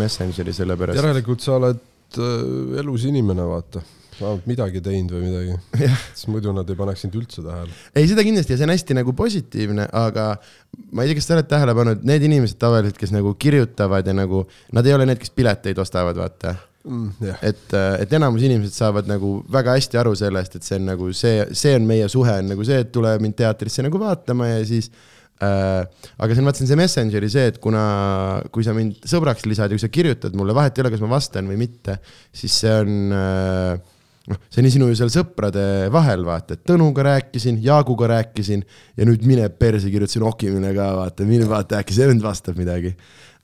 Messengeri sellepärast. järelikult sa oled äh, elus inimene, vaata. oled midagi teinud või midagi. siis muidu nad ei paneks sind üldse tähele. ei, seda kindlasti ja see on hästi nagu positiivne, aga ma ei tea, kas sa oled tähele pannud, need inimesed tavaliselt, kes nagu kirjutavad ja nagu, nad ei ole need, kes pileteid ostavad, vaata Mm, jah, et, et enamus inimesed saavad nagu väga hästi aru sellest, et see on nagu see, see on meie suhe on nagu see, et tule mind teatrisse nagu vaatama ja siis äh,. Aga see on, vaata, see Messengeri see, et kuna, kui sa mind sõbraks lisad ja kui sa kirjutad mulle, vahet ei ole, kas ma vastan või mitte, siis see on äh, noh, see on sinu ju seal sõprade vahel, vaata, et Tõnuga rääkisin, Jaaguga rääkisin ja nüüd mine perse, kirjutasin Okimile ka, vaata, mine vaata, äkki see vend vastab midagi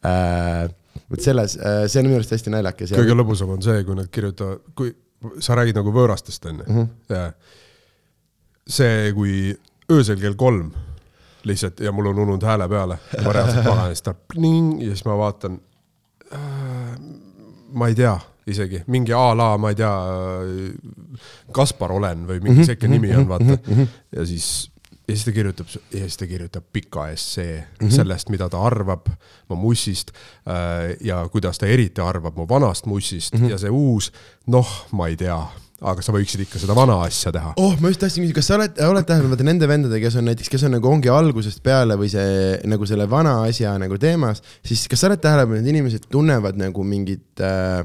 äh,. vot selles, see on minu arust hästi naljakas. kõige lõbusam on see, kui nad kirjutavad, kui sa räägid nagu võõrastest onju Mhm. ja see, kui öösel kell kolm lihtsalt ja mul on ununud hääle peale, ma reaalselt magan ja siis ta pling ja siis ma vaatan äh,. ma ei tea isegi mingi a la, ma ei tea, Kaspar olen või mingi siuke nimi on, vaata. ja siis, ja siis ta kirjutab, ja siis ta kirjutab pika essee mm -hmm. sellest, mida ta arvab mu mussist äh, ja kuidas ta eriti arvab mu vanast mussist mm -hmm. ja see uus, noh, ma ei tea, aga sa võiksid ikka seda vana asja teha. oh, ma just tahtsin küsida, kas sa oled, oled tähele pannud nende vendadega, kes on näiteks, kes on nagu ongi algusest peale või see nagu selle vana asja nagu teemas, siis kas sa oled tähele pannud, inimesed tunnevad nagu mingit äh,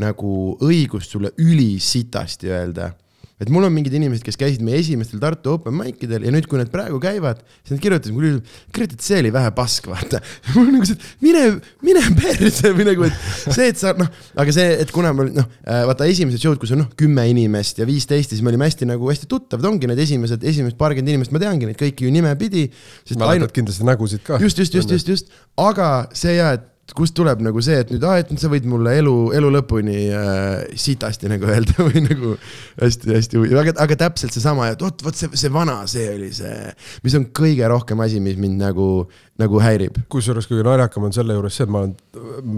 nagu õigust sulle ülisitasti öelda et mul on mingid inimesed, kes käisid meie esimestel Tartu open mic idel ja nüüd, kui nad praegu käivad, siis nad kirjutasid mulle, kirjutati, see oli vähe pask, vaata. mul nagu see, mine, mine perse või nagu, et see, et sa noh, aga see, et kuna mul noh, vaata esimesed show'd, kus on noh, kümme inimest ja viisteist, siis me olime hästi nagu hästi tuttavad, ongi need esimesed, esimesed paarkümmend inimest, ma teangi neid kõiki ju nimepidi. mäletad kindlasti nägusid ka. just, just, just, just, just, aga see ja, et kust tuleb nagu see, et nüüd, aa, et nüüd sa võid mulle elu, elu lõpuni äh, sitasti nagu öelda või nagu hästi-hästi aga, aga täpselt seesama, et vot, vot see, see vana, see oli see, mis on kõige rohkem asi, mis mind nagu, nagu häirib. kusjuures kõige naljakam on selle juures see, et ma olen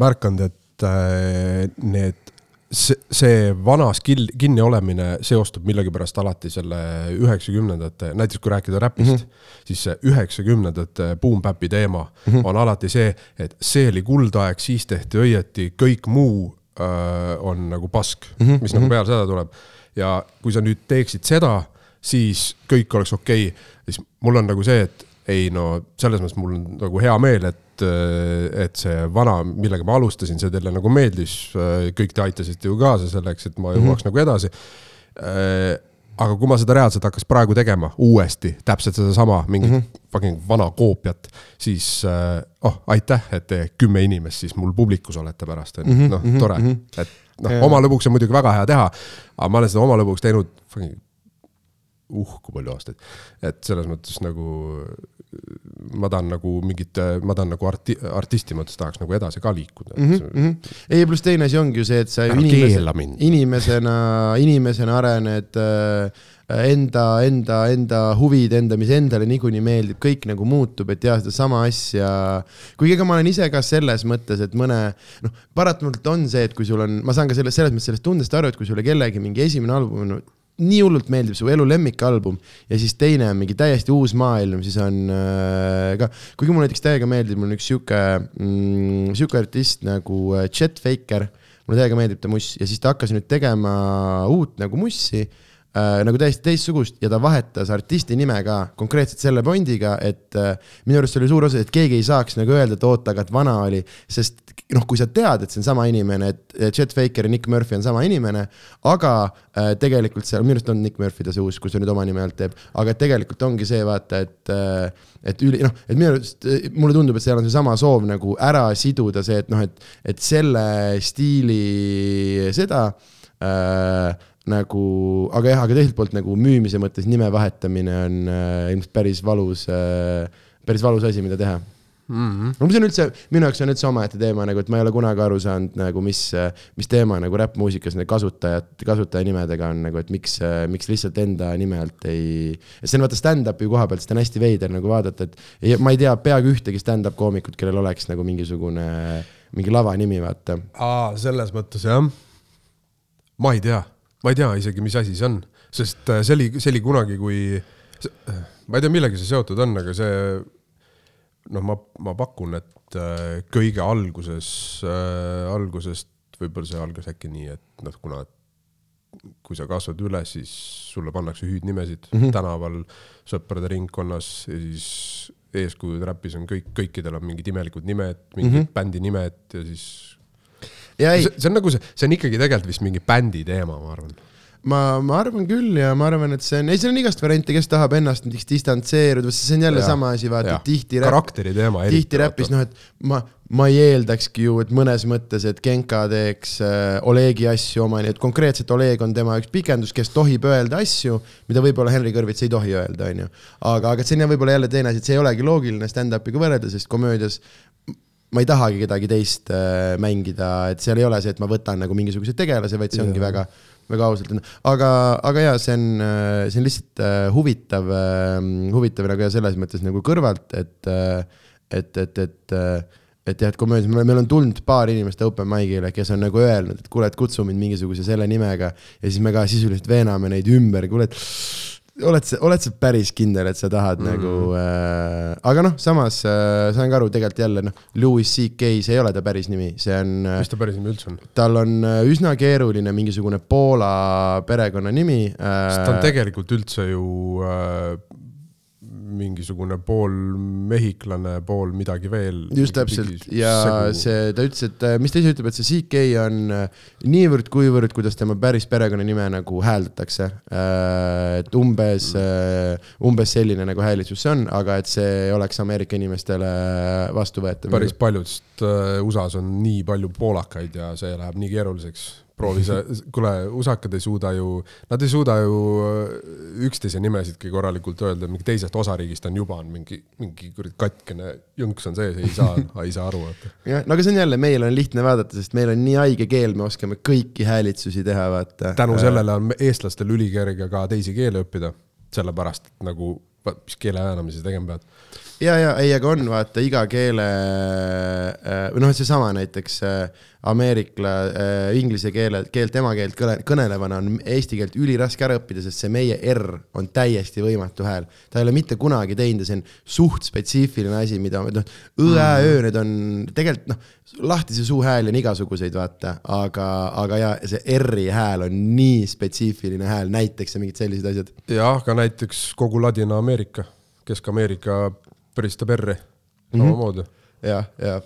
märganud, et äh, need, see, see vanas kil-, kinni olemine seostub millegipärast alati selle üheksakümnendate, näiteks kui rääkida räpist mm, -hmm. siis see üheksakümnendate boom bap'i teema mm -hmm. on alati see, et see oli kuldaeg, siis tehti õieti, kõik muu äh, on nagu pask mm, -hmm. mis nagu peale seda tuleb. ja kui sa nüüd teeksid seda, siis kõik oleks okei okay., siis mul on nagu see, et ei no selles mõttes mul on nagu hea meel, et, et see vana, millega ma alustasin, see teile nagu meeldis. kõik te aitasite ju kaasa selleks, et ma jõuaks mm -hmm. nagu edasi. aga kui ma seda reaalselt hakkas praegu tegema uuesti, täpselt sedasama mingit mm -hmm. fucking vana koopiat, siis oh, aitäh, et te kümme inimest siis mul publikus olete pärast, onju, noh, tore, et noh, oma lõbuks on muidugi väga hea teha, aga ma olen seda oma lõbuks teinud fucking uh kui palju aastaid, et selles mõttes nagu ma tahan nagu mingit, ma tahan nagu arti-, artisti mõttes tahaks nagu edasi ka liikuda mm. mm. -hmm. ei, pluss teine asi ongi ju see, et sa inimese, inimesena, inimesena arened äh, enda, enda, enda huvid, enda, mis endale niikuinii meeldib, kõik nagu muutub, et ja sedasama asja. kuigi ega ma olen ise ka selles mõttes, et mõne, noh, paratamatult on see, et kui sul on, ma saan ka selles, selles mõttes sellest tundest aru, et kui sulle kellegi mingi esimene album on nii hullult meeldib su elu lemmikalbum ja siis teine on mingi täiesti uus maailm, siis on äh, ka, kuigi mulle näiteks täiega meeldib, mul on üks sihuke mm,, sihuke artist nagu äh, Chet Faker, mulle täiega meeldib ta muss ja siis ta hakkas nüüd tegema uut nagu mussi äh, nagu täiesti teistsugust ja ta vahetas artisti nime ka konkreetselt selle pointiga, et äh, minu arust oli suur osa, et keegi ei saaks nagu öelda, et oota, aga et vana oli, sest noh, kui sa tead, et see on sama inimene, et Chet Faker ja Nick Murphy on sama inimene, aga äh, tegelikult seal minu arust on Nick Murphy ta see uus, kus ta nüüd oma nime alt teeb, aga tegelikult ongi see vaata, et äh, et üli, noh, et minu arust äh, mulle tundub, et seal on seesama soov nagu ära siduda see, et noh, et, et selle stiili seda äh, nagu, aga jah, aga teiselt poolt nagu müümise mõttes nime vahetamine on äh, ilmselt päris valus äh,, päris valus asi, mida teha mm. -hmm. no see on üldse, minu jaoks on üldse omaette teema nagu, et ma ei ole kunagi aru saanud nagu, mis, mis teema nagu räppmuusikas need kasutajad, kasutajanimedega on nagu, et miks, miks lihtsalt enda nime alt ei. see on vaata stand-up'i koha pealt, seda on hästi veider nagu vaadata, et ei, ma ei tea peaaegu ühtegi stand-up koomikut, kellel oleks nagu mingisugune, mingi lavanimi, vaata. aa, selles mõttes jah. ma ei tea, ma ei tea isegi, mis asi see on, sest äh, see oli, see oli kunagi, kui, ma ei tea, millega see seotud on, aga see noh, ma, ma pakun, et äh, kõige alguses äh,, algusest võib-olla see algas äkki nii, et noh, kuna kui sa kasvad üles, siis sulle pannakse hüüdnimesid mm -hmm. tänaval, sõprade ringkonnas ja siis eeskujud räpis on kõik, kõikidel on mingid imelikud nimed, mingid mm -hmm. bändi nimed ja siis see, see on nagu see, see on ikkagi tegelikult vist mingi bändi teema, ma arvan. ma, ma arvan küll ja ma arvan, et see on, ei seal on igast variante, kes tahab ennast näiteks distantseeruda, see on jälle ja, sama asi, vaata Jah. tihti karakteri teema. tihti räppis, noh, et ma, ma ei eeldakski ju, et mõnes mõttes, et Genka teeks äh, Olegi asju oma, nii et konkreetselt Oleg on tema üks pikendus, kes tohib öelda asju, mida võib-olla Henry Kõrvits ei tohi öelda, onju. aga, aga see on võib-olla jälle teine asi, et see ei olegi loogiline stand-up'iga võrrelda, sest komöödias ma ei tahagi kedagi teist äh, mängida, et seal ei ole see, et ma võtan nagu mingisuguse tegelase, vaid see ongi Jaa. väga, väga ausalt, aga, aga jaa, see on, see on lihtsalt äh, huvitav, huvitav nagu ja selles mõttes nagu kõrvalt, et, et, et, et, et jah, et komöödias, meil on tulnud paar inimest open mic'ile, kes on nagu öelnud, et kuule, et kutsu mind mingisuguse selle nimega ja siis me ka sisuliselt veename neid ümber, kuule, et oled sa, oled sa päris kindel, et sa tahad mm. nagu äh,, aga noh, samas äh, saan ka aru, tegelikult jälle noh, Louis CK, see ei ole ta päris nimi, see on äh, mis ta päris nimi üldse on? tal on äh, üsna keeruline mingisugune Poola perekonnanimi sest ta on äh,. tegelikult üldse ju äh, mingisugune pool mehhiklane, pool midagi veel. just täpselt ja see, ta ütles, et äh, mis ta ise ütleb, et see CK on äh, niivõrd-kuivõrd, kuidas tema päris perekonnanime nagu hääldatakse. et umbes, umbes selline nagu häälitsus see on, aga et see oleks Ameerika inimestele vastuvõetav. päris paljudest äh, USA-s on nii palju poolakaid ja see läheb nii keeruliseks. Proovi sa, kuule, usakad ei suuda ju, nad ei suuda ju äh, üksteise nimesidki korralikult öelda, mingi teisest osariigist on juba on mingi, mingi kuradi katkene jõnks on sees, ei saa, ei saa aru, vaata. jah, no aga see on jälle, meil on lihtne vaadata, sest meil on nii haige keel, me oskame kõiki häälitsusi teha, vaata. tänu sellele on eestlastel ülikerge ka teisi keeli õppida, sellepärast nagu, mis keele äänamisi tegema pead. ja, ja ei, aga on vaata iga keele või noh, seesama näiteks äh, ameerikla äh, inglise keele, keelt emakeelt kõne- kõnelevana on eesti keelt üliraske ära õppida, sest see meie R on täiesti võimatu hääl. ta ei ole mitte kunagi teinud ja see on suht spetsiifiline asi, mida noh, õ-ä-öö, need on tegelikult noh, lahtise suu hääli on igasuguseid, vaata, aga, aga ja see R-i hääl on nii spetsiifiline hääl, näiteks ja mingid sellised asjad. jah, ka näiteks kogu Ladina-Ameerika, Kesk-Ameerika päristab R-i samamoodi mm. -hmm. jah, ja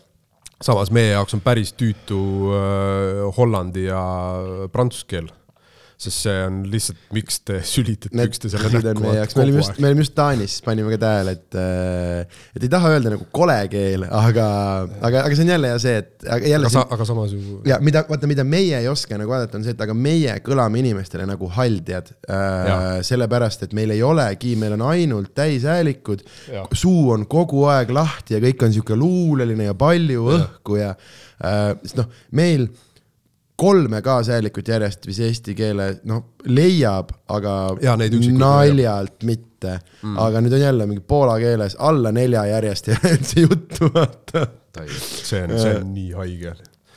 samas meie jaoks on päris tüütu äh, hollandi ja prantsuse keel. Sest see on lihtsalt, miks te sülitate üksteisele näkku me olime just, me olime just Taanis, panime ka tähele, et, et ei taha öelda nagu kole keel, aga, aga, aga see on jälle ja see, et aga jälle aga, see, aga samas ju ja mida, vaata, mida meie ei oska nagu vaadata, on see, et aga meie kõlame inimestele nagu haldjad äh,. sellepärast, et meil ei olegi, meil on ainult täishäälikud suu on kogu aeg lahti ja kõik on sihuke luuleline ja palju ja. õhku ja äh,, sest noh, meil kolme kaashäälikut järjest vist eesti keele noh, leiab, aga üksikuid naljalt mitte mm.. aga nüüd on jälle mingi poola keeles alla nelja järjest ei ole üldse juttu, vaata. see on, see on nii haige.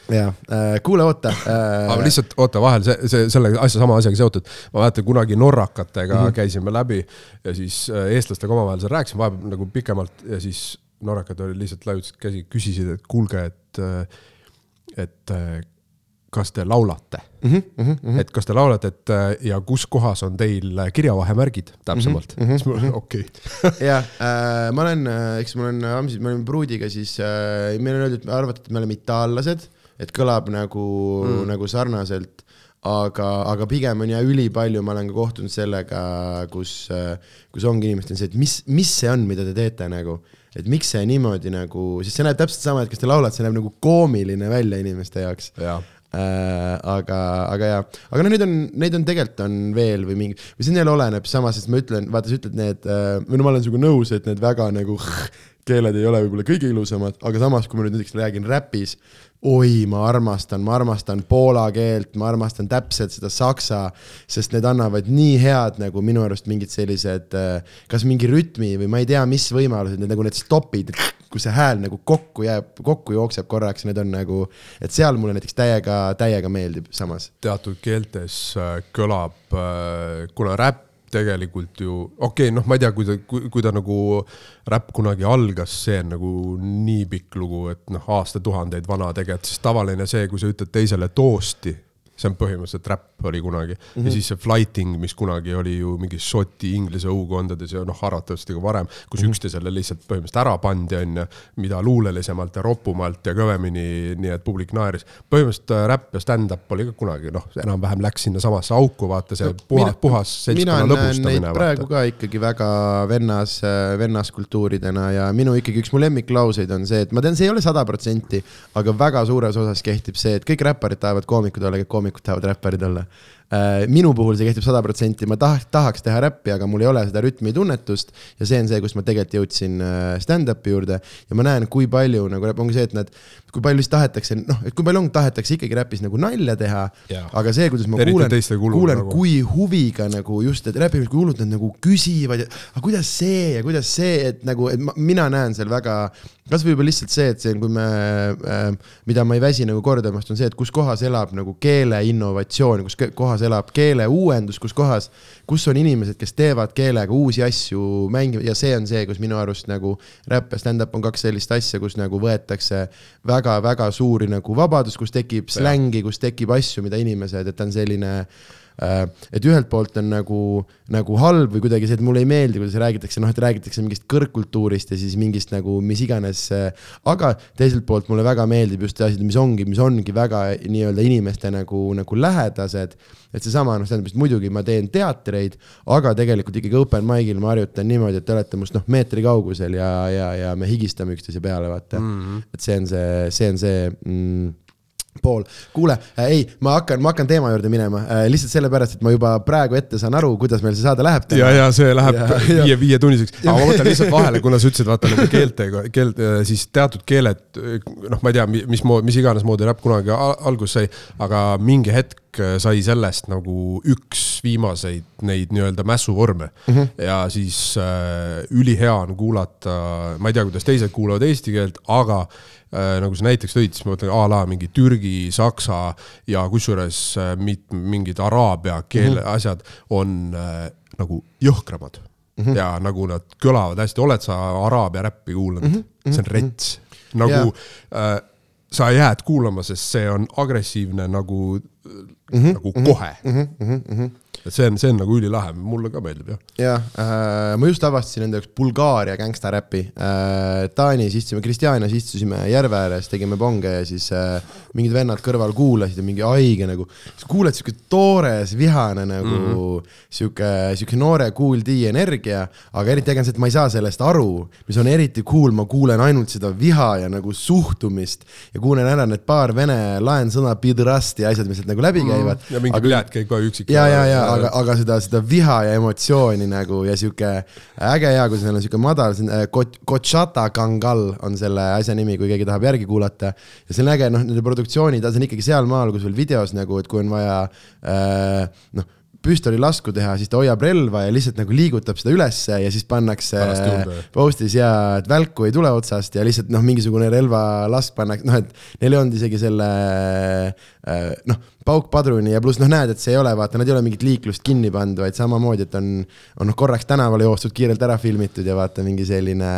jah äh,, kuule, oota äh,. aga lihtsalt oota vahel see, see selle asja sama asjaga seotud. ma mäletan kunagi norrakatega mm. -hmm. käisime läbi ja siis äh, eestlastega omavahel seal rääkisime vahepeal nagu pikemalt ja siis norrakad olid lihtsalt laiutasid käsi, küsisid, et kuulge, et, et äh, kas te laulate mm. Mhm, -hmm. et kas te laulate, et äh, ja kus kohas on teil kirjavahemärgid täpsemalt mm. -hmm. siis mul oli okei okay. jah äh,, ma olen, eks ma olen Amsis, me olime pruudiga, siis äh, meil on öeldud, arvati, et me oleme itaallased, et kõlab nagu mm., nagu sarnaselt. aga, aga pigem on ja ülipalju, ma olen ka kohtunud sellega, kus, kus ongi inimestel see, et mis, mis see on, mida te teete nagu. et miks see niimoodi nagu, sest see näeb täpselt sama, et kas te laulate, see näeb nagu koomiline välja inimeste jaoks Äh, aga, aga jaa, aga no neid on, neid on tegelikult on veel või mingi, või see jälle oleneb samas, sest ma ütlen, vaata, sa ütled need, või no ma olen sinuga nõus, et need väga nagu keeled ei ole võib-olla kõige ilusamad, aga samas, kui ma nüüd näiteks räägin räpis, oi, ma armastan, ma armastan poola keelt, ma armastan täpselt seda saksa, sest need annavad nii head nagu minu arust mingid sellised, kas mingi rütmi või ma ei tea, mis võimalused, need nagu need stopid, kus see hääl nagu kokku jääb, kokku jookseb korraks, need on nagu, et seal mulle näiteks täiega, täiega meeldib samas. teatud keeltes äh, kõlab, kuna räpp tegelikult ju, okei okay,, noh, ma ei tea, kui ta, kui ta nagu räpp kunagi algas, see on nagu nii pikk lugu, et noh, aastatuhandeid vana tegelikult, sest tavaline see, kui sa ütled teisele toosti see on põhimõtteliselt räpp oli kunagi mm. -hmm. ja siis see flighting, mis kunagi oli ju mingi šoti, inglise õukondades ja noh, arvatavasti ka varem, kus mm -hmm. üksteisele lihtsalt põhimõtteliselt ära pandi, on ju. mida luulelisemalt ja ropumalt ja kõvemini, nii et publik naeris. põhimõtteliselt äh, räpp ja stand-up oli ka kunagi noh, enam-vähem läks sinnasamasse auku, vaata see no, puhas, puhas seltskonna lõbustamine. praegu ka ikkagi väga vennas, äh, vennaskultuuridena ja minu ikkagi üks mu lemmiklauseid on see, et ma tean, see ei ole sada protsenti, aga väga suures osas kehtib see, et kõik räpparid tahavad koomikud olla, kõik koomikud koomikud tahavad räpparid olla. Äh, minu puhul see kehtib sada protsenti, ma tahaks, tahaks teha räppi, aga mul ei ole seda rütmitunnetust. ja see on see, kus ma tegelikult jõudsin äh, stand-up'i juurde ja ma näen, kui palju nagu ongi see, et nad, kui palju siis tahetakse, noh, et kui palju on, tahetakse ikkagi räpis nagu nalja teha. aga see, kuidas ma Eriti kuulen, kuulen nagu. kui huviga nagu just, et räpis, kui hullult nad nagu küsivad, aga kuidas see ja kuidas see, et nagu, et ma, mina näen seal väga kasvõi juba lihtsalt see, et see, kui me äh,, mida ma ei väsi nagu kordamast, on see, et kus kohas elab nagu keele innovatsioon, kus kohas elab keele uuendus, kus kohas, kus on inimesed, kes teevad keelega uusi asju, mängivad ja see on see, kus minu arust nagu räpp ja stand-up on kaks sellist asja, kus nagu võetakse väga-väga suuri nagu vabadus, kus tekib slängi, kus tekib asju, mida inimesed, et ta on selline et ühelt poolt on nagu, nagu halb või kuidagi see, et mulle ei meeldi, kuidas räägitakse, noh, et räägitakse mingist kõrgkultuurist ja siis mingist nagu mis iganes. Äh, aga teiselt poolt mulle väga meeldib just asjad, mis ongi, mis ongi väga nii-öelda inimeste nagu, nagu lähedased. et seesama, noh, tähendab, et muidugi ma teen teatreid, aga tegelikult ikkagi open mic'il ma harjutan niimoodi, et te olete must noh, meetri kaugusel ja, ja, ja me higistame üksteise peale, vaata mm. -hmm. et see on see, see on see mm, pool, kuule äh,, ei, ma hakkan, ma hakkan teema juurde minema äh, lihtsalt sellepärast, et ma juba praegu ette saan aru, kuidas meil see saade läheb. ja, ja see läheb ja, viie, viietunniseks, aga ma võtan lihtsalt vahele, kuna sa ütlesid, vaata nagu keeltega, keelt, äh, siis teatud keeled, noh, ma ei tea, mis, mis iganes moodi räpp kunagi alguse sai, aga mingi hetk äh, sai sellest nagu üks viimaseid neid nii-öelda mässuvorme mm. -hmm. ja siis äh, ülihea on kuulata, ma ei tea, kuidas teised kuulavad eesti keelt, aga Äh, nagu sa näiteks tõid, siis ma mõtlen a la mingi Türgi, Saksa ja kusjuures äh, mit-, mingid araabia keele mm -hmm. asjad on äh, nagu jõhkramad mm. -hmm. ja nagu nad kõlavad hästi, oled sa araabia räppi kuulanud mm? -hmm. see on rets, nagu yeah. äh, sa jääd kuulama, sest see on agressiivne nagu mm, -hmm. nagu kohe mm. -hmm et see on, see on nagu ülilahe, mulle ka meeldib jah. jah äh,, ma just avastasin enda jaoks Bulgaaria gängstaräpi äh,. Taanis istusime, Kristjanias istusime järve ääres, tegime ponge ja siis äh, mingid vennad kõrval kuulasid ja mingi haige nagu. kuuled siuke toores, vihane nagu mm -hmm. siuke, siuke noore cool D energia, aga eriti äge on see, et ma ei saa sellest aru, mis on eriti cool, ma kuulen ainult seda viha ja nagu suhtumist ja kuulen ära need paar vene laensõna, pidrast ja asjad, mis sealt nagu läbi mhm. käivad mm. -hmm. ja mingi aga... pljat käib ka üksik. ja, ja, ja aga, aga seda, seda viha ja emotsiooni nagu ja sihuke äge hea, kui seal on sihuke madal, Kochata Kangal on selle asja nimi, kui keegi tahab järgi kuulata. ja see on äge, noh, nende produktsioonid, see on ikkagi sealmaal, kus veel videos nagu, et kui on vaja äh, noh püstolilasku teha, siis ta hoiab relva ja lihtsalt nagu liigutab seda ülesse ja siis pannakse postis ja et välku ei tule otsast ja lihtsalt noh, mingisugune relvalask pannakse, noh, et neil ei olnud isegi selle äh, noh paukpadruni ja pluss noh, näed, et see ei ole, vaata, nad ei ole mingit liiklust kinni pannud, vaid samamoodi, et on, on noh, korraks tänavale joostud, kiirelt ära filmitud ja vaata mingi selline.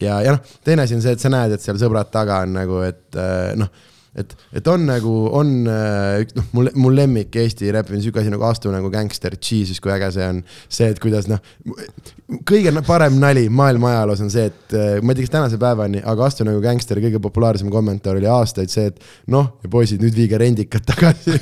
ja, ja noh, teine asi on see, et sa näed, et seal sõbrad taga on nagu, et äh, noh et, et on nagu, on äh, noh, mul, mul lemmik Eesti räppi on sihuke asi nagu Astu nagu gängster, Jesus, kui äge see on. see, et kuidas noh, kõige parem nali maailma ajaloos on see, et äh, ma ei tea, kas tänase päevani, aga Astu nagu gängster, kõige populaarsem kommentaar oli aastaid see, et noh, poisid, nüüd viige rendikad tagasi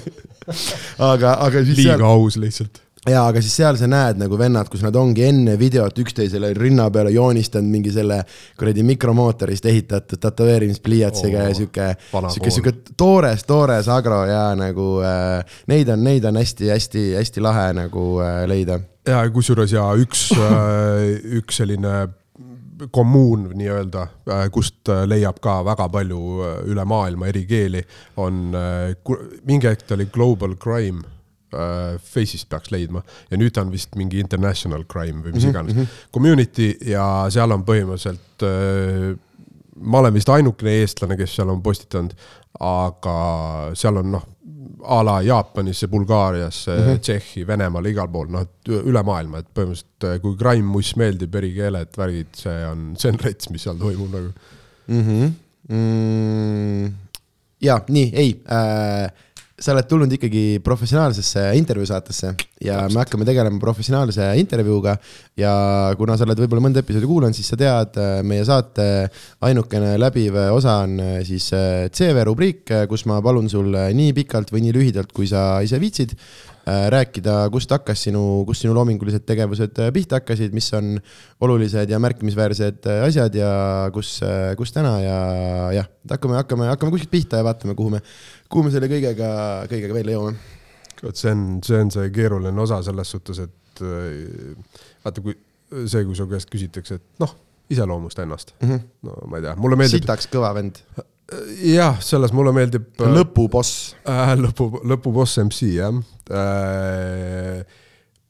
aga, aga siis. liiga seal... aus lihtsalt jaa, aga siis seal sa näed nagu vennad, kus nad ongi enne videot üksteisele rinna peale joonistanud mingi selle kuradi mikromootorist ehitatud tätoveerimispliiatsiga oh, ja sihuke, sihuke, sihuke toores, toores agro ja nagu äh, neid on, neid on hästi-hästi-hästi lahe nagu äh, leida. ja kusjuures ja üks äh,, üks selline kommuun nii-öelda, äh, kust äh, leiab ka väga palju äh, üle maailma eri keeli, on, mingi hetk ta oli Global Crime äh, Face'ist peaks leidma ja nüüd ta on vist mingi international crime või mis mhm, iganes mm -hmm. community ja seal on põhimõtteliselt äh,. ma olen vist ainukene eestlane, kes seal on postitanud, aga seal on noh, a la Jaapanisse, Bulgaariasse mm, -hmm. Tšehhi, Venemaale, igal pool, noh, üle maailma, et põhimõtteliselt äh, kui crime, muss meeldib, erikeeled, värgid, see on, see on rets, mis seal toimub nagu mm. -hmm. Mm, ja nii, ei äh, sa oled tulnud ikkagi professionaalsesse intervjuu saatesse ja Täpselt. me hakkame tegelema professionaalse intervjuuga. ja kuna sa oled võib-olla mõnda episoodi kuulanud, siis sa tead, äh, meie saate ainukene läbiv osa on äh, siis äh, CV rubriik, kus ma palun sul nii pikalt või nii lühidalt, kui sa ise viitsid rääkida, kust hakkas sinu, kust sinu loomingulised tegevused pihta hakkasid, mis on olulised ja märkimisväärsed asjad ja kus, kus täna ja jah, hakkame, hakkame, hakkame kuskilt pihta ja vaatame, kuhu me kuhu me selle kõigega, kõigega välja jõuame? vot see on, see on see keeruline osa selles suhtes, et äh, vaata, kui see, kui su käest küsitakse, et noh, iseloomusta ennast mm. -hmm. no ma ei tea, mulle meeldib. sitaks kõva vend. Jah, selles mulle meeldib. Äh, lõpuboss äh,. lõpu, lõpuboss MC jah äh,.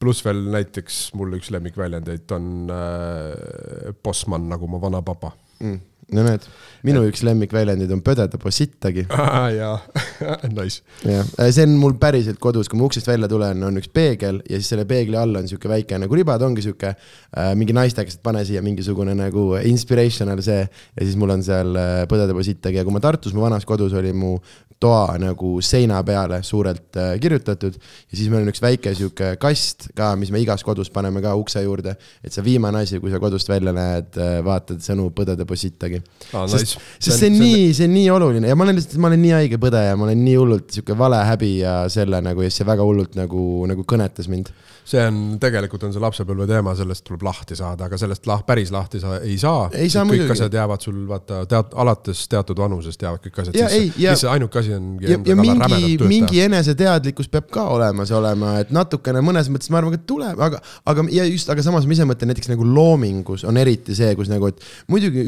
pluss veel näiteks mul üks lemmikväljendeid on äh, bossman nagu mu vanapapa mm no näed, minu üks lemmikväljendeid on pödeda po sittagi. jaa, nice. jah, äh, see on mul päriselt kodus, kui ma uksest välja tulen, on üks peegel ja siis selle peegli all on sihuke väike nagu ribad, ongi sihuke äh, mingi naistekas, et pane siia mingisugune nagu inspirational see. ja siis mul on seal äh, pödeda po sittagi ja kui ma Tartus, mu vanas kodus oli mu toa nagu seina peale suurelt äh, kirjutatud. ja siis meil on üks väike sihuke kast ka, mis me igas kodus paneme ka ukse juurde. et see viimane asi, kui sa kodust välja näed äh,, vaatad sõnu põdede posittagi ah,. Nice. sest, sest see on nii, see on nii oluline ja ma olen lihtsalt, ma olen nii haige põdeja, ma olen nii hullult sihuke valehäbi ja selle nagu ja see väga hullult nagu, nagu kõnetas mind see on, tegelikult on see lapsepõlve teema, sellest tuleb lahti saada, aga sellest lah, päris lahti sa ei saa. kõik asjad jäävad sul vaata teat-, alates teatud vanusest jäävad kõik asjad ja, sisse. lihtsalt ainuke asi on. ja, ja mingi, mingi eneseteadlikkus peab ka olemas olema, et natukene mõnes mõttes ma arvan, et tuleb, aga, aga ja just, aga samas ma ise mõtlen näiteks nagu loomingus on eriti see, kus nagu, et muidugi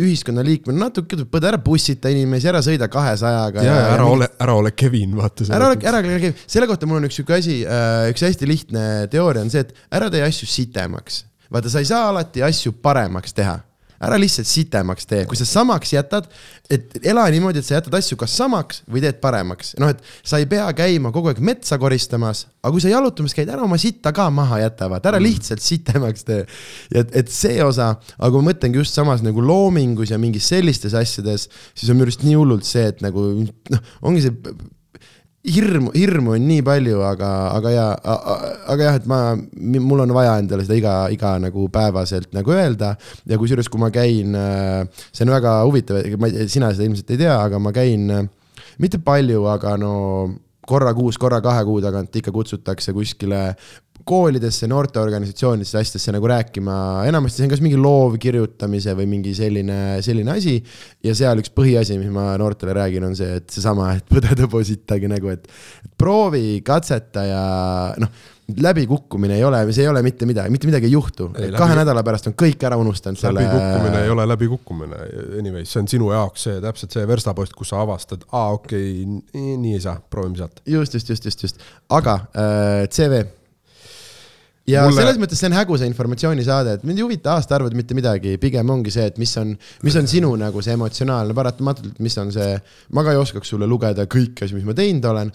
ühiskonnaliikmena natuke tuleb põde ära bussita inimesi, ära sõida kahesajaga. ja, ja, ära ole, ära ole Kevin, vaata. ära ole, ära ole Kevin, selle kohta mul on üks sihuke asi, äh, üks hästi lihtne teooria on see, et ära tee asju sitemaks. vaata, sa ei saa alati asju paremaks teha ära lihtsalt sitemaks tee, kui sa samaks jätad, et ela niimoodi, et sa jätad asju kas samaks või teed paremaks. noh, et sa ei pea käima kogu aeg metsa koristamas, aga kui sa jalutamas käid, ära oma sitta ka maha jäta, vaata, ära mm. lihtsalt sitemaks tee. et, et see osa, aga ma mõtlengi just samas nagu loomingus ja mingis sellistes asjades, siis on minu arust nii hullult see, et nagu noh, ongi see hirmu, hirmu on nii palju, aga, aga ja, aga jah, et ma, mul on vaja endale seda iga, iga nagu päevaselt nagu öelda. ja kusjuures, kui ma käin, see on väga huvitav, ma ei, sina seda ilmselt ei tea, aga ma käin mitte palju, aga no korra kuus, korra kahe kuu tagant ikka kutsutakse kuskile koolidesse, noorteorganisatsioonidesse, asjadesse nagu rääkima, enamasti see on kas mingi loovkirjutamise või mingi selline, selline asi. ja seal üks põhiasi, mis ma noortele räägin, on see, et seesama, et põdede positagi nagu, et proovi, katseta ja noh läbikukkumine ei ole, see ei ole mitte midagi, mitte midagi ei juhtu. kahe läbi... nädala pärast on kõik ära unustanud selle. läbikukkumine ei ole läbikukkumine, anyways, see on sinu jaoks see täpselt see verstapost, kus sa avastad, aa okei okay,, nii ei saa, proovime sealt. just, just, just, just, just, aga äh, CV ja Mulle... selles mõttes see on häguse informatsioonisaade, et mind ei huvita aastaarvud mitte midagi, pigem ongi see, et mis on, mis on sinu nagu see emotsionaalne paratamatult, mis on see. ma ka ei oskaks sulle lugeda kõiki asju, mis ma teinud olen,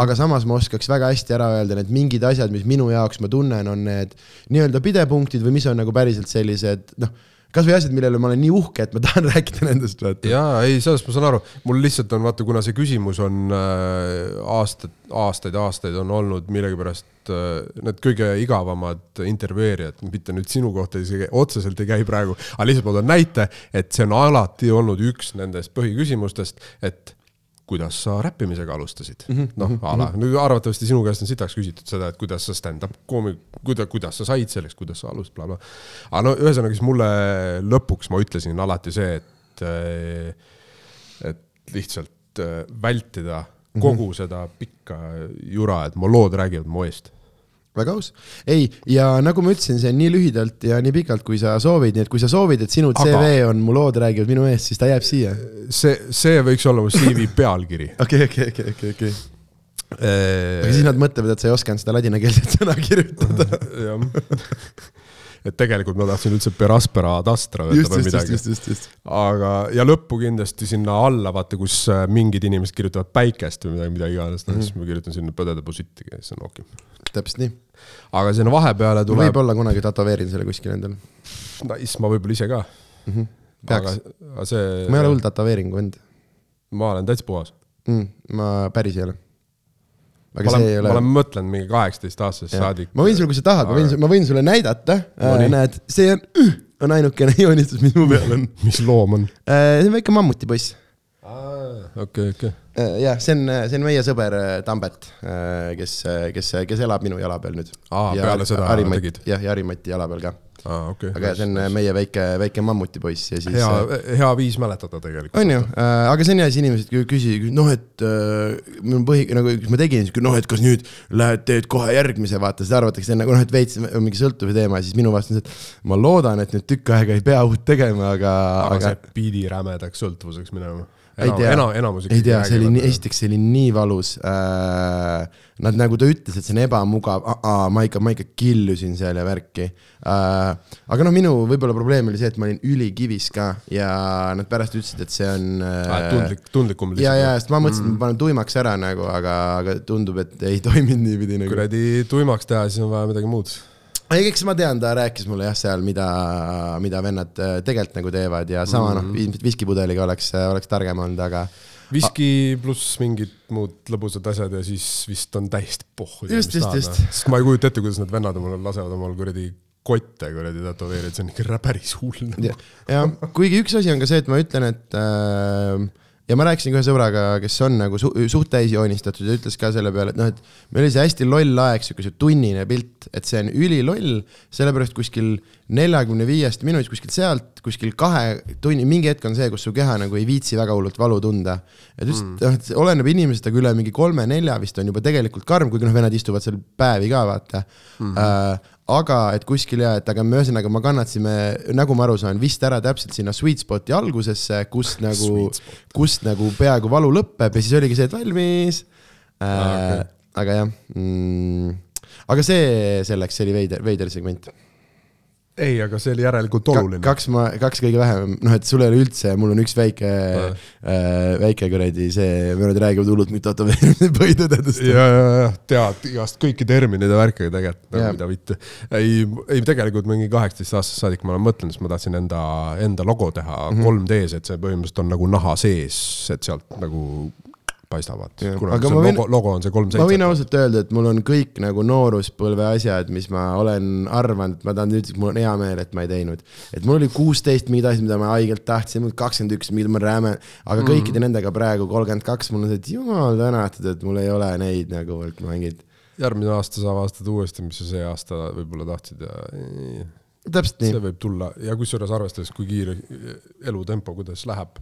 aga samas ma oskaks väga hästi ära öelda need mingid asjad, mis minu jaoks ma tunnen, on need nii-öelda pidepunktid või mis on nagu päriselt sellised noh kasvõi asjad, millele ma olen nii uhke, et ma tahan rääkida nendest. jaa, ei, sellest ma saan aru, mul lihtsalt on vaata, kuna see küsimus on äh, aastaid, aastaid, aastaid on olnud millegipärast äh, need kõige igavamad intervjueerijad, mitte nüüd sinu kohta isegi otseselt ei käi praegu, aga lihtsalt ma toon näite, et see on alati olnud üks nendest põhiküsimustest, et kuidas sa räppimisega alustasid mm -hmm.? noh, a la, nüüd arvatavasti sinu käest on sitaks küsitud seda, et kuidas sa stand-up koomik, kuida-, kuidas sa said selleks, kuidas sa alustasid, blablabla. aga no ühesõnaga, siis mulle lõpuks ma ütlesin alati see, et, et lihtsalt äh, vältida kogu mm -hmm. seda pikka jura, et mu lood räägivad mu eest väga aus. ei, ja nagu ma ütlesin, see on nii lühidalt ja nii pikalt, kui sa soovid, nii et kui sa soovid, et sinu CV Aga... on mu lood räägivad minu eest, siis ta jääb siia. see, see võiks olla mu CV pealkiri. okei, okei, okei, okei, okei. aga siis nad mõtlevad, et sa ei osanud seda ladinakeelset sõna kirjutada. jah et tegelikult ma tahtsin üldse Peraspera Dastra võtta just, või midagi. aga, ja lõppu kindlasti sinna alla, vaata, kus äh, mingid inimesed kirjutavad päikest või midagi, mida iganes mm, -hmm. siis ma kirjutan sinna põdedeposiiti ja siis on okei okay.. täpselt nii. aga sinna vahepeale tuleb, võib-olla kunagi tätoveerin selle kuskil endal nice, ma võib-olla ise ka. mm. -hmm. aga peaks, see, ma ei ole hull tätoveeringu vend ma olen täitsa puhas. mm,. ma päris ei ole. Aga ma see olen ei, ma ole olen mõtlenud mingi kaheksateist aastasest saadik. ma võin sulle, kui sa tahad, ma võin, ma võin sulle näidata No äh, näed, see on, on ainukene joonistus, mis mu peal on. mis loom on? see on väike mammutipoiss. okei, okei. jah, see on, see on meie sõber äh, Tambet, kes, kes, kes elab minu jala peal nüüd. Aa, peale seda tegid? jah, ja Harimati jala peal ka. aa, okei. aga see on äh, meie väike, väike mammutipoiss ja siis. hea, hea viis mäletada tegelikult. on ju, aga see on hea, siis inimesed kü- küsivad, noh, et äh, mul põhi, nagu kui ma tegin, siis noh, et kas nüüd lähed, teed kohe järgmise, vaata, siis arvatakse enne, noh, et veits mingi sõltuvuse teema, siis minu vastus on see, et ma loodan, et nüüd tükk aega ei pea uut tegema, aga, aga aga see pidi rämedaks sõltuvuseks minema. Ei tea ei tea, see oli nii, esiteks see oli nii valus äh,. Nad nagu ta ütles, et see on ebamugav, ma ikka, ma ikka killusin seal ja värki äh,. aga noh, minu võib-olla probleem oli see, et ma olin ülikivis ka ja nad pärast ütlesid, et see on äh, tundlik, tundlikum ja, ja, sest ma mõtlesin, et ma panen tuimaks ära nagu, aga, aga tundub, et ei toiminud niipidi nagu. kuradi tuimaks teha, siis on vaja midagi muud. ei, eks ma tean, ta rääkis mulle jah, seal, mida, mida vennad äh, tegelikult nagu teevad ja sama noh, ilmselt viskipudeliga oleks, oleks targem olnud, aga viski pluss mingid muud lõbusad asjad ja siis vist on täiesti pohhu. Just, just, just. sest ma ei kujuta ette, kuidas need vennad omale lasevad omal kuradi kotte kuradi tätoveerida, see on ikka päris hull. ja, ja kuigi üks asi on ka see, et ma ütlen, et äh, ja ma rääkisin ühe sõbraga, kes on nagu su suht täis joonistatud ja ütles ka selle peale, et noh, et meil oli see hästi loll aeg, sihuke see tunnine pilt, et see on üliloll, sellepärast kuskil neljakümne viiest minutist kuskilt sealt, kuskil kahe tunni, mingi hetk on see, kus su keha nagu ei viitsi väga hullult valu tunda. et just mm., noh, et oleneb inimesest, aga üle mingi kolme-nelja vist on juba tegelikult karm, kuigi noh, vennad istuvad seal päevi ka, vaata mm. -hmm. Äh, aga et kuskil ja, et aga me ühesõnaga, ma kannatasime, nagu ma aru saan, vist ära täpselt sinna sweet spot'i algusesse, kust nagu, kust nagu peaaegu valu lõpeb ja siis oligi see, et valmis äh, okay.. aga jah mm,, aga see selleks, see oli veider, veider segment ei, aga see oli järelikult Ka, oluline. kaks ma, kaks kõige vähem, noh, et sul ei ole üldse, mul on üks väike äh,, väike kuradi see, vennad räägivad hullult nüüd tätoveerimise põhitõdedest. ja, ja, ja tead igast kõiki termineid ja värke tegelikult, Jaa. nagu mida vitte. ei, ei tegelikult mingi kaheksateist aastast saadik ma olen mõtelnud, sest ma tahtsin enda, enda logo teha Mhm. 3D-s, et see põhimõtteliselt on nagu naha sees, et sealt nagu paistavad kuna Aga see ma võin- logo, logo on see kolm ma võin seitse. ausalt öelda, et mul on kõik nagu nooruspõlve asjad, mis ma olen arvanud, ma tahan et mul on hea meel, et ma ei teinud. et mul oli kuusteist mingid asjad, mida ma haigelt tahtsin, kakskümmend üks, mida ma räme, aga kõikide Mhm. nendega praegu kolmkümmend kaks, mul on see, et jumal tänatud, et mul ei ole neid nagu mingid, järgmine aasta sa avastad uuesti, mis sa see aasta võib-olla tahtsid ja täpselt see nii, võib tulla ja kusjuures arvestades, kui kiire elutempo, kuidas läheb,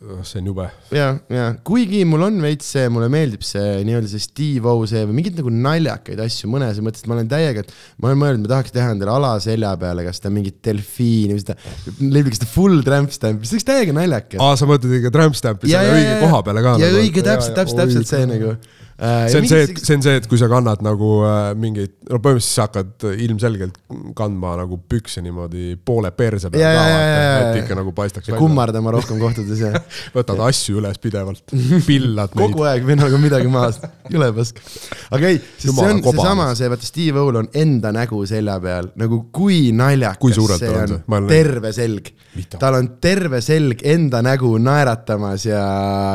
see on jube. ja, ja kuigi mul on veits see, mulle meeldib see nii-öelda see Steve O see või mingeid nagu naljakaid asju mõnes mõttes, et ma olen täiega, et ma olen mõelnud, ma tahaks teha endale alaselja peale, kas ta mingit delfiini või seda, leidlik seda full tramp stamp, see oleks täiega naljakas. aa, sa mõtled ikka tramp stamp'i selle õige koha peale ka? ja õige, täpselt, täpselt, täpselt see nagu. See on see, et, see on see, et kui sa kannad nagu äh, mingeid, no põhimõtteliselt sa hakkad ilmselgelt kandma nagu pükse niimoodi poole perse peal Ja, ka ja, ja, ja, ja. et ikka nagu paistaks ja. kummardama rohkem kohtades ja võtad asju üles pidevalt, pillad neid. kogu aeg vennaga midagi maas, jõle pask. aga ei, sest see Jumala on kobamas. seesama, see vaata Steve O-l on enda nägu selja peal, nagu kui naljakas Kui see on on see? Terve selg tal on terve selg enda nägu naeratamas ja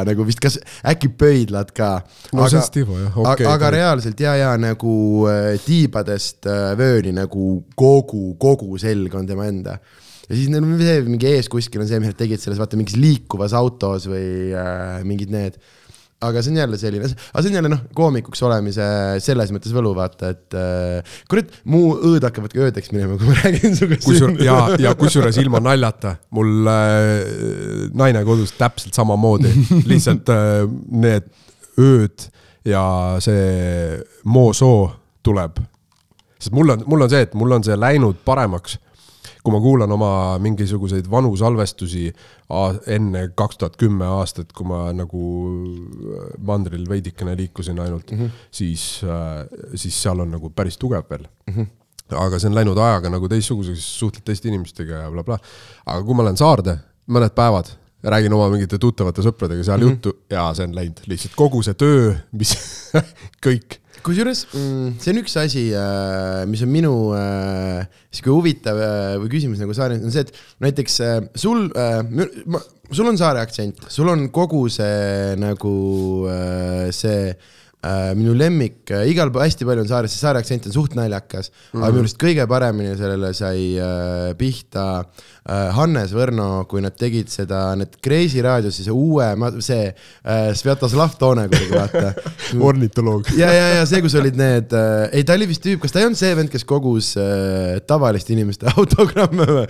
nagu vist kas äkki pöidlad ka. No see on Steve O, jah, okei, aga okei. reaalselt ja, ja nagu äh, tiibadest äh, vööni nagu kogu, kogu selg on tema enda ja siis neil on see mingi ees kuskil on see, mis nad tegid selles vaata mingis liikuvas autos või äh, mingid need. aga see on jälle selline, aga see on jälle noh, koomikuks olemise selles mõttes võlu, vaata, et äh, kurat, mu õõd hakkavad ka öödeks minema, kui ma räägin sinuga. kusjuures ja, ja kusjuures ilma naljata, mul äh, naine kodus täpselt samamoodi, lihtsalt äh, need ööd ja see moosoo tuleb. sest mul on, mul on see, et mul on see läinud paremaks, kui ma kuulan oma mingisuguseid vanu salvestusi enne kaks tuhat kümme aastat, kui ma nagu mandril veidikene liikusin ainult mm, -hmm. siis, siis seal on nagu päris tugev veel mm. -hmm. aga see on läinud ajaga nagu teistsuguseks, suhtled teiste inimestega ja blablabla bla.. aga kui ma lähen saarde mõned päevad, räägin oma mingite tuttavate sõpradega seal mm -hmm. juttu ja see on läinud lihtsalt kogu see töö, mis kõik. kusjuures mm, see on üks asi, mis on minu äh, sihuke huvitav äh, või küsimus nagu saare, on see, et näiteks äh, sul äh,, sul on saare aktsent, sul on kogu see nagu äh, see äh, minu lemmik äh,, igal pool hästi palju on saares, see saare aktsent on suht naljakas mm, -hmm. aga minu arust kõige paremini sellele sai äh, pihta äh, Hannes Võrno, kui nad tegid seda, need Kreisi raadios, see uue, see äh, Svjatoslav Tone kuidagi vaata ornitoloog. ja, ja, ja see, kus olid need äh,, ei ta oli vist tüüp, kas ta ei olnud see vend, kes kogus äh, tavaliste inimeste autogramme või?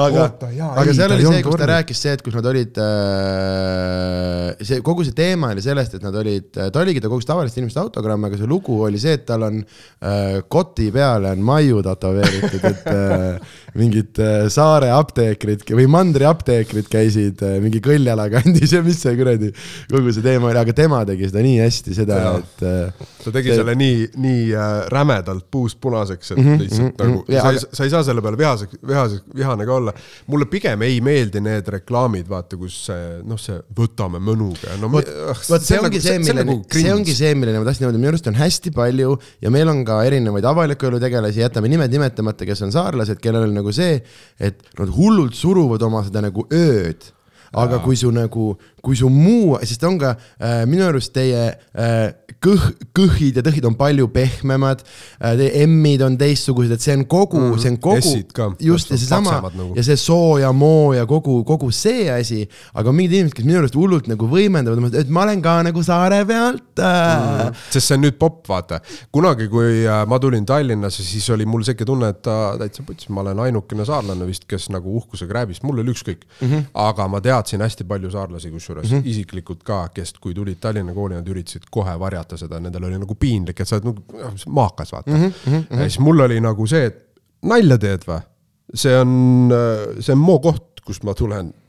aga aga seal oli see, kus ta rääkis see, et kus nad olid äh,, see kogu see teema oli sellest, et nad olid, ta oligi, ta kogus tavaliste inimeste autogramme, aga see lugu oli see, et tal on äh, koti peale on maiu tätoveeritud, et äh, mingid äh, saare apteekrid või mandri apteekrid käisid äh, mingi Kõljala kandis ja mis see kuradi kogu see teema oli, aga tema tegi seda nii hästi, seda, et äh, ta tegi See- selle nii, nii rämedalt puust punaseks, et mm -hmm, lihtsalt mm -hmm, nagu Jaa, sa ei aga-, sa ei saa selle peale vihaseks, vihaseks, vihane ka olla. mulle pigem ei meeldi need reklaamid, vaata, kus noh, see võtame mõnuga, no vot, vot see ongi see, milleni, see ongi see, milleni ma tahtsin jõuda, minu arust on hästi palju ja meil on ka erinevaid avaliku elu tegelasi, jätame nimed nimetamata, kes on saarlased, kellel on nagu see, et nad hullult suruvad oma seda nagu ööd. aga Jaa. kui su nagu, kui su muu, sest on ka äh, minu arust teie äh, kõh, kõhid ja tõhid on palju pehmemad äh,, emmid on teistsugused, et see on kogu mm, -hmm. see on kogu just ja seesama nagu. ja see soo ja moo ja kogu, kogu see asi, aga mingid inimesed, kes minu arust hullult nagu võimendavad, et ma olen ka nagu saare pealt äh,. sest see on nüüd popp, vaata. kunagi, kui äh, ma tulin Tallinnasse, siis oli mul siuke tunne, et täitsa putsis, ma olen ainukene saarlane vist, kes nagu uhkusega rääbis, mul oli ükskõik mm. -hmm. aga ma teadsin hästi palju saarlasi, kusjuures mm -hmm. isiklikult ka, kes, kui tulid Tallinna kooli, nad üritasid kohe varjata seda, nendel oli nagu piinlik, et sa oled nagu noh, maakas, vaata mm. -hmm. ja siis mul oli nagu see, et nalja teed või? see on, see on mu koht, kust ma tulen äh,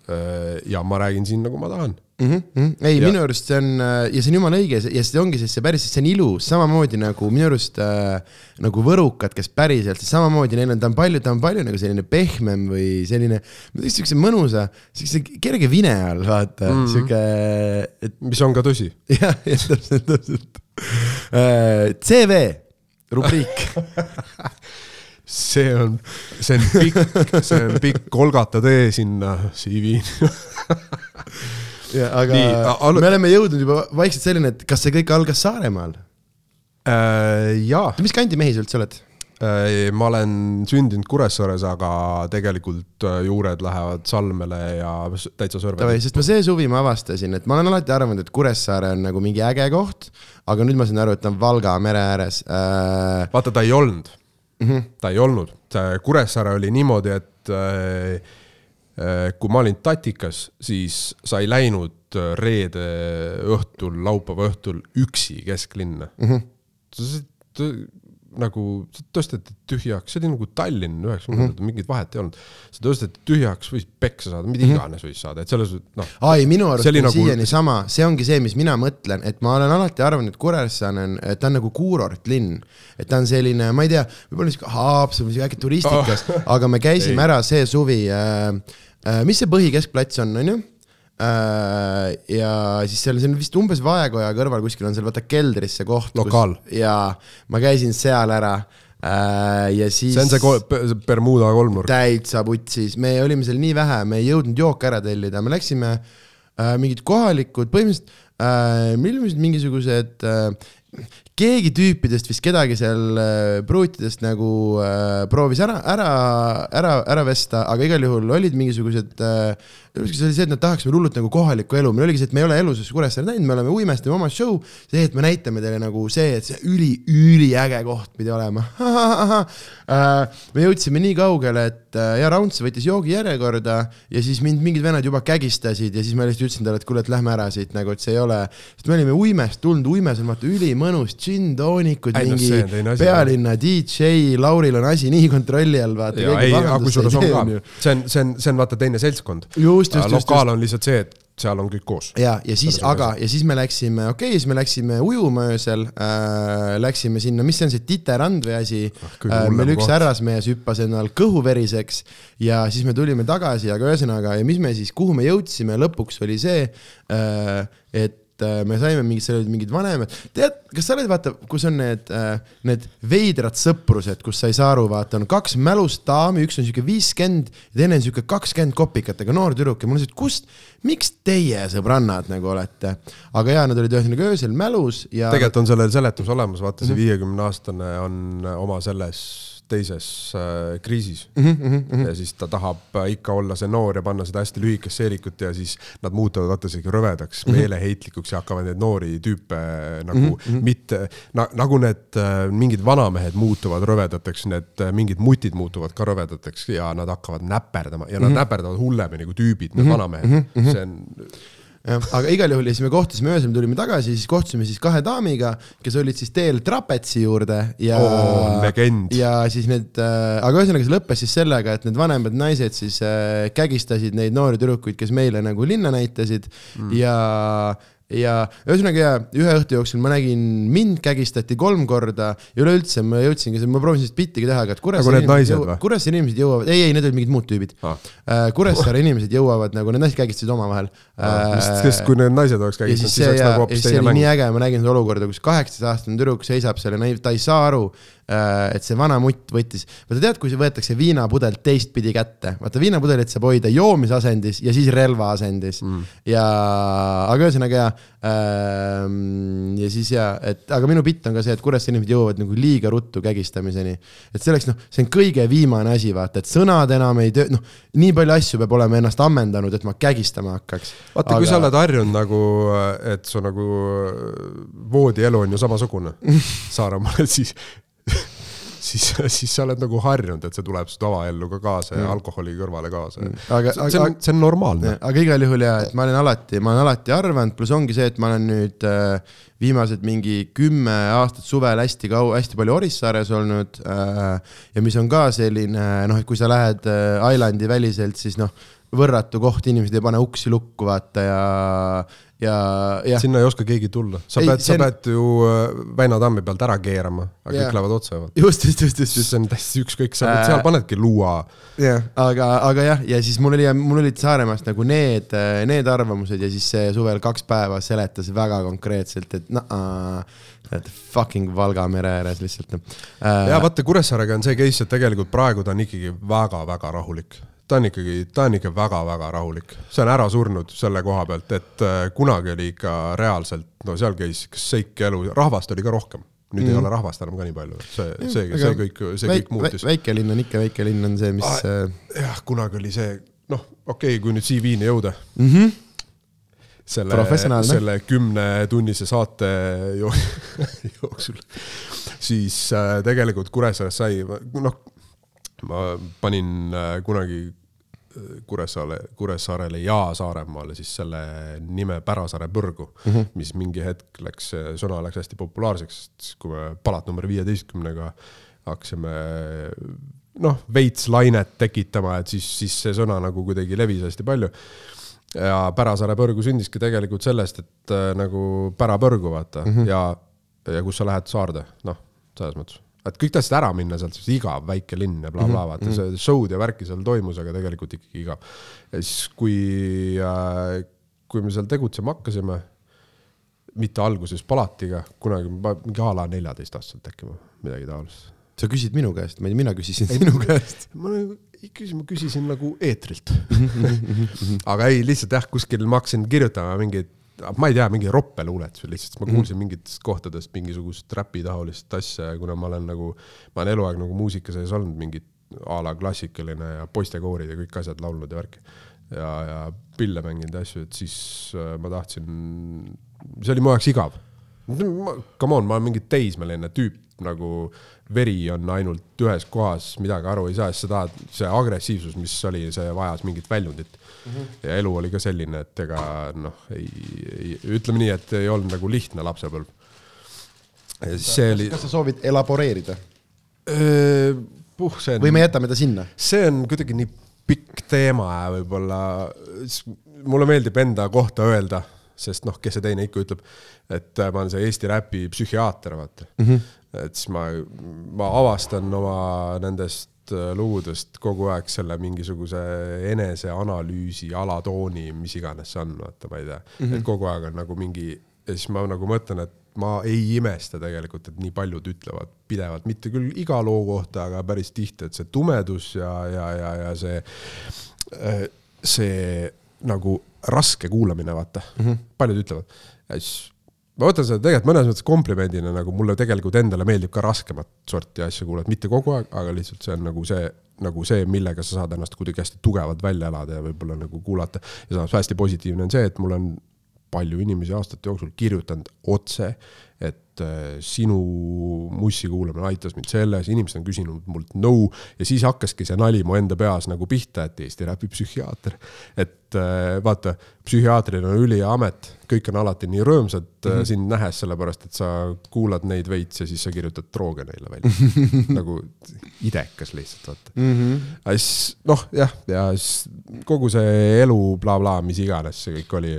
ja ma räägin siin, nagu ma tahan Mm -hmm. ei, minu arust see on äh, ja see on jumala õige ja see ongi siis see päris, see on ilus, samamoodi nagu minu arust äh, nagu võrukad, kes päriselt, samamoodi neil on, ta on palju, ta on palju nagu selline pehmem või selline, ma ütleks siukse mõnusa, siukse kerge vine all, vaata mm, -hmm. siuke, et mis on ka tõsi. jah, jah, täpselt, täpselt. CV rubriik see on, see on pikk, see on pikk kolgata tee sinna CV-ni. ja aga Nii, me oleme jõudnud juba vaikselt selleni, et kas see kõik algas Saaremaal? jaa, mis kandi mehi sa üldse oled? Äh, ma olen sündinud Kuressaares, aga tegelikult äh, juured lähevad Salmele ja täitsa Davai, Sõrvedele. sest ma see suvi ma avastasin, et ma olen alati arvanud, et Kuressaare on nagu mingi äge koht, aga nüüd ma saan aru, et ta on Valga mere ääres äh,. vaata, ta ei olnud mm. -hmm. ta ei olnud, Kuressaare oli niimoodi, et äh, äh, kui ma olin Tatikas, siis sa ei läinud äh, reede õhtul, laupäeva õhtul üksi kesklinna mm. -hmm. Nagu tõsteti tühjaks, see oli nagu Tallinn üheksakümnendatel mm, -hmm. mingit vahet ei olnud. see tõsteti tühjaks, võis peksa saada, mida iganes võis saada, et selles noh, ai, minu arust on nagu- siiani sama, see ongi see, mis mina mõtlen, et ma olen alati arvanud, et Kuressaare on, ta on nagu kuurortlinn. et ta on selline, ma ei tea, võib-olla sihuke Haapsalu, äkki turistikas oh., aga me käisime ära see suvi äh,. Äh, mis see põhikeskplats on, onju? Äh, ja siis seal, see on vist umbes Vaekoja kõrval kuskil on seal vaata keldris see koht. Lokaal. ja ma käisin seal ära äh, ja siis. see on see kol- Be- Bermuda kolmnurk. täitsa putsis, me olime seal nii vähe, me ei jõudnud jooke ära tellida, me läksime äh, mingid kohalikud, põhimõtteliselt äh, meil olid mingisugused äh, keegi tüüpidest vist kedagi seal äh, pruutidest nagu äh, proovis ära, ära, ära, ära vesta, aga igal juhul olid mingisugused äh,, see oli see, et nad tahaks meil hullult nagu kohalikku elu, meil oligi see, et me ei ole eluses Kuressaare näinud, me oleme uimestame oma show, see, et me näitame teile nagu see, et see üli, üliäge koht pidi olema. me jõudsime nii kaugele, et äh, ja Raunts võttis joogi järjekorda ja siis mind mingid vennad juba kägistasid ja siis ma lihtsalt ütlesin talle, et kuule, et lähme ära siit nagu, et see ei ole, sest me olime uimest tulnud, uimes on vaata ülimõnus no mingi asi, pealinna DJ, Lauril on asi nii kontrolli all, vaata. see on, see on, see on vaata teine seltskond. lokaal on lihtsalt see, et seal on kõik koos. ja, ja siis, aga, ja siis me läksime, okei okay,, siis me läksime ujuma öösel äh,, läksime sinna, mis see on see Titerand või asi kõige äh,, meil üks härrasmees hüppas endal kõhu veriseks ja siis me tulime tagasi, aga ühesõnaga, ja mis me siis, kuhu me jõudsime lõpuks oli see äh,, et äh, me saime mingid, seal olid mingid vanemad, tead, kas sa oled, vaata, kus on need äh,, need veidrad sõprused, kus sa ei saa aru, vaata, on kaks mälust daami, üks on sihuke viiskümmend ja teine on sihuke kakskümmend kopikatega noor tüdruk ja on see, et kust, miks teie sõbrannad nagu olete? aga jaa, nad olid ühesõnaga öösel mälus ja. tegelikult on sellel seletus olemas, vaata see viiekümne aastane on oma selles teises äh, kriisis mm. -hmm. ja siis ta tahab äh, ikka olla see noor ja panna seda hästi lühikest seelikut ja siis nad muutuvad vaata isegi rõvedaks mm, -hmm. meeleheitlikuks ja hakkavad neid noori tüüpe äh, nagu mm -hmm. mitte na,, nagu need mingid vanamehed muutuvad rõvedateks, need mingid mutid muutuvad ka rõvedateks ja nad hakkavad näperdama ja nad mm -hmm. näperdavad hullemini kui tüübid, need vanamehed mm, -hmm. see on aga igal juhul ja siis me kohtusime öösel, tulime tagasi, siis kohtusime siis kahe daamiga, kes olid siis teel trapetsi juurde ja Oo, legend. ja siis need äh,, aga ühesõnaga see lõppes siis sellega, et need vanemad naised siis äh, kägistasid neid noori tüdrukuid, kes meile nagu linna näitasid mm. ja ja ühesõnaga ja ühe õhtu jooksul ma nägin, mind kägistati kolm korda ja üleüldse ma jõudsingi, ma proovisin sellist bittigi teha, aga et Nagu Kuressaare need naised jõu-? Kuressaare inimesed jõuavad, ei, ei, need olid mingid muud tüübid Ah. ah.. Kuressaare inimesed jõuavad nagu, need naised kägistasid omavahel Äh, sest kui need naised oleks käigistanud, siis siis oleks nagu hoopis teine oli nii mäng. äge, ma nägin seda olukorda, kus kaheksateistaastane tüdruk seisab seal ja näib- ta ei saa aru, et see vana mutt võttis, vaata tead, kui võetakse viinapudel teistpidi kätte, vaata viinapudelit saab hoida joomisasendis ja siis relvaasendis mm. ja, aga ühesõnaga ja ähm, ja siis ja, et aga minu bitt on ka see, et Kuressaare inimesed jõuavad nagu liiga ruttu kägistamiseni. et selleks noh, see on kõige viimane asi, vaata, et sõnad enam ei töö, noh, nii palju asju peab olema ennast ammendanud, et ma kägistama hakkaks. vaata, kui sa oled harjunud nagu, et su nagu voodielu on ju samasugune Saaremaal, et siis, siis, siis sa oled nagu harjunud, et see tuleb su tavaellu ka kaasa ja alkoholi kõrvale kaasa. aga, see on, see on normaalne. aga igal juhul ja, et ma olen alati, ma olen alati arvanud, pluss ongi see, et ma olen nüüd äh, viimased mingi kümme aastat suvel hästi kaua, hästi palju Orissaares olnud äh, ja mis on ka selline noh, et kui sa lähed äh, Islandi väliselt, siis noh, võrratu koht, inimesed ei pane uksi lukku, vaata ja, ja, jah. sinna ei oska keegi tulla, sa Ei, pead, sa on- pead ju äh, Väina tammi pealt ära keerama, aga Jaa. kõik lähevad otse. just, just, just, just, see on täiesti ükskõik, sa Äh, seal panedki luua. jah, aga, aga jah, ja siis mul oli, mul olid Saaremaast nagu need, need arvamused ja siis see suvel kaks päeva seletas väga konkreetselt, et naa, et fucking Valga mere ääres lihtsalt noh ja äh,. vaata, Kuressaarega on see case, et tegelikult praegu ta on ikkagi väga-väga rahulik. Ta on ikkagi, ta on ikka väga-väga rahulik, see on ära surnud selle koha pealt, et äh, kunagi oli ikka reaalselt, no seal käis seik elu, rahvast oli ka rohkem. nüüd mm. ei ole rahvast enam ka nii palju, see, see, see kõik, see kõik muutus. väikelinn on ikka väikelinn on see, mis Ah, äh, jah, kunagi oli see, noh, okei okay,, kui nüüd CV-ni jõuda mm. -hmm. selle selle kümnetunnise saate jo jooksul, siis äh, tegelikult Kuressaares sai, noh, ma panin äh, kunagi äh, Kuressaare, Kuressaarele ja Saaremaale siis selle nime Pärasaare põrgu mm, -hmm. mis mingi hetk läks, sõna läks hästi populaarseks, siis kui me palat number viieteistkümnega hakkasime noh, veits lainet tekitama, et siis, siis see sõna nagu kuidagi levis hästi palju ja Pärasaare põrgu sündiski tegelikult sellest, et äh, nagu pärapõrgu vaata mm -hmm. ja, ja kus sa lähed saarde, noh, selles mõttes, et kõik tahtsid ära minna sealt, sest igav väike linn ja blablabla bla,, vaata see show'd ja värki seal toimus, aga tegelikult ikkagi igav. ja siis, kui äh,, kui me seal tegutsema hakkasime, mitte alguses palatiga, kunagi mingi a la neljateistaastaselt äkki või midagi taolist. sa küsid minu käest, ma ei tea, mina küsisin sinu käest. ma nagu ei küsi, ma küsisin nagu eetrilt. aga ei, lihtsalt jah, kuskil ma hakkasin kirjutama mingit, ma ei tea, mingi roppeluulet või lihtsalt, ma kuulsin mingitest kohtadest mingisugust räpitaolist asja ja kuna ma olen nagu, ma olen eluaeg nagu muusika sees olnud, mingit a la klassikaline ja poistekoorid ja kõik asjad laulnud ja värki. ja, ja pille mänginud ja asju, et siis äh, ma tahtsin, see oli mu jaoks igav. Come on, ma olen mingi teismeline tüüp nagu veri on ainult ühes kohas, midagi aru ei saa, siis sa tahad, see agressiivsus, mis oli, see vajas mingit väljundit mm. -hmm. ja elu oli ka selline, et ega noh, ei, ei, ütleme nii, et ei olnud nagu lihtne lapsepõlv. ja siis see oli, kas sa soovid elaboreerida puh, see või on, me jätame ta sinna? see on kuidagi nii pikk teema ja võib-olla mulle meeldib enda kohta öelda, sest noh, kes see teine ikka ütleb, et ma olen see Eesti räpi psühhiaater, vaata mm. -hmm. Et siis ma, ma avastan oma nendest äh, lugudest kogu aeg selle mingisuguse eneseanalüüsi alatooni, mis iganes see on, vaata, ma ei tea mm, -hmm. et kogu aeg on nagu mingi ja siis ma nagu mõtlen, et ma ei imesta tegelikult, et nii paljud ütlevad pidevalt, mitte küll iga loo kohta, aga päris tihti, et see tumedus ja, ja, ja, ja see, see nagu raske kuulamine, vaata mm, -hmm. paljud ütlevad. ja siis ma võtan seda tegelikult mõnes mõttes komplimendina, nagu mulle tegelikult endale meeldib ka raskemat sorti asju kuulata, mitte kogu aeg, aga lihtsalt see on nagu see, nagu see, millega sa saad ennast kuidagi hästi tugevalt välja elada ja võib-olla nagu kuulata. ja samas hästi positiivne on see, et mul on palju inimesi aastate jooksul kirjutanud otse, et äh, sinu mussi kuulamine aitas mind selles, inimesed on küsinud mult nõu ja siis hakkaski see nali mu enda peas nagu pihta, et Eesti räpi psühhiaater. et äh, vaata, psühhiaatril on ülihea amet, kõik on alati nii rõõmsad mm -hmm. sind nähes, sellepärast et sa kuulad neid veits ja siis sa kirjutad drooge neile välja. nagu idekas lihtsalt, vaata mm. -hmm. noh, jah, ja kogu see elu blablabla, mis iganes see kõik oli.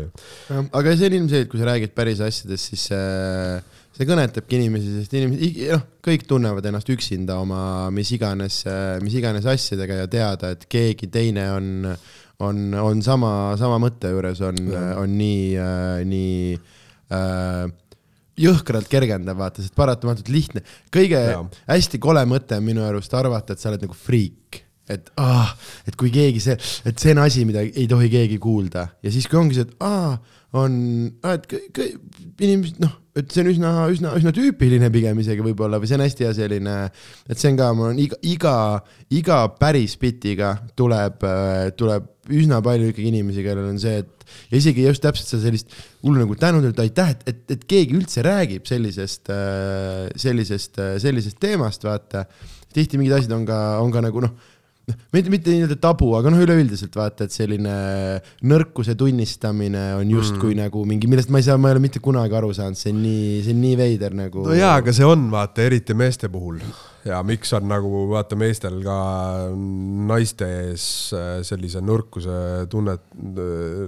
aga see on ilmselgelt, kui sa räägid päris asjadest, siis see, see kõnetabki inimesi, sest inimesed, noh, kõik tunnevad ennast üksinda oma mis iganes, mis iganes asjadega ja teada, et keegi teine on, on, on sama, sama mõtte juures, on, on nii nii äh, jõhkralt kergendav, vaata, sest paratamatult lihtne, kõige Jaa. hästi kole mõte on minu arust arvata, et sa oled nagu friik, et ah, et kui keegi see, et see on asi, mida ei tohi keegi kuulda. Ja siis, kui ongi see, et aa, on, et kõ- kõ- inimesed noh, et see on üsna, üsna, üsna tüüpiline pigem isegi võib-olla või see on hästi hea selline, et see on ka, mul on iga, iga, iga päris bitiga tuleb, tuleb üsna palju ikkagi inimesi, kellel on see, et ja isegi just täpselt seda sellist hullu nagu tänud, et aitäh, et, et, et keegi üldse räägib sellisest, sellisest, sellisest teemast, vaata. tihti mingid asjad on ka, on ka nagu noh, noh, mitte, mitte nii-öelda tabu, aga noh, üleüldiselt vaata, et selline nõrkuse tunnistamine on justkui mm. nagu mingi, millest ma ei saa, ma ei ole mitte kunagi aru saanud, see on nii, see on nii veider nagu. no jaa, aga see on vaata eriti meeste puhul ja miks on nagu vaata meestel ka naiste ees äh, sellise nõrkuse tunnet,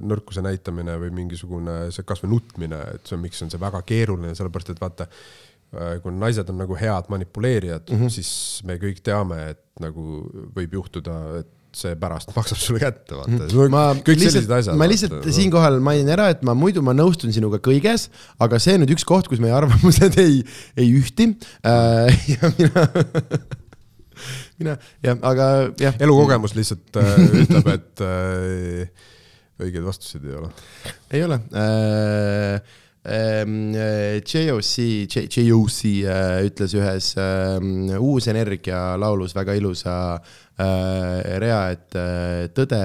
nõrkuse näitamine või mingisugune see kasvõi nutmine, et see on, miks on see väga keeruline, sellepärast et vaata, kui naised on nagu head manipuleerijad mm, -hmm. siis me kõik teame, et nagu võib juhtuda, et see pärast maksab sulle kätte, vaata Mhm. kõik sellised lihtsalt, asjad. ma lihtsalt siinkohal mainin ära, et ma muidu ma nõustun sinuga kõiges, aga see on nüüd üks koht, kus meie arvamused ei, ei ühti äh. ja mina, mina jah, aga jah. elukogemus lihtsalt äh, ütleb, et äh, õigeid vastuseid ei ole. ei ole äh,. JOC, JOC äh, ütles ühes ähm, Uus Energia laulus väga ilusa äh, rea, et tõde,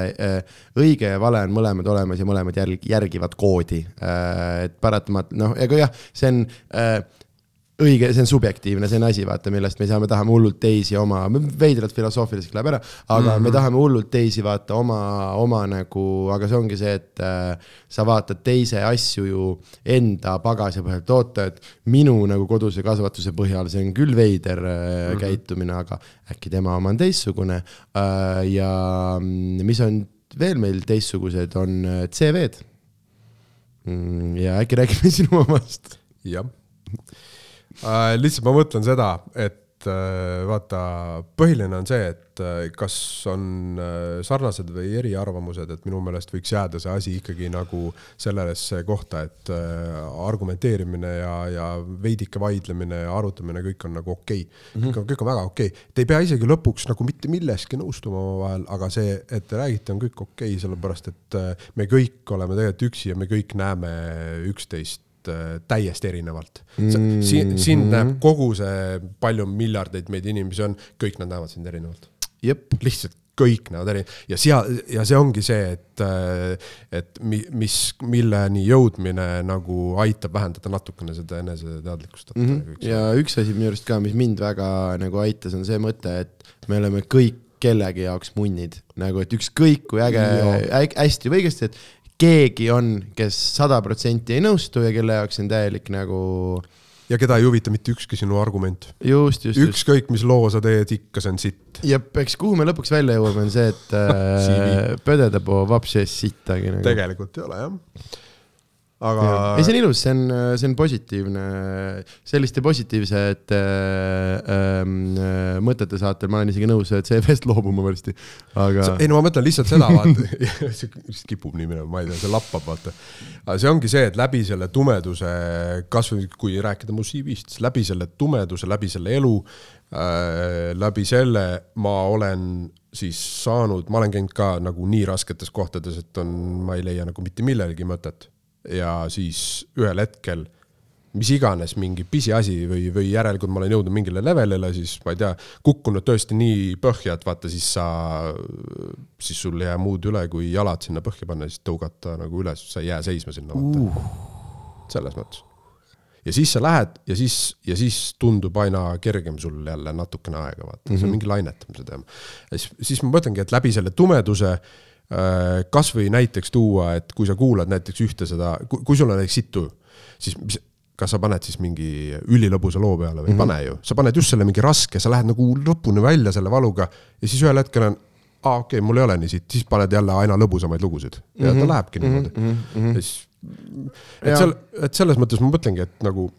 õige ja vale on mõlemad olemas ja mõlemad järg-, järgivad koodi. et paratamatult, noh, ega jah, see on õige, see on subjektiivne, see on asi, vaata, millest me saame, tahame hullult teisi oma, veidralt filosoofiliseks läheb ära, aga mm -hmm. me tahame hullult teisi vaata oma, oma nagu, aga see ongi see, et äh, sa vaatad teise asju ju enda pagasi põhjal, et oota, et minu nagu koduse kasvatuse põhjal, see on küll veider äh, mm -hmm. käitumine, aga äkki tema oma on teistsugune äh, ja mm, mis on veel meil teistsugused, on äh, CV-d mm,. ja äkki räägime sinu omast jah. Lihtsalt ma mõtlen seda, et äh, vaata, põhiline on see, et äh, kas on äh, sarnased või eriarvamused, et minu meelest võiks jääda see asi ikkagi nagu sellesse kohta, et äh, argumenteerimine ja, ja veidike vaidlemine ja arutamine, kõik on nagu okei okay. mm. -hmm. kõik on, kõik on väga okei okay.. Te ei pea isegi lõpuks nagu mitte milleski nõustuma omavahel, aga see, et te räägite, on kõik okei okay,, sellepärast et äh, me kõik oleme tegelikult üksi ja me kõik näeme üksteist äh, täiesti erinevalt mm. siin, sind näeb kogu see, palju miljardeid meid inimesi on, kõik nad näevad sind erinevalt. lihtsalt kõik näevad eri- ja seal ja see ongi see, et, et mi, mis, milleni jõudmine nagu aitab vähendada natukene seda eneseteadlikkust mm. -hmm. ja üks asi minu arust ka, mis mind väga nagu aitas, on see mõte, et me oleme kõik kellegi jaoks munnid, nagu et ükskõik kui äge, hästi või õigesti, et keegi on, kes sada protsenti ei nõustu ja kelle jaoks on täielik nagu ja keda ei huvita mitte ükski sinu argument. just, just, ükskõik, mis loo sa teed, ikka see on sitt. jep, eks kuhu me lõpuks välja jõuame, on see, et äh, pödede po vapsi ees sittagi nagu. tegelikult ei ole jah. Aga ei, see on ilus, see on, see on positiivne, selliste positiivsete äh, äh, mõtete saatel ma olen isegi nõus CV-st loobuma varsti, aga ei no ma mõtlen lihtsalt seda, vaata, see lihtsalt kipub nii minema, ma ei tea, see lappab, vaata. aga see ongi see, et läbi selle tumeduse, kasvõi kui rääkida mu CV-st, siis läbi selle tumeduse, läbi selle elu äh,, läbi selle ma olen siis saanud, ma olen käinud ka nagu nii rasketes kohtades, et on, ma ei leia nagu mitte millelgi mõtet. Ja siis ühel hetkel mis iganes mingi pisiasi või, või järelikult ma olen jõudnud mingile levelile, siis ma ei tea, kukkunud tõesti nii põhja, et vaata siis sa, siis sul ei jää muud üle, kui jalad sinna põhja panna siis tõugata nagu üles, sa ei jää seisma sinna uh.. selles mõttes. ja siis sa lähed ja siis, ja siis tundub aina kergem sul jälle natukene aega, vaata mm, -hmm. see on mingi lainetamise teema. ja siis, siis ma mõtlengi, et läbi selle tumeduse äh, kasvõi näiteks tuua, et kui sa kuulad näiteks ühte seda, kui sul on näiteks sitt tuju, siis mis, kas sa paned siis mingi ülilõbusa loo peale või ei mm -hmm. pane ju, sa paned just selle mingi raske, sa lähed nagu lõpuni välja selle valuga ja siis ühel hetkel on, aa okei okay,, mul ei ole nii sitt, siis paned jälle aina lõbusamaid lugusid ja mm -hmm. ta lähebki niimoodi mm. -hmm. ja siis, et seal, et selles mõttes ma mõtlengi, et nagu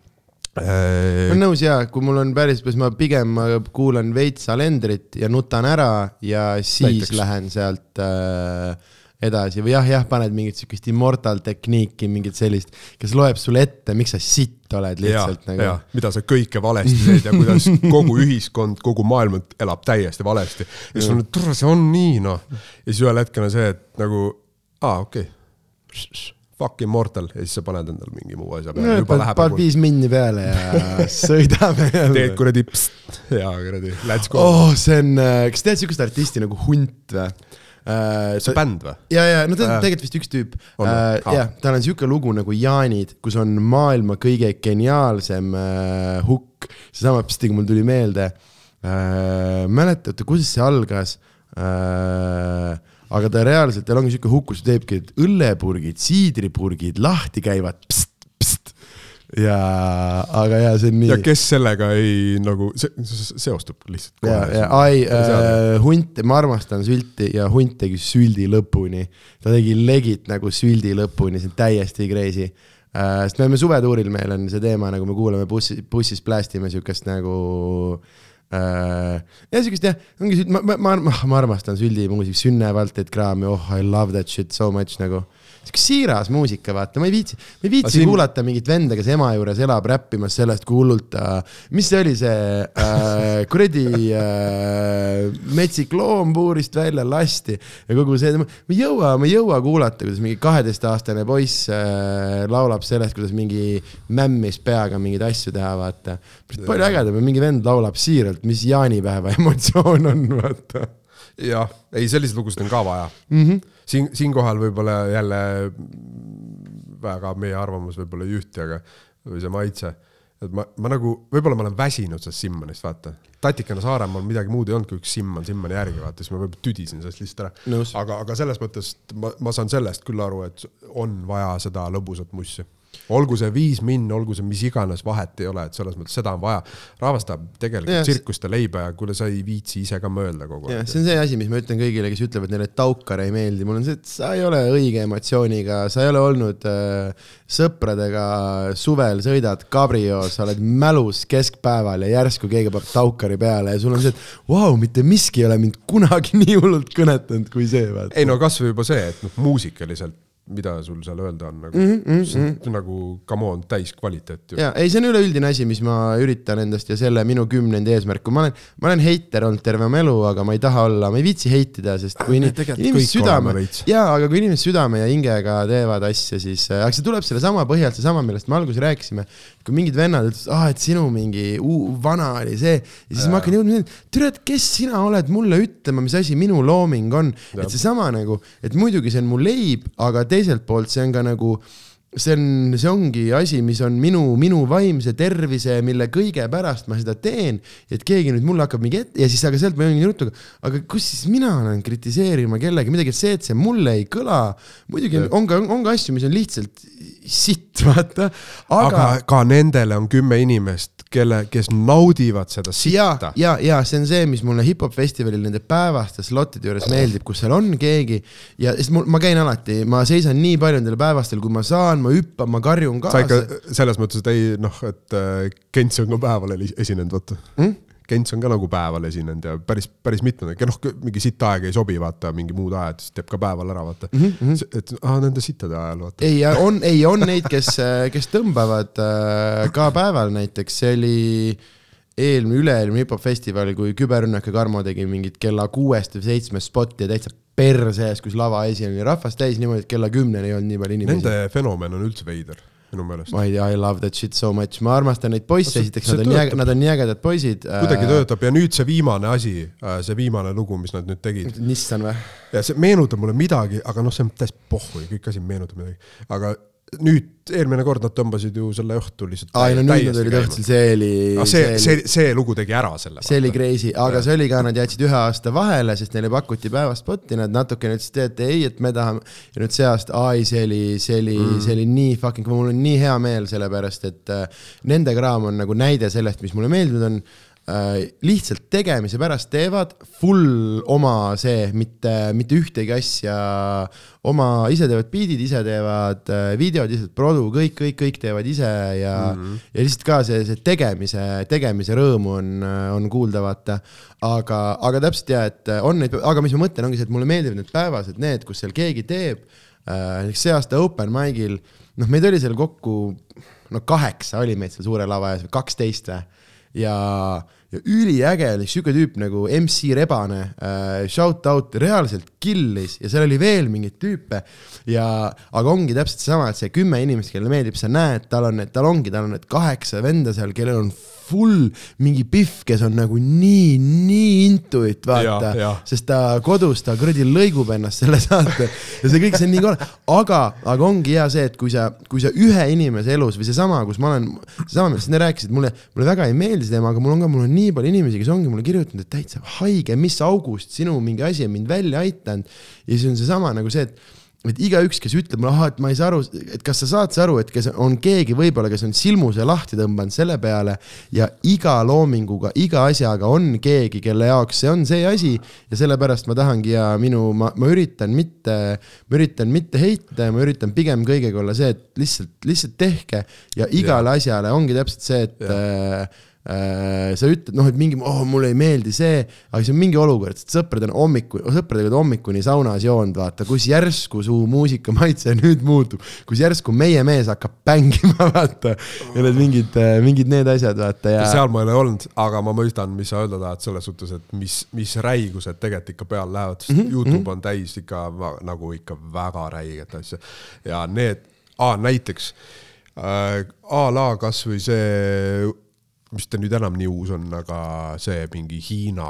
ma äh, olen nõus ja kui mul on päris, ma pigem ma kuulan veits Alendrit ja nutan ära ja siis Näiteks. Lähen sealt äh, edasi või jah, jah, paned mingit siukest immortal tehniiki, mingit sellist, kes loeb sulle ette, miks sa sitt oled ja lihtsalt, nagu ja. mida sa kõike valesti teed ja kuidas kogu ühiskond, kogu maailm elab täiesti valesti. ja siis on, et tule, see on nii noh. ja siis ühel hetkel on see, et nagu, aa okei okay., fuck immortal ja siis sa paned endale mingi muu asja peale, juba paned nagu, viis minni peale ja sõidame teed jälle. kuradi, ja kuradi, let's go oh, see on, kas tead siukest artisti nagu Hunt või? see on bänd või? ja, ja no ta on Äh. tegelikult vist üks tüüp jah, tal on siuke lugu nagu Jaanid, kus on maailma kõige geniaalsem uh, hukk, seesama pstiga mul tuli meelde uh,. mäletate, kuidas see algas uh,? Aga ta reaalselt, tal ongi siuke hukk, kus ta teebki, et õllepurgid, siidripurgid lahti käivad, pst, pst. ja, aga ja see on nii ja. kes sellega ei nagu se, se, seostub lihtsalt. ja, ja ai äh,, hunt, ma armastan sülti ja hunt tegi süldi lõpuni. ta tegi legit nagu süldi lõpuni, see on täiesti crazy äh,. sest me oleme suvetuuril, meil on see teema, nagu me kuulame bussi, bussis plästime siukest nagu äh,. Ja siukest jah, ongi, ma, ma, ma, ma, ma armastan süldi muusik, Sünne Valtet Kraami, oh I love that shit so much nagu siuke siiras muusika, vaata, ma ei viitsi, ma ei viitsi siin- kuulata mingit venda, kes ema juures elab, räppimas sellest, kui hullult ta, mis see oli see äh, kuradi äh, metsik loom puurist välja lasti ja kogu see, ma ei jõua, ma ei jõua kuulata, kuidas mingi kaheteistaastane poiss äh, laulab sellest, kuidas mingi mämmis peaga mingeid asju teha, vaata. palju ägedam, mingi vend laulab siiralt, mis jaanipäeva emotsioon on, vaata jah, ei selliseid lugusid on ka vaja mm. -hmm. siin, siinkohal võib-olla jälle väga meie arvamus võib-olla ei ühti, aga või see maitse, et ma, ma nagu, võib-olla ma olen väsinud sellest Simmonist, vaata. tatikana Saaremaal midagi muud ei olnud kui üks Simmon Simmoni järgi, vaata, siis ma võib-olla tüdisin sellest lihtsalt ära. Aga, aga selles mõttes ma, ma saan sellest küll aru, et on vaja seda lõbusat mussi. Olgu see viis min, olgu see mis iganes, vahet ei ole, et selles mõttes seda on vaja. rahvas tahab tegelikult Jah, yeah, see- tsirkust ja leiba ja kuule, sa ei viitsi ise ka mõelda kogu aeg. see on see asi, mis ma ütlen kõigile, kes ütlevad neile, et Taukar ei meeldi, mul on see, et sa ei ole õige emotsiooniga, sa ei ole olnud äh, sõpradega suvel, sõidad kabrios, sa oled mälus keskpäeval ja järsku keegi paneb Taukari peale ja sul on see, et vau wow,, mitte miski ei ole mind kunagi nii hullult kõnetanud kui see, ei no kasvõi juba see, et noh, muusikaliselt, mida sul seal öelda on nagu mm, -hmm. see on nagu come on, täiskvaliteet ju. ja ei, see on üleüldine asi, mis ma üritan endast ja selle minu kümnendi eesmärk, kui ma olen, ma olen heiter olnud terve oma elu, aga ma ei taha olla, ma ei viitsi heitida, sest kui kõik oleme südame jaa, aga kui inimesed südame ja hingega teevad asja, siis äh, aga see tuleb sellesama põhjalt, seesama, millest me alguses rääkisime. kui mingid vennad ütlesid, ah, et sinu mingi uu, vana oli see ja siis ja. ma hakkan jõudma, tere, et kes sina oled mulle ütlema, mis asi minu looming on. et seesama nagu, et muidugi see on mu leib, aga teiselt poolt see on ka nagu see on, see ongi asi, mis on minu, minu vaimse tervise, mille kõige pärast ma seda teen. et keegi nüüd mulle hakkab mingi ette ja siis, aga sealt ma jõuangi ruttu, aga kus siis mina olen kritiseerima kellegi midagi, et see, et see mulle ei kõla. muidugi on, on ka, on ka asju, mis on lihtsalt sitt, vaata. aga, ka nendele on kümme inimest, kelle, kes naudivad seda ja sitta,. ja, ja see on see, mis mulle hip-hop festivalil nende päevaste slotide juures meeldib, kus seal on keegi ja sest mul, ma käin alati, ma seisan nii palju nendel päevastel, kui ma saan, ma hüppan, ma karjun sa ikka kaasa. selles mõttes, et ei noh, et äh, Kents on ka päeval esinenud, vaata Hmm? Kents on ka nagu päeval esinenud ja päris, päris mitmed, noh, mingi sitt aeg ei sobi, vaata, mingi muud ajad, siis teeb ka päeval ära, vaata mm. -hmm. et aa, nende sittade ajal, vaata. ei, on, ei, on neid, kes, kes tõmbavad äh, ka päeval näiteks, see oli eelmine, üle-eelmine hip-hop festival, kui Küberrünnak ja Karmo tegi mingit kella kuuest või seitsmest spotti ja täitsa perse ees, kus lava esi oli rahvast täis niimoodi, et kella kümneni ei olnud nii palju inimesi. Nende fenomen on üldse veider, minu meelest. ma ei tea, I love that shit so much, ma armastan neid poisse, esiteks nad on nii äge-, nad on nii ägedad poisid. kuidagi töötab ja nüüd see viimane asi, see viimane lugu, mis nad nüüd tegid Nissan või? ja see meenutab mulle midagi, aga noh, see on täiesti pohhu ja kõik asi meenutab midagi, aga nüüd eelmine kord nad tõmbasid ju selle õhtu lihtsalt. aa, ei no nüüd nad olid õhtul, see oli. aga see, see, see lugu tegi ära selle. see oli crazy, aga see oli ka, nad jätsid ühe aasta vahele, sest neile pakuti päevast spotti, nad natukene ütlesid, et ei, et me tahame. ja nüüd see aasta, ai, see oli, see oli mm., see oli nii fucking, mul on nii hea meel, sellepärast et äh, nende kraam on nagu näide sellest, mis mulle meeldinud on lihtsalt tegemise pärast teevad full oma see, mitte, mitte ühtegi asja oma, ise teevad beat'id, ise teevad äh, videod, ise produ, kõik, kõik, kõik teevad ise ja mm, -hmm. ja lihtsalt ka see, see tegemise, tegemise rõõmu on, on kuulda, vaata. aga, aga täpselt ja, et on neid, aga mis ma mõtlen, ongi see, et mulle meeldivad need päevased, need, kus seal keegi teeb äh,. näiteks see aasta open mic'il, noh, meid oli seal kokku, no kaheksa oli meid seal suure lava ees või kaksteist või ja, ja üliäge oli sihuke tüüp nagu MC Rebane äh,, shout out, reaalselt killis. Ja seal oli veel mingeid tüüpe. Ja, aga ongi täpselt seesama, et see kümme inimest, kellele meeldib, sa näed, tal on tal ongi, tal on need kaheksa venda seal, kellel on full mingi pihv, kes on nagu nii, nii into it, vaata. Sest ta kodus, ta kuradi lõigub ennast selle saate. Ja see kõik, see on nii kole, aga, aga ongi hea see, et kui sa, kui sa ühe inimese elus või seesama, kus ma olen, seesama, millest sa rääkisid, mulle, mulle väga ei meeldi see teema, aga mul on ka, mul on nii palju inimesi, kes ongi mulle kirjutanud, et täitsa haige, mis august sinu mingi asi on mind välja aidanud ja siis on seesama nagu see, et et igaüks, kes ütleb mulle, ahah, et ma ei saa aru, et kas sa saad sa aru, et kes on keegi võib-olla, kes on silmuse lahti tõmmanud selle peale ja iga loominguga, iga asjaga on keegi, kelle jaoks see on see asi ja sellepärast ma tahangi ja minu, ma, ma üritan mitte, ma üritan mitte heita ja ma üritan pigem kõigega olla see, et lihtsalt, lihtsalt tehke ja igale asjale ongi täpselt see, et äh, äh, sa ütled noh, et mingi oh,, mulle ei meeldi see, aga see on mingi olukord, sest sõprad on hommiku, sõpradega hommikuni saunas joonud, vaata, kus järsku su muusikamaitse nüüd muutub, kus järsku meie mees hakkab mängima, vaata. ja need mingid, mingid need asjad, vaata ja. seal ma ei ole olnud, aga ma mõistan, mis sa öelda tahad selles suhtes, et mis, mis räigused tegelikult ikka peal lähevad, sest mm -hmm. Youtube on täis ikka nagu ikka väga räiget asja. ja need, näiteks äh, a la kasvõi see, mis ta nüüd enam nii uus on, aga see mingi Hiina,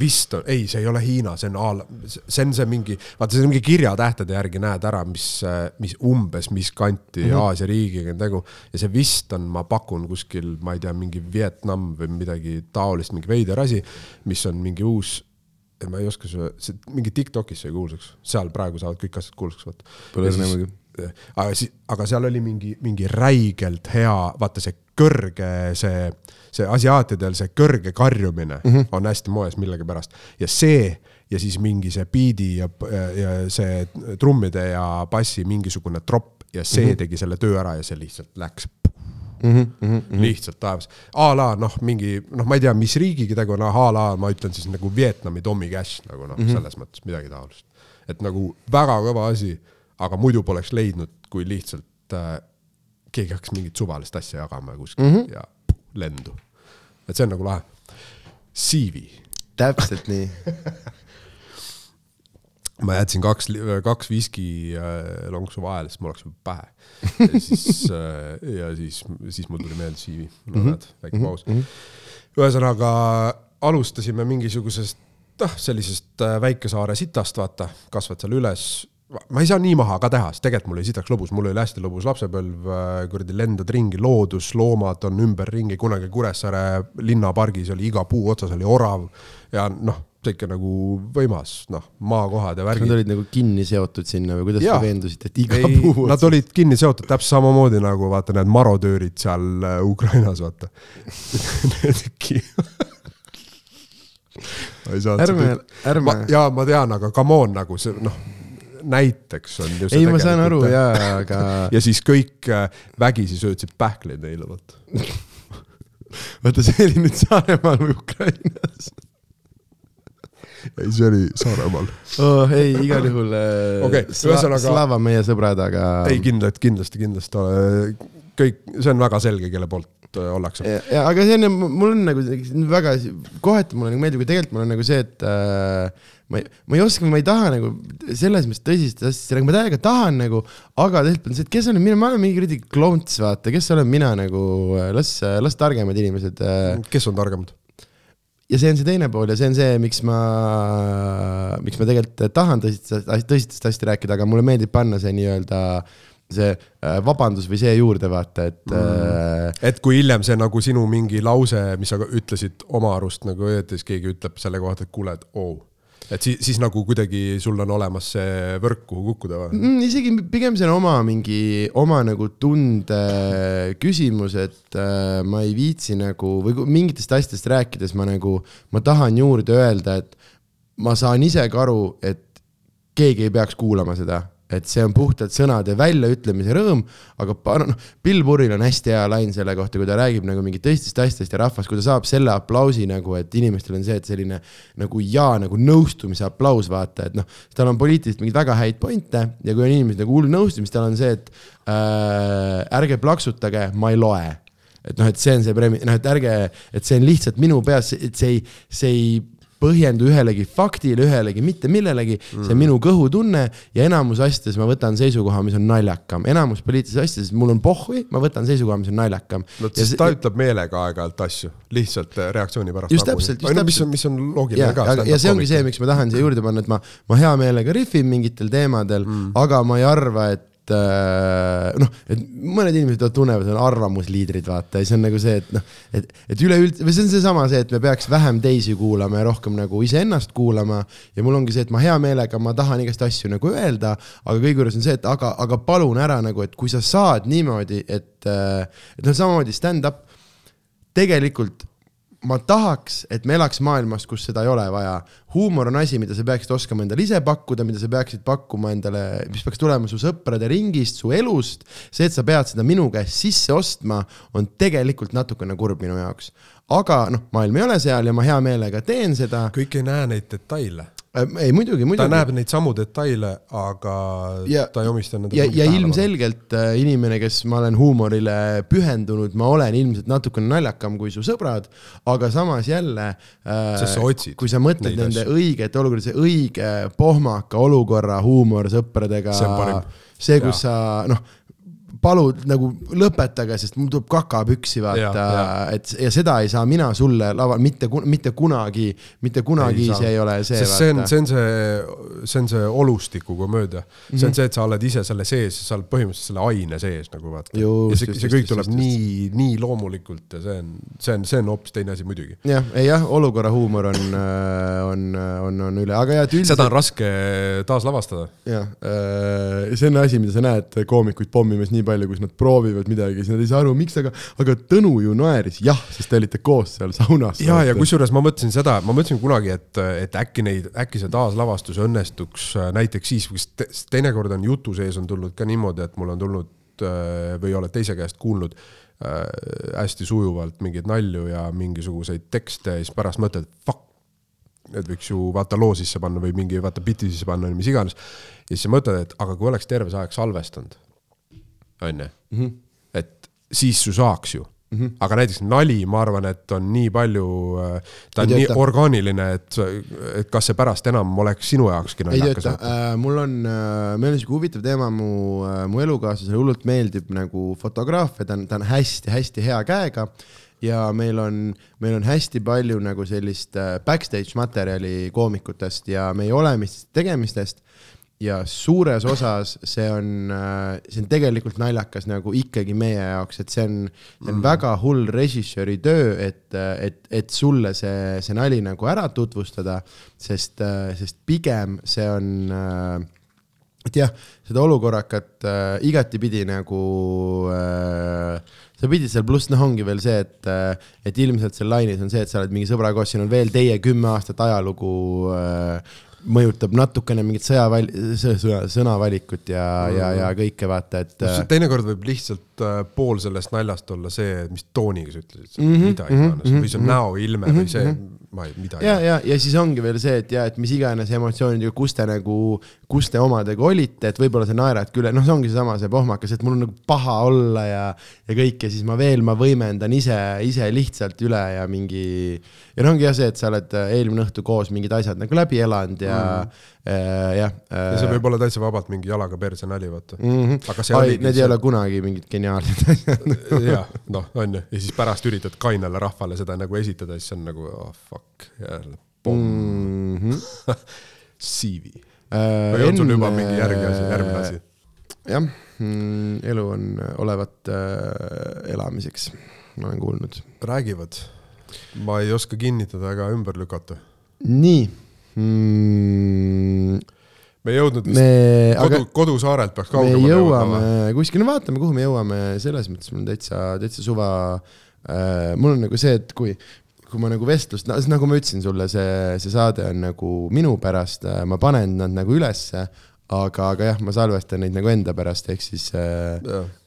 vist on, ei, see ei ole Hiina, see on a see on see mingi, vaata see on mingi kirjatähtede järgi näed ära, mis, mis umbes, mis kanti mm -hmm. Aasia riigiga on tegu ja see vist on, ma pakun kuskil, ma ei tea, mingi Vietnam või midagi taolist, mingi veider asi, mis on mingi uus ma ei oska sulle, see mingi Tiktokis sai kuulsaks, seal praegu saavad kõik asjad kuulsaks, vaata. Pole õrna muidugi. Aga siis, aga seal oli mingi, mingi räigelt hea, vaata see kõrge, see, see asiaatidel see kõrge karjumine mm -hmm. on hästi moes millegipärast ja see ja siis mingi see biidi ja, ja see trummide ja bassi mingisugune tropp ja see mm -hmm. tegi selle töö ära ja see lihtsalt läks Mm -hmm, mm -hmm. lihtsalt taevas. a la noh, mingi noh, ma ei tea, mis riigiga tegu on, a la ma ütlen siis nagu Vietnami Tommy Cash nagu noh mm -hmm., selles mõttes midagi taolist. et nagu väga kõva asi, aga muidu poleks leidnud, kui lihtsalt äh, keegi hakkas mingit suvalist asja jagama kuskil mm -hmm. ja lendu. et see on nagu lahe. CV, täpselt nii. ma jätsin kaks, kaks viski äh, lonksu vahele, sest mul läks pähe. ja siis äh,, ja siis, siis mul tuli meelde CV, no näed, väike paus. ühesõnaga alustasime mingisugusest, noh, sellisest äh, väikesaare sitast, vaata, kasvad seal üles. Ma ei saa nii maha ka teha, sest tegelikult mul oli sitaks lõbus, mul oli hästi lõbus lapsepõlv, kuradi lendad ringi, loodus, loomad on ümberringi, kunagi Kuressaare linnapargis oli iga puu otsas oli orav ja noh ikka nagu võimas, noh, maakohad ja kas nad värgid. olid nagu kinni seotud sinna või kuidas Jaa. te veendusite, et iga ei, puu nad olid kinni seotud täpselt samamoodi nagu vaata need marodöörid seal äh, Ukrainas, vaata. Ma ei saanud ärme, ärme, jaa, ma tean, aga come on nagu see noh, näiteks on ju ei, ma saan aru jaa, aga ja siis kõik äh, vägisi söötsid pähkleid neile, vaata. see oli nüüd Saaremaal või Ukrainas ei, see oli Saaremaal. oh,. ei, igal juhul Okei, sla, ühesõnaga- Slava meie sõbrad, aga. ei, kindlasti, kindlasti, kindlasti. kõik, see on väga selge, kelle poolt äh, ollakse. ja aga see on, mul on nagu väga, kohati mulle nagu meeldib, kui tegelikult mul on nagu see, et äh, ma ei, ma ei oska, ma ei taha nagu selles mõttes tõsist asja, nagu ma täiega tahan nagu, aga tegelikult on see, et kes olen mina, ma olen mingi kuradi klounts, vaata, kes olen mina nagu, las, las targemad inimesed äh, kes on targemad? ja see on see teine pool ja see on see, miks ma, miks ma tegelikult tahan tõsistest, tõsistest asjadest rääkida, aga mulle meeldib panna see nii-öelda see äh, vabandus või see juurde vaata, et mm. et kui hiljem see nagu sinu mingi lause, mis sa ütlesid oma arust nagu õieti, siis keegi ütleb selle kohta, et kuule, et oo oh.. Et siis, siis nagu kuidagi sul on olemas see võrk, kuhu kukkuda või? mm, isegi pigem see on oma mingi, oma nagu tunde küsimus, et äh, ma ei viitsi nagu või mingitest asjadest rääkides ma nagu, ma tahan juurde öelda, et ma saan ise ka aru, et keegi ei peaks kuulama seda, et see on puhtalt sõnade väljaütlemise rõõm, aga noh, Bill Burril on hästi hea lain selle kohta, kui ta räägib nagu mingit tõsistest asjadest ja rahvas, kui ta saab selle aplausi nagu, et inimestel on see, et selline nagu jaa, nagu nõustumise aplaus, vaata, et noh, tal on poliitiliselt mingeid väga häid pointe ja kui on inimesed nagu hull nõustumist, tal on see, et äh, ärge plaksutage, ma ei loe. Et noh, et see on see preemi-, noh, et ärge, et see on lihtsalt minu peas, et see ei, see ei põhjendu ühelegi faktile, ühelegi mitte millelegi mm, see on minu kõhutunne ja enamus asjades ma võtan seisukoha, mis on naljakam. enamus poliitilistes asjades mul on pohhui, ma võtan seisukoha, mis on naljakam. no siis ta ütleb meelega aeg-ajalt asju, lihtsalt äh, reaktsiooni pärast. Just täpselt, just no, mis täpselt. on, mis on loogiline ja, ka. aga, ja see ongi see, miks ma tahan siia juurde panna, et ma, ma hea meelega rihvin mingitel teemadel mm., aga ma ei arva, et äh, noh, et mõned inimesed tunnevad, on arvamusliidrid, vaata, ja see on nagu see, et noh, et, et üleüldse, või see on seesama see, et me peaks vähem teisi kuulama ja rohkem nagu iseennast kuulama ja mul ongi see, et ma hea meelega, ma tahan igast asju nagu öelda, aga kõige juures on see, et aga, aga palun ära nagu, et kui sa saad niimoodi, et, et noh, samamoodi stand-up, tegelikult ma tahaks, et me elaks maailmas, kus seda ei ole vaja. huumor on asi, mida sa peaksid oskama endale ise pakkuda, mida sa peaksid pakkuma endale, mis peaks tulema su sõprade ringist, su elust. see, et sa pead seda minu käest sisse ostma, on tegelikult natukene kurb minu jaoks. aga noh, maailm ei ole seal ja ma hea meelega teen seda. kõik ei näe neid detaile. Ei muidugi, ta muidugi. näeb neid samu detaile, aga Ja- ta ei omista nendele ja, ja ilmselgelt äh, inimene, kes ma olen huumorile pühendunud, ma olen ilmselt natukene naljakam kui su sõbrad, aga samas jälle äh, kui sa mõtled nende asju. õigete olukorda, see õige pohmaka olukorra huumor sõpradega, See see, kus sa noh, palud nagu lõpetage, sest mul tuleb kakapüksi Ja, vaata et ja seda ei saa mina sulle laval mitte, mitte kunagi, mitte kunagi Ei see ei ole see. sest see on, see on see, see on see olustikukomöödia mm. -hmm. see on see, et sa oled ise selle sees, sa oled põhimõtteliselt selle aine sees nagu vaata. Ja see, see kõik tuleb just, just. nii, nii loomulikult ja see on, see on, see on hoopis teine asi muidugi. jah, ei jah, olukorra huumor on, on, on, on üle, aga jah, et üldiselt seda on raske taaslavastada. jah, see on asi, mida sa näed koomikuid pommimas nii palju, kus nad proovivad midagi, siis nad ei saa aru, miks, aga, aga Tõnu ju naeris, jah, sest te olite koos seal saunas. ja, ja kusjuures ma mõtlesin seda, ma mõtlesin kunagi, et, et äkki neid, äkki see taaslavastus õnnestuks äh, näiteks siis, kui te- teinekord on jutu sees on tulnud ka niimoodi, et mul on tulnud äh, või oled teise käest kuulnud äh, hästi sujuvalt mingeid nalju ja mingisuguseid tekste ja siis pärast mõtled, fuck, et võiks ju vaata loo sisse panna või mingi vaata biti sisse panna või mis iganes. ja siis sa mõtled, et aga kui oleks terve see aeg salvestanud, onju, et siis su saaks ju. Mm -hmm. aga näiteks nali, ma arvan, et on nii palju, ta on Ei nii orgaaniline, et, et kas see pärast enam oleks sinu jaokski ei naljakas tööta, mul on, meil on siuke huvitav teema, mu, mu elukaaslasele hullult meeldib nagu fotograafia, ta on, ta on hästi-hästi hea käega. Ja meil on, meil on hästi palju nagu sellist äh, backstage materjali koomikutest ja meie olemistest, tegemistest ja suures osas see on, see on tegelikult naljakas nagu ikkagi meie jaoks, et see on, see on mm. väga hull režissööri töö, et, et, et sulle see, see nali nagu ära tutvustada, sest, sest pigem see on äh, et jah, seda olukorrakat äh, igatipidi nagu äh, sa pidid seal, pluss noh, ongi veel see, et, et ilmselt seal lainis on see, et sa oled mingi sõbraga koos, siin on veel teie kümme aastat ajalugu äh, mõjutab natukene mingit sõna, sõnavalikut ja mm., ja, ja kõike vaata, et äh, teinekord võib lihtsalt äh, pool sellest naljast olla see, mis tooniga sa ütlesid Mhm, mm, -hmm, mida iganes mm mhm, -hmm, või see näoilme mm -hmm, või see, ma ei, mida ja, ja, ja siis ongi veel see, et ja, et mis iganes emotsioonid ja kus te nagu, kus te omadega olite, et võib-olla sa naeradki üle, noh, see ongi seesama see pohmakas, et mul on nagu paha olla ja, ja kõik ja siis ma veel, ma võimendan ise, ise lihtsalt üle ja mingi. ja noh, ongi jah see, et sa oled äh, eelmine õhtu koos mingid asjad nagu läbi elanud ja mm. äh, jah ja see võib olla täitsa vabalt mingi jalaga perse nali, vaata. mm. -hmm. aga see Ai, need ei ole kunagi mingid geniaalsed asjad. jah, noh, on ju, ja siis pärast üritad kainele rahvale seda nagu esitada, siis on nagu oh, fuck, jälle pomm Mm -hmm. CV. Äh, või on sul juba mingi järgi asi, järgmine asi? jah mm,, elu on olevat äh, elamiseks, ma olen kuulnud. räägivad. ma ei oska kinnitada ega ümber lükata. nii mm,. me ei jõudnud vist me, aga kodu, kodusaarelt peaks kaugemale jõudma. kuskile, vaatame, kuhu me jõuame, selles mõttes mul on täitsa, täitsa suva äh,. mul on nagu see, et kui, kui ma nagu vestlust, nagu ma ütlesin sulle, see, see saade on nagu minu pärast, ma panen nad nagu ülesse, aga, aga jah, ma salvestan neid nagu enda pärast, ehk siis äh,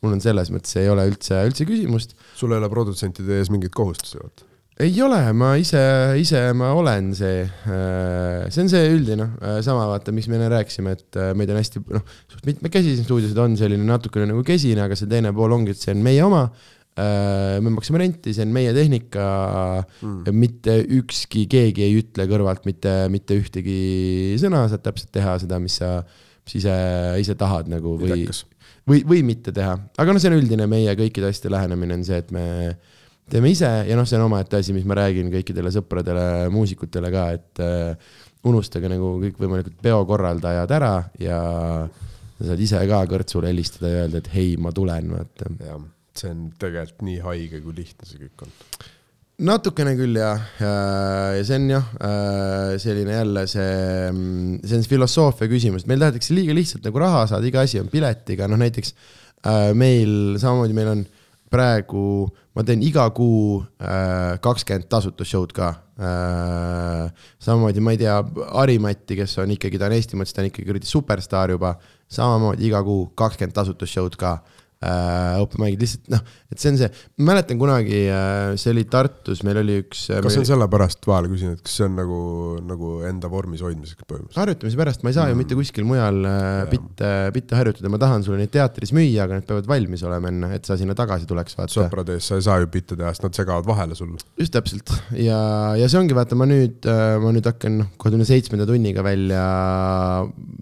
mul on selles mõttes ei ole üldse, üldse küsimust sul ei ole produtsentide ees mingeid kohustusi, vaata. ei ole, ma ise, ise ma olen see, see on see üldine, sama vaata, miks me enne rääkisime, et äh, meid on hästi noh, suht mitmekesi siin stuudios on selline natukene nagu kesine, aga see teine pool ongi, et see on meie oma. Me maksame renti, see on meie tehnika mm., mitte ükski, keegi ei ütle kõrvalt mitte, mitte ühtegi sõna, saad täpselt teha seda, mis sa, mis ise, ise tahad nagu või, või, või mitte teha, aga noh, see on üldine meie kõikide asjade lähenemine on see, et me teeme ise ja noh, see on omaette asi, mis ma räägin kõikidele sõpradele, muusikutele ka, et äh, unustage nagu kõikvõimalikud peokorraldajad ära ja sa saad ise ka kõrtsule helistada ja öelda, et hei, ma tulen, vaata. See on tegelikult nii haige, kui lihtne see kõik on. natukene küll jah, ja see on jah, selline jälle see, see on filosoofia küsimus, et meil tahetakse liiga lihtsalt nagu raha saada, iga asi on piletiga, noh näiteks äh, meil samamoodi meil on praegu, ma teen iga kuu kakskümmend tasuta show'd ka äh,. samamoodi ma ei tea, Harimati, kes on ikkagi, ta on Eesti mõttes, ta on ikkagi kuradi superstaar juba, samamoodi iga kuu kakskümmend tasuta show'd ka äh, open mic'id lihtsalt noh, et see on see, mäletan kunagi äh,, see oli Tartus, meil oli üks. kas see on sellepärast vahele küsin, et kas see on nagu, nagu enda vormis hoidmiseks põhimõtteliselt? harjutamise pärast, ma ei saa ju mitte kuskil mujal äh, bitte, bitte harjutada, ma tahan sulle neid teatris müüa, aga need peavad valmis olema enne, et sa sinna tagasi tuleks, vaata. sõprade ees sa ei saa ju bitte teha, sest nad segavad vahele sul. just täpselt ja, ja see ongi, vaata, ma nüüd, ma nüüd hakkan noh, kahekümne seitsmenda tunniga välja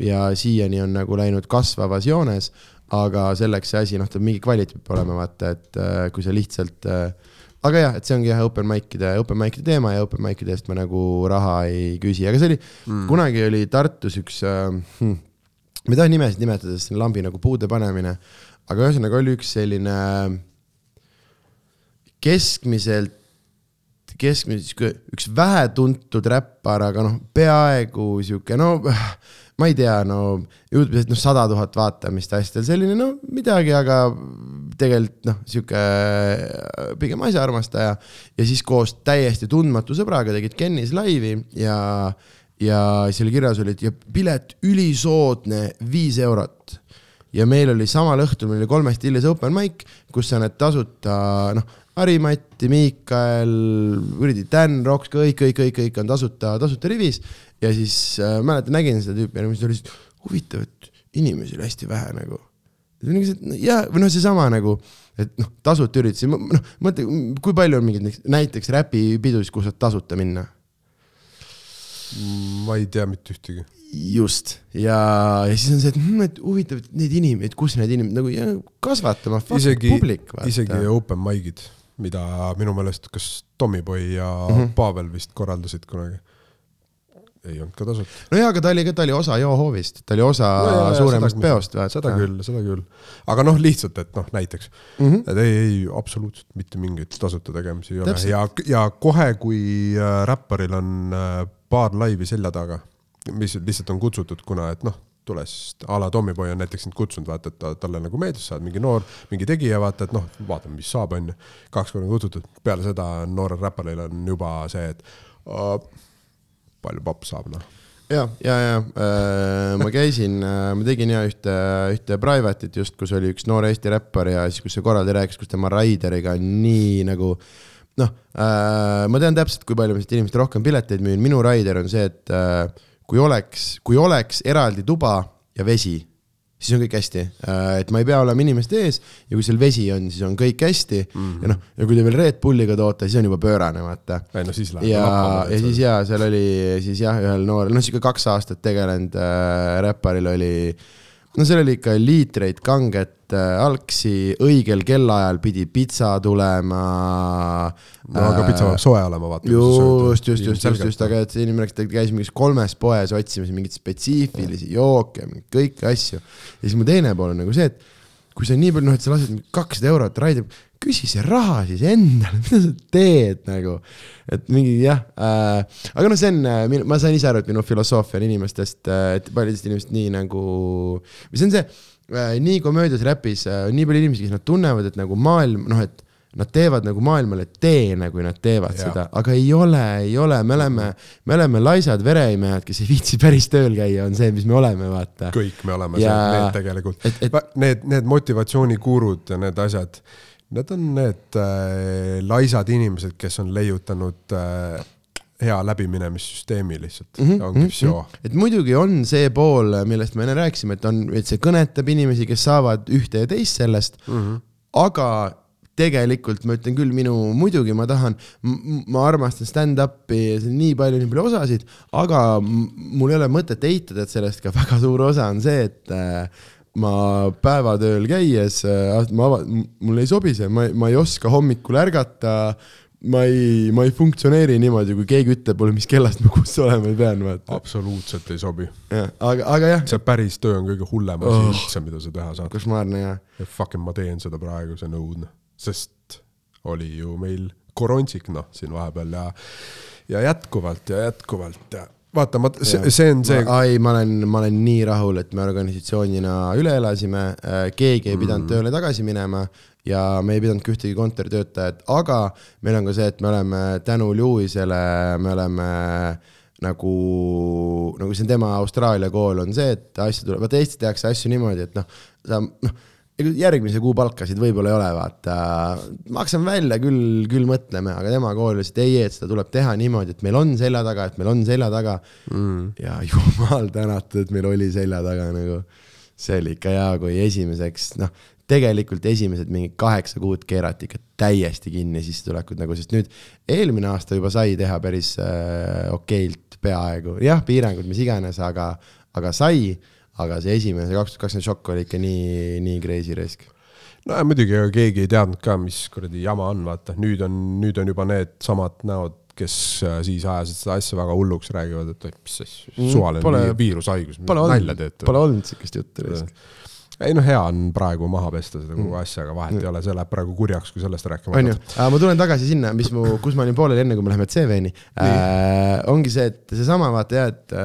ja siiani on nagu läinud kasvavas joones, aga selleks see asi, noh, mingi kvaliteet peab olema, vaata, et äh, kui sa lihtsalt äh, aga jah, et see ongi jah, open mic'ide, open mic'ide teema ja open mic'ide eest ma nagu raha ei küsi, aga see oli mm., kunagi oli Tartus üks hmm, ma ei taha nimesid nimetada, sest see on lambi nagu puude panemine, aga ühesõnaga oli üks selline keskmiselt, keskmiselt üks vähetuntud räppar, aga noh, peaaegu sihuke, no ma ei tea, no Youtube'is, noh, sada tuhat vaatamist asjadel, selline no midagi, aga tegelikult noh, sihuke pigem asjaarmastaja ja siis koos täiesti tundmatu sõbraga tegid Kennis laivi ja, ja seal kirjas oli, et ja pilet ülisoodne viis eurot ja meil oli samal õhtul, meil oli kolmes stiilis open mic, kus sa need tasuta, noh, Harimati, Miikael, kuradi Dan Rocks, kõik, kõik, kõik, kõik on tasuta, tasuta rivis. Ja siis äh, mäletan, nägin seda tüüpi ja siis oli lihtsalt huvitav, et inimesi oli hästi vähe nagu. ja, või noh, seesama nagu, et noh, tasuta üritusi, noh, mõtle, kui palju on mingeid näiteks- räpipidusid, kus saad tasuta minna ma ei tea mitte ühtegi. just ja, ja siis on see, et, hm, et huvitav, et need inimesed, kus need inimesed nagu ja, kasvatama publik. isegi open mic'id, mida minu meelest kas Tommyboy ja mm. -hmm. Pavel vist korraldasid kunagi. Ei olnud ka tasuta. no jaa, aga ta oli ta oli osa Johoovist, ta oli osa No jaa, suuremast seda- peost, seda. küll, seda küll. aga noh, lihtsalt, et noh, näiteks mm. -hmm. et ei, ei absoluutselt mitte mingeid tasuta tegemisi ei ole Täpselt. ja, ja kohe, kui äh, räpparil on äh, paar laivi selja taga, mis lihtsalt on kutsutud, kuna et noh, tule siis a la Tommyboy on näiteks sind kutsunud, vaata, et ta, talle nagu meeldis, sa oled mingi noor, mingi tegija, vaata, et noh, vaatame, mis saab, onju. kaks korda kutsutud, peale seda noorel räpparil on juba see, et uh, palju papp saab, noh. ja, ja, ja äh, ma käisin, ma tegin ja ühte, ühte private'it just, kus oli üks noor Eesti räppar ja siis, kus see korraldaja rääkis, kus tema Raideriga nii nagu noh äh,, ma tean täpselt, kui palju ma siit inimesed rohkem pileteid müün, minu Raider on see, et äh, kui oleks, kui oleks eraldi tuba ja vesi, siis on kõik hästi, et ma ei pea olema inimeste ees ja kui seal vesi on, siis on kõik hästi mm -hmm. ja noh, ja kui te veel Red Bulliga toote, siis on juba pöörane, vaata ei no siis läheb. ja, ja siis jaa, seal oli siis jah, ühel noorel, noh sihuke kaks aastat tegelenud äh, räpparil oli, no seal oli ikka liitreid kanget äh, algsi, õigel kellaajal pidi pitsa tulema. no aga pitsa peab soe olema, vaata. just, just, just, just, just, aga et see inimene rääkis, et käis mingis kolmes poes otsimas mingeid spetsiifilisi jooke, kõiki asju. ja siis mu teine pool on nagu see, et kui sa nii palju, noh, et sa lased kakssada eurot raidi, küsi see raha siis endale, mida sa teed nagu. et mingi jah äh,, aga noh, see on, ma sain ise aru, et minu filosoofia on inimestest äh,, et paljudest inimestest nii nagu, see on see äh,, nii komöödias, räpis äh, on nii palju inimesi, kes nad tunnevad, et nagu maailm, noh, et nad teevad nagu maailmale teene, kui nad teevad ja. seda, aga ei ole, ei ole, me oleme, me oleme laisad vereimejad, kes ei viitsi päris tööl käia, on see, mis me oleme, vaata. kõik me oleme Ja- ja... need tegelikult et- need, need motivatsioonikuurud ja need asjad, need on need äh, laisad inimesed, kes on leiutanud äh, hea läbiminemissüsteemi lihtsalt mm, -hmm, ongi mhm, visio. et muidugi on see pool, millest me enne rääkisime, et on, et see kõnetab inimesi, kes saavad ühte ja teist sellest mm. -hmm. aga tegelikult ma ütlen küll, minu, muidugi ma tahan, ma armastan stand-up'i ja on nii palju, nii palju osasid, aga mul ei ole mõtet eitada, et sellest ka väga suur osa on see, et äh, ma päevatööl käies, ma ava-, mulle ei sobi see, ma, ma ei oska hommikul ärgata ma ei, ma ei funktsioneeri niimoodi, kui keegi ütleb mulle, mis kellast ma kus olema pean, vaata. absoluutselt ei sobi. aga, aga jah, see päris töö on kõige hullem asi Oh. üldse, mida sa teha saad. košmaarne ja ja fucking ma teen seda praegu, see on õudne, sest oli ju meil korontsik noh, siin vahepeal ja, ja jätkuvalt ja jätkuvalt ja vaata, ma, see, see on see, ai, ma olen, ma olen nii rahul, et me organisatsioonina üle elasime, keegi ei pidanud Mm. tööle tagasi minema ja me ei pidanudki ühtegi kontoritöötajat, aga meil on ka see, et me oleme tänu Lewisele, me oleme nagu, nagu see on tema Austraalia kool, on see, et asju tuleb, vaata Eestis tehakse asju niimoodi, et noh, sa noh, järgmise kuu palkasid võib-olla ei ole, vaata, maksame välja küll, küll mõtleme, aga tema kool ütles, et ei, et seda tuleb teha niimoodi, et meil on selja taga, et meil on selja taga mm.. ja jumal tänatud, et meil oli selja taga nagu, see oli ikka hea, kui esimeseks, noh, tegelikult esimesed mingi kaheksa kuud keerati ikka täiesti kinni sissetulekud nagu, sest nüüd eelmine aasta juba sai teha päris äh, okeilt peaaegu, jah, piirangud, mis iganes, aga, aga sai aga see esimene, see kaks tuhat kakskümmend šokk oli ikka nii, nii crazy risk. no ja muidugi ega keegi ei teadnud ka, mis kuradi jama on, vaata nüüd on, nüüd on juba needsamad näod, kes äh, siis ajasid seda asja väga hulluks, räägivad, et mis asja, Mm, suvaline pole- vi- viirushaigus, Pole nalja teete. pole olnud siukest juttu risk. Ei noh, hea on praegu maha pesta seda kogu asja, aga vahet ei ole, see läheb praegu kurjaks, kui sellest rääkima ju, ma tulen tagasi sinna, mis mu, kus ma olin pooleli enne, kui me läheme CV-ni äh,. ongi see, et seesama vaata jah, et,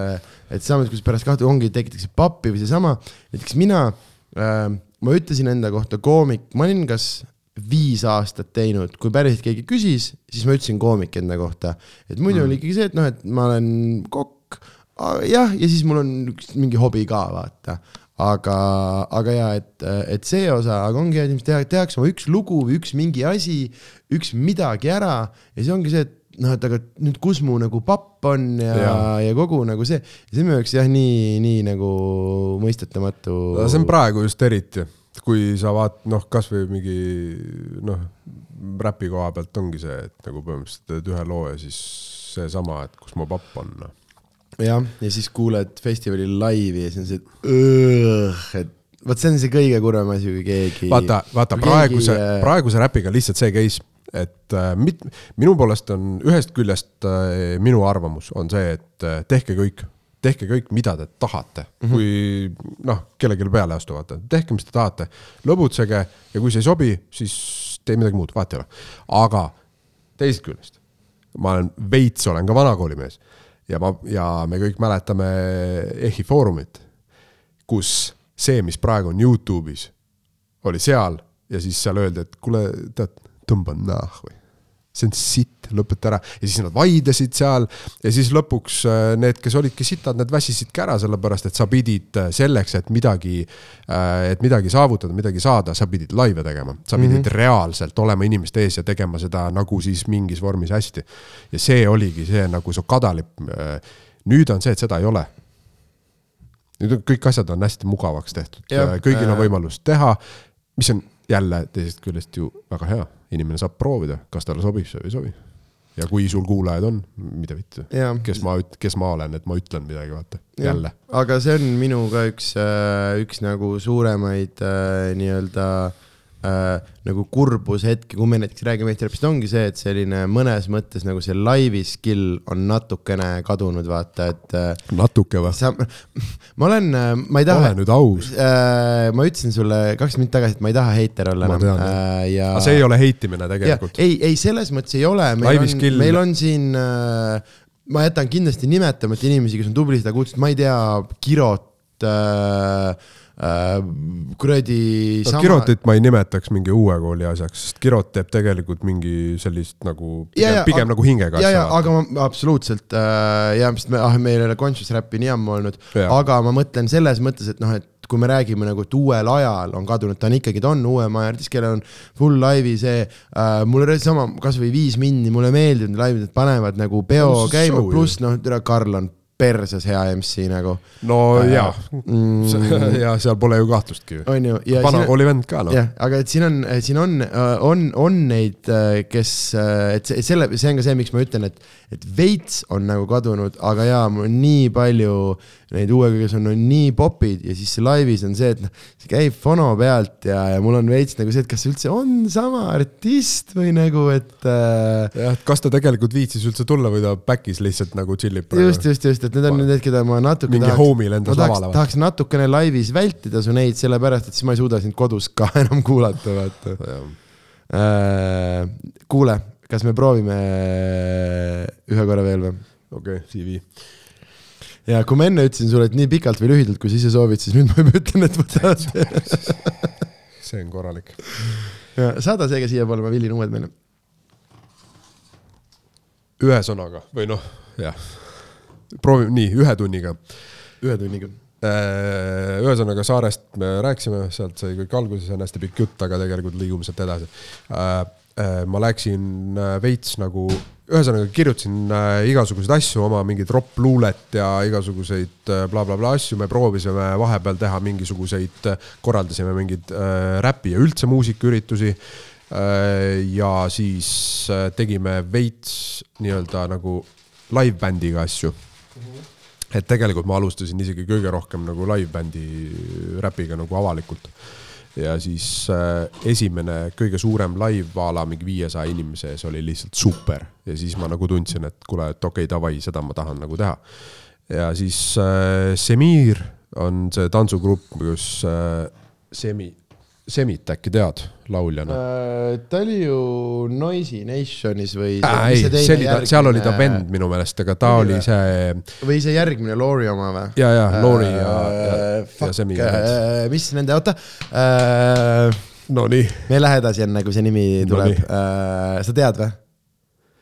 et seesama, kus pärast kahte ongi tekitatakse pappi või seesama, näiteks mina äh,, ma ütlesin enda kohta koomik, ma olin kas viis aastat teinud, kui päriselt keegi küsis, siis ma ütlesin koomik enda kohta. et muidu mm. oli ikkagi see, et noh, et ma olen kokk, jah, ja siis mul on üks mingi hobi ka, vaata aga, aga ja et, et see osa, aga ongi, et teha, tehakse oma üks lugu või üks mingi asi, üks midagi ära ja see ongi see, et noh, et aga nüüd, kus mu nagu papp on ja, ja. Jaa. ja kogu nagu see, see on minu jaoks jah, nii, nii nagu mõistetamatu. see on praegu just eriti, kui sa vaat-, noh, kasvõi mingi noh, räpi koha pealt ongi see, et nagu põhimõtteliselt teed ühe loo ja siis seesama, et kus mu papp on no.. jah, ja siis kuuled festivalil laivi ja siis on see, et vot see on see kõige kurvem asi, kui keegi. vaata, vaata praeguse, praeguse räpiga lihtsalt see case, et äh, mit, minu poolest on ühest küljest äh, minu arvamus on see, et äh, tehke kõik, tehke kõik, mida te tahate mm, -hmm. kui noh, kellelegi peale astu, vaata, tehke, mis te tahate, lõbutsege ja kui see ei sobi, siis tee midagi muud, vahet ei ole. aga teisest küljest, ma olen veits, olen ka vanakoolimees ja ma, ja me kõik mäletame EHI Foorumit, kus see, mis praegu on Youtube'is, oli seal ja siis seal öeldi, et kuule, tead, tõmba nahhu. See on sitt, lõpeta ära ja siis nad vaidlesid seal ja siis lõpuks äh, need, kes olidki sitad, need väsisidki ära, sellepärast et sa pidid äh, selleks, et midagi, äh, et midagi saavutada, midagi saada, sa pidid laive tegema. sa pidid mm -hmm. reaalselt olema inimeste ees ja tegema seda nagu siis mingis vormis hästi. ja see oligi see nagu su kadalipp. nüüd on see, et seda ei ole nüüd on kõik asjad on hästi mugavaks tehtud, kõigil on võimalus teha, mis on jälle teisest küljest ju väga hea, inimene saab proovida, kas talle sobib see või ei sobi. ja kui sul kuulajaid on, mida vittu, kes ma, kes ma olen, et ma ütlen midagi, vaata, jälle. aga see on minu ka üks, äh, üks nagu suuremaid äh, nii-öelda äh, äh, nagu kurbushetki, kui me näiteks räägime Eesti räpist, ongi see, et selline mõnes mõttes nagu see laivi skill on natukene kadunud, vaata, et äh,. natuke või? ma olen, äh, ma ei taha. ole nüüd aus äh,. ma ütlesin sulle kaks minutit tagasi, et ma ei taha heiter olla enam. Äh, ja. aga see ei ole heitimine tegelikult. ei, ei selles mõttes ei ole, meil on, meil on siin äh, ma jätan kindlasti nimetamata inimesi, kes on tublisid, aga kuulsid, ma ei tea, Kirot äh, kuradi no, sama.... Kirotit ma ei nimetaks mingi uue kooli asjaks, sest Kirot teeb tegelikult mingi sellist nagu, pigem, ja, pigem nagu hingega asja. aga ma absoluutselt äh, ja, sest me, ah, meil ei ole conscious räppi nii ammu olnud, aga ma mõtlen selles mõttes, et noh, et kui me räägime nagu, et uuel ajal on kadunud, ta on ikkagi, ta on uuema artist, kellel on full laivi see äh,, mulle sama, kasvõi Viis Minni, mulle meeldivad need laivid, et panevad nagu peo no, käima, pluss noh, Karl on perses hea MC nagu. no äh, jaa mm,, ja seal pole ju kahtlustki. on ju. vanakooli vend ka noh. jah, aga et siin on, siin on, on, on neid, äh, kes, äh, et selle, see on ka see, miks ma ütlen, et, et veits on nagu kadunud, aga jaa, mul on nii palju neid uue, kes on no, nii popid ja siis see laivis on see, et noh, see käib fono pealt ja, ja mul on veits nagu see, et kas see üldse on sama artist või nagu, et äh.... jah, et kas ta tegelikult viitsis üldse tulla või ta back'is lihtsalt nagu chill ib praegu. just, just, just, et need on need, keda ma natuke mingi tahaks, homie lendas lavale. tahaks natukene laivis vältida su neid, sellepärast et siis ma ei suuda sind kodus ka enam kuulata, vaata. Äh, kuule, kas me proovime ühe korra veel või? okei okay,, CV ja kui ma enne ütlesin sulle, et nii pikalt või lühidalt, kui sa ise soovid, siis nüüd ma juba ütlen, et võta see on korralik. ja saada see ka siiapoole, ma villin uued meile. ühesõnaga või noh, jah, proovime nii, ühe tunniga. ühe tunniga äh, ühesõnaga Saarest me rääkisime, sealt sai kõik alguse, see on hästi pikk jutt, aga tegelikult liigume sealt edasi. Äh, äh, ma läksin veits nagu ühesõnaga kirjutasin äh, igasuguseid asju, oma mingit ropp-luulet ja igasuguseid blablabla äh, bla, bla asju, me proovisime vahepeal teha mingisuguseid, korraldasime mingeid äh, räpi ja üldse muusikaüritusi äh,. ja siis äh, tegime veits nii-öelda nagu live-bändiga asju mm. -hmm. et tegelikult ma alustasin isegi kõige rohkem nagu live-bändi räpiga nagu avalikult ja siis äh, esimene kõige suurem live a la mingi viiesaja inimese ees oli lihtsalt super ja siis ma nagu tundsin, et kuule, et okei okay,, davai, seda ma tahan nagu teha. ja siis äh, Semir on see tantsugrupp, kus äh, Semi Semit äkki tead lauljana äh,? ta oli ju Noisy Nationis või äh,? ei, see oli ta, seal oli ta vend minu meelest, aga ta oli see. või see järgmine Lori oma või? ja, ja ja äh,, ja, ja Semi äh,. mis nende, oota äh,. Nonii. me ei lähe edasi, enne kui see nimi tuleb. Äh, sa tead või?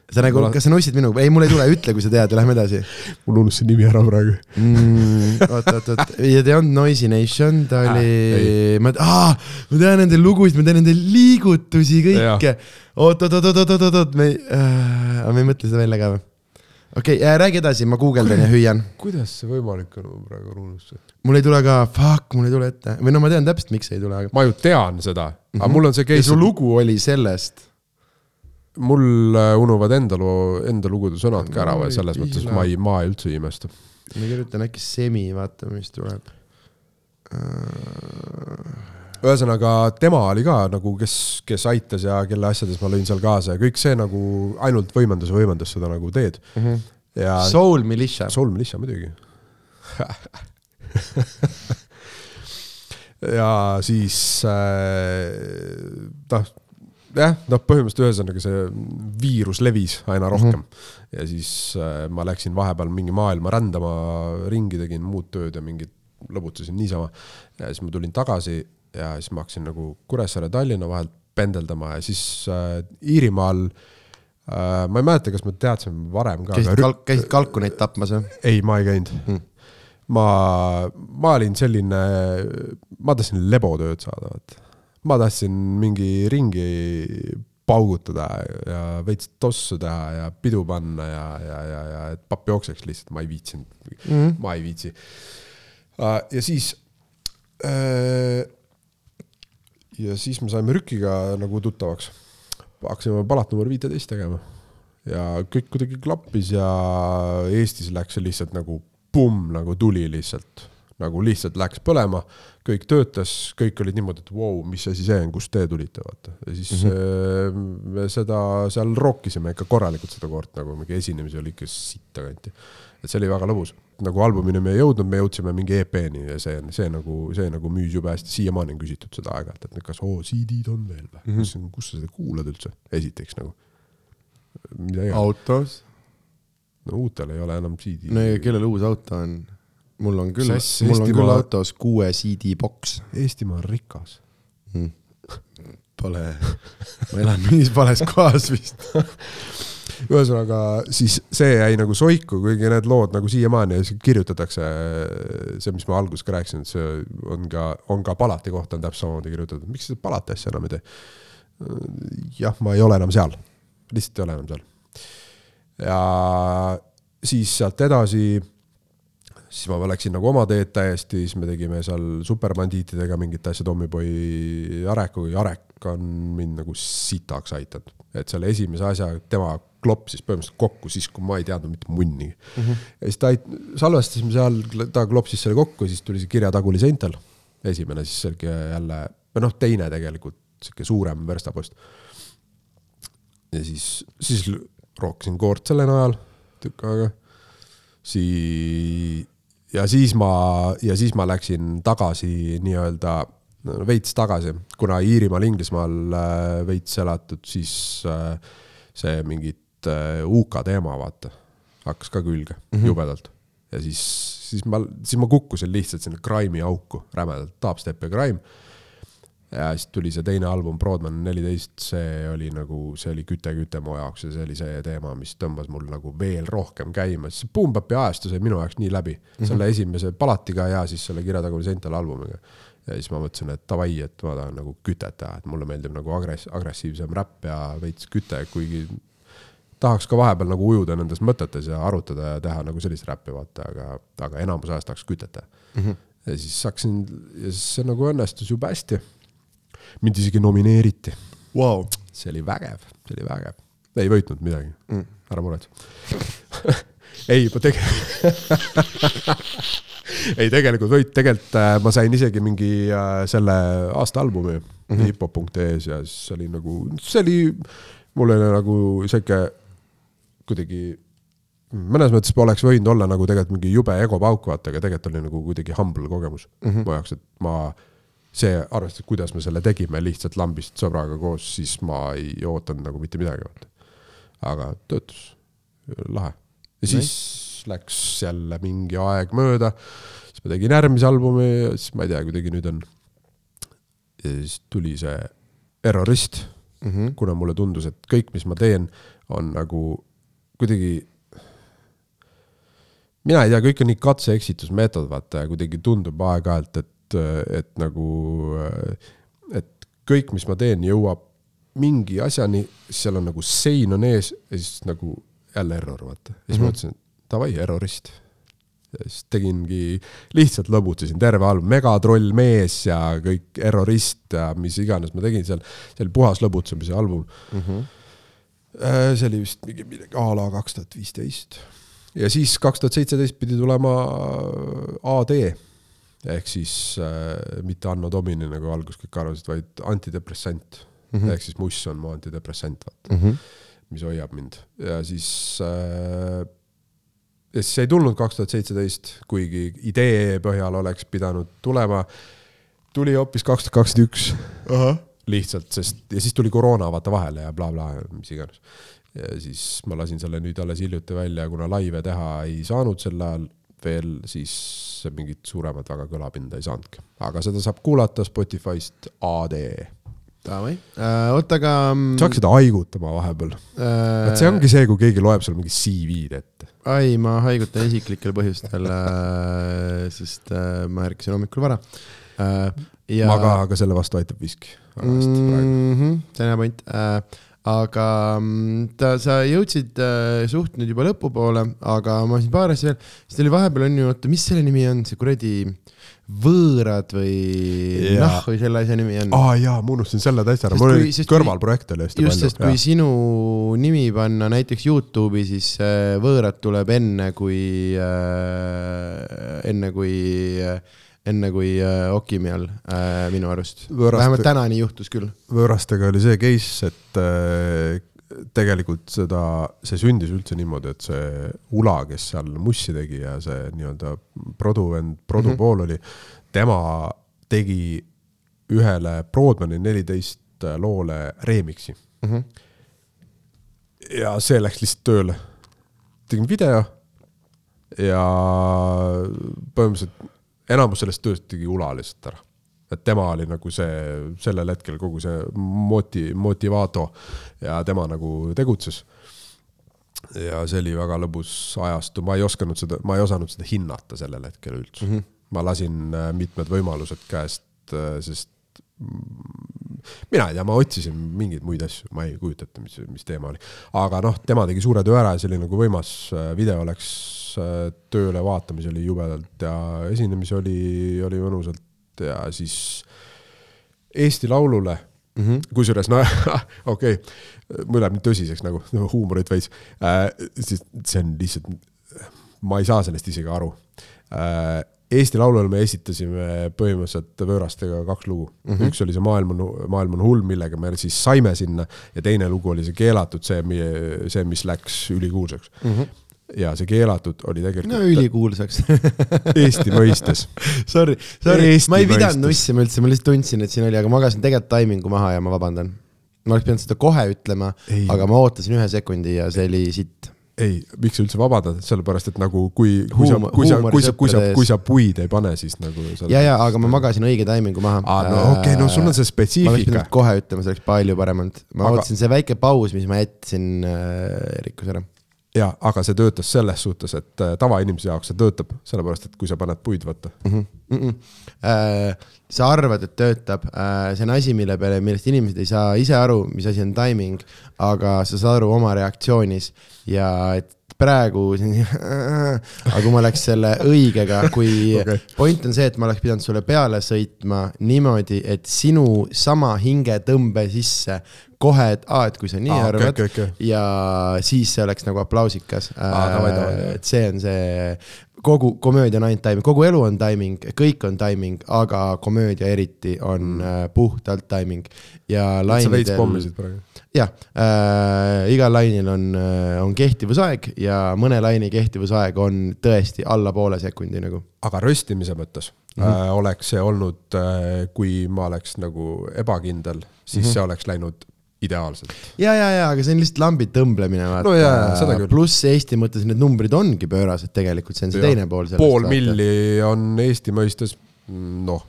Sa nagu, kas sa nussid minuga, ei, mul ei tule, ütle, kui sa tead ja lähme edasi. mul unus see nimi ära praegu mm,. oot, oot, oot, ja ta ei olnud Noisy Nation, ta äh, oli, ma, aa, ma tean nende lugusid, ma tean nende liigutusi, kõike. oot, oot, oot, oot, oot, oot, oot, me äh,, me ei mõtle seda välja ka või? okei okay, äh,, räägi edasi, ma guugeldan ja hüüan. kuidas see võimalik on, ma praegu unustasin. mul ei tule ka, fuck, mul ei tule ette või no ma tean täpselt, miks ei tule, aga. ma ju tean seda, aga mm -hmm. mul on see case. su lugu oli sellest mul äh, unuvad enda loo, enda lugude sõnad ka ära või selles mõttes ma ei, ma üldse ei imesta. ma kirjutan äkki semi, vaatame, mis tuleb. ühesõnaga tema oli ka nagu, kes, kes aitas ja kelle asjades ma lõin seal kaasa ja kõik see nagu ainult võimendas ja võimendas seda nagu teed mm. -hmm. ja Soul Militia. Soul Militia muidugi ja siis noh äh, jah, noh, põhimõtteliselt ühesõnaga see viirus levis aina rohkem mm. -hmm. ja siis äh, ma läksin vahepeal mingi maailma rändama ringi, tegin muud tööd ja mingit lõbutsesin niisama. ja siis ma tulin tagasi ja siis ma hakkasin nagu Kuressaare, Tallinna vahelt pendeldama ja siis äh, Iirimaal äh, ma ei mäleta, kas me teadsime varem ka. käisid kalk, käisid kalkuneid tapmas või? ei, ma ei käinud mm. ma, ma olin selline, ma tahtsin lebotööd saada, vaata ma tahtsin mingi ringi paugutada ja veits tossu teha ja pidu panna ja, ja, ja, ja et papp jookseks lihtsalt, ma ei viitsinud mm, -hmm. ma ei viitsi. Äh, ja siis äh,. ja siis me saime Rükiga nagu tuttavaks. hakkasime palat number viiteist tegema ja kõik kuidagi klappis ja Eestis läks see lihtsalt nagu pumm, nagu tuli lihtsalt nagu lihtsalt läks põlema, kõik töötas, kõik olid niimoodi, et vau wow,, mis asi see on, kust te tulite, vaata. ja siis mm -hmm. me seda seal rokkisime ikka korralikult seda koort, nagu mingi esinemisi oli ikka sitta kanti. et see oli väga lõbus, nagu albumini me ei jõudnud, me jõudsime mingi EP-ni ja see, see nagu, see nagu müüs jube hästi, siiamaani on küsitud seda aeg-ajalt, et kas oo, CD-d on veel või mm, -hmm. kus sa seda kuulad üldse, esiteks nagu. autos? no uutel ei ole enam CD. no ja kellel uus auto on? Mul on küll, mul on küll autos kuue CD boks. Eestimaa on rikas hmm.. Pole, ma elan mingis vales kohas vist ühesõnaga, siis see jäi nagu soiku, kuigi need lood nagu siiamaani kirjutatakse, see, mis ma alguses ka rääkisin, et see on ka, on ka palati kohta on täpselt samamoodi kirjutatud, miks sa palati asja enam ei tee? jah, ma ei ole enam seal, lihtsalt ei ole enam seal. ja siis sealt edasi siis ma läksin nagu oma teed täiesti, siis me tegime seal superbandiitidega mingit asja, Tommyboy Jarekuga, Jarek on mind nagu sitaks aidanud. et selle esimese asja tema klopsis põhimõtteliselt kokku siis, kui ma ei teadnud mitte munnigi mm. -hmm. ja siis ta, salvestasime seal, ta klopsis selle kokku, siis tuli see Kirjataguli seintel. esimene siis sihuke jälle, või noh, teine tegelikult, sihuke suurem verstapost. ja siis, siis rookisin koort selle najal tükk aega siis ja siis ma, ja siis ma läksin tagasi nii-öelda veits tagasi, kuna Iirimaal, Inglismaal äh, veits elatud, siis äh, see mingit äh, UK teema, vaata, hakkas ka külge mm -hmm. jubedalt. ja siis, siis ma, siis ma kukkusin lihtsalt sinna Grime'i auku rämedalt, Dubstep ja Grime ja siis tuli see teine album, Broadman neliteist, see oli nagu, see oli küte-küte mu jaoks ja see oli see teema, mis tõmbas mul nagu veel rohkem käima, sest see Boom Bapi ajastu sai minu jaoks nii läbi mm. -hmm. selle esimese Palatiga ja siis selle Kirjatagune Sental albumiga. ja siis ma mõtlesin, et davai, et ma tahan nagu kütet teha, et mulle meeldib nagu agress-, agressiivsem räpp ja veits küte, kuigi tahaks ka vahepeal nagu ujuda nendes mõtetes ja arutada ja teha nagu sellist räppi, vaata, aga, aga enamus ajast tahaks kütet teha mm. -hmm. ja siis hakkasin, ja siis see nagu õnnestus jube hästi mind isegi nomineeriti wow.. see oli vägev, see oli vägev. ei võitnud midagi mm., ära muretse ei, ma tegelikult ei, tegelikult võit, tegelikult äh, ma sain isegi mingi äh, selle aasta albumi mm -hmm. hiphop.ee-s ja siis oli nagu, see oli, mul oli nagu sihuke kuidagi mõnes mõttes oleks võinud olla nagu tegelikult mingi jube egopauk, vaata, aga tegelikult oli nagu kuidagi humble kogemus mm -hmm. mu jaoks, et ma see, arvestades, kuidas me selle tegime lihtsalt lambist sõbraga koos, siis ma ei ootanud nagu mitte midagi, aga töötas, lahe. ja siis nee. läks jälle mingi aeg mööda, siis ma tegin järgmise albumi ja siis ma ei tea, kuidagi nüüd on. ja siis tuli see Errorist mm, -hmm. kuna mulle tundus, et kõik, mis ma teen, on nagu kuidagi mina ei tea, kõik on nii katse-eksitusmeetod, vaata kuidagi tundub aeg-ajalt, et et nagu, et kõik, mis ma teen, jõuab mingi asjani, seal on nagu sein on ees ja siis nagu jälle error, vaata. ja siis mm -hmm. ma mõtlesin, et davai, errorist. ja siis tegingi, lihtsalt lõbutsesin terve album, Megatroll mees ja kõik errorist ja mis iganes ma tegin seal, see oli puhas lõbutsemise album mm. -hmm. see oli vist mingi midagi a la kaks tuhat viisteist ja siis kaks tuhat seitseteist pidi tulema AD ehk siis äh, mitte Anno Domini nagu alguses kõik arvasid, vaid antidepressant mm. -hmm. ehk siis muss on mu antidepressant, vaata, mm. -hmm. mis hoiab mind ja siis äh, ja siis ei tulnud kaks tuhat seitseteist, kuigi idee põhjal oleks pidanud tulema. tuli hoopis kaks tuhat kakskümmend üks lihtsalt, sest ja siis tuli koroona vaata vahele ja blablabla bla,, mis iganes. ja siis ma lasin selle nüüd alles hiljuti välja, kuna laive teha ei saanud sel ajal veel, siis mingit suuremat väga kõlapinda ei saanudki. aga seda saab kuulata Spotify'st AD. Davai, oota, aga. sa hakkasid haigutama vahepeal. äh, et see ongi see, kui keegi loeb sulle mingi CV-d ette. ai, ma haigutan isiklikel põhjustel, sest äh, ma ärkasin hommikul vara. ja. ma ka, aga selle vastu aitab viski. mm. -hmm, see on hea point äh,. Aga mm, ta, sa jõudsid äh, suht nüüd juba lõpupoole, aga ma siin paar asja veel, siis teil vahepeal on ju, oota, mis selle nimi on, see kuradi võõrad või Jaa. noh, või selle asja nimi on? Aa jaa, ma unustasin selle täitsa ära, mul oli kõrvalprojekte oli hästi just, sest kui palju. sinu nimi panna näiteks Youtube'i, siis äh, võõrad tuleb enne kui äh,, enne kui äh,, enne kui äh, Okimi all äh, minu arust. Võõraste- vähemalt täna nii juhtus küll. võõrastega oli see case, et äh, tegelikult seda, see sündis üldse niimoodi, et see Ula, kes seal mussi tegi ja see nii-öelda produvend, produpool mm -hmm. oli, tema tegi ühele Broadmani neliteist loole remix'i Mm -hmm. ja see läks lihtsalt tööle. tegin video ja põhimõtteliselt enamus sellest tööst tegi Ula lihtsalt ära. et tema oli nagu see sellel hetkel kogu see moti-, motivaato ja tema nagu tegutses. ja see oli väga lõbus ajastu, ma ei osanud seda, ma ei osanud seda hinnata sellel hetkel üldse mm. -hmm. ma lasin äh, mitmed võimalused käest, sest mm, mina ei tea, ma otsisin mingeid muid asju, ma ei kujuta ette, mis, mis teema oli. aga noh, tema tegi suure töö ära ja see oli nagu võimas, video läks äh, tööle, vaatamisi oli jubedalt ja esinemisi oli, oli mõnusalt ja siis Eesti Laulule Mm -hmm. kusjuures no okei okay,, mul läheb nüüd tõsiseks nagu huumorit veits äh,, siis see on lihtsalt, ma ei saa sellest isegi aru äh,. Eesti Laulul me esitasime põhimõtteliselt võõrastega kaks lugu mm, -hmm. üks oli see Maailm on, maailm on hull, millega me siis saime sinna ja teine lugu oli see keelatud, see, see, mis läks ülikuulsaks mm. -hmm. Ja see keelatud oli tegelikult no ülikuulsaks Eesti mõistes. Sorry, sorry, ma ei pidanud nussima üldse, ma lihtsalt tundsin, et siin oli, aga magasin tegelikult taimingu maha ja ma vabandan. ma oleks pidanud seda kohe ütlema, aga ma ootasin ühe sekundi ja see oli sitt. ei, miks sa üldse vabandad, sellepärast et nagu kui, kui sa kui sa, kui sa, kui sa kui sa puid ei pane, siis nagu. ja, ja, aga ma magasin õige taimingu maha. aa, no okei okay,, no sul on see ma oleks spetsiifika pidanud. kohe ütlema, see oleks palju parem olnud. ma Aga- ootasin, see väike paus, mis ma jätsin äh,, rikkus ära. jaa, aga see töötas selles suhtes, et äh, tavainimese jaoks see töötab, sellepärast et kui sa paned puid, vaata. mm. -mm. Äh, sa arvad, et töötab äh,, see on asi, mille peale, millest inimesed ei saa ise aru, mis asi on timing, aga sa saad aru oma reaktsioonis ja et praegu, aga kui ma oleks selle õigega, kui okay. point on see, et ma oleks pidanud sulle peale sõitma niimoodi, et sinu sama hingetõmbe sisse kohe, et aa, et kui sa nii ah, arvad okei, okei. ja siis see oleks nagu aplausikas davai. et see on see, kogu komöödia on ainult timing, kogu elu on timing, kõik on timing, aga komöödia eriti on mm. puhtalt timing ja sa veits lainidel, pommisid praegu. jah äh,, igal lainil on, on kehtivusaeg ja mõne laine kehtivusaeg on tõesti alla poole sekundi nagu. aga röstimise mõttes mm -hmm. äh, oleks see olnud äh,, kui ma oleks nagu ebakindel, siis mm -hmm. see oleks läinud ideaalselt. ja, ja, ja, aga see on lihtsalt lambi tõmblemine, vaata No küll. pluss Eesti mõttes need numbrid ongi pöörased tegelikult, see on see Jah. teine pool sellest. pool milli on Eesti mõistes noh,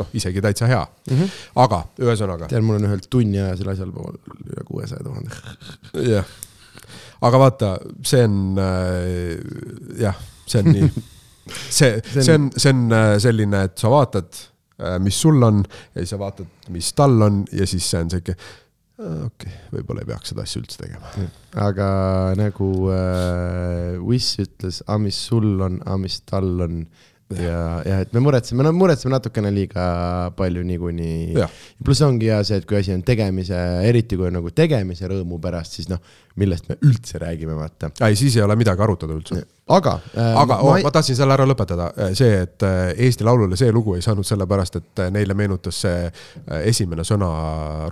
noh isegi täitsa hea mm. -hmm. aga ühesõnaga, tead, mul on ühel tunniajasel asjal pool üle kuuesaja tuhande. jah. aga vaata, see on äh, jah, see on nii. see, See on- see on, äh, selline, et sa vaatad, mis sul on ja siis sa vaatad, mis tal on ja siis see on sihuke, okei okay,, võib-olla ei peaks seda asja üldse tegema. aga nagu äh, Wiss ütles, aga mis sul on, aga mis tal on ja, ja et me muretseme, no muretseme natukene liiga palju niikuinii pluss ongi hea see, et kui asi on tegemise, eriti kui on nagu tegemise rõõmu pärast, siis noh, millest me üldse räägime, vaata. ei, siis ei ole midagi arutada üldse. Aga äh, aga ma, ma, tahtsin selle ära lõpetada, see, et äh, Eesti Laulule see lugu ei saanud sellepärast, et äh, neile meenutas see äh, esimene sõna,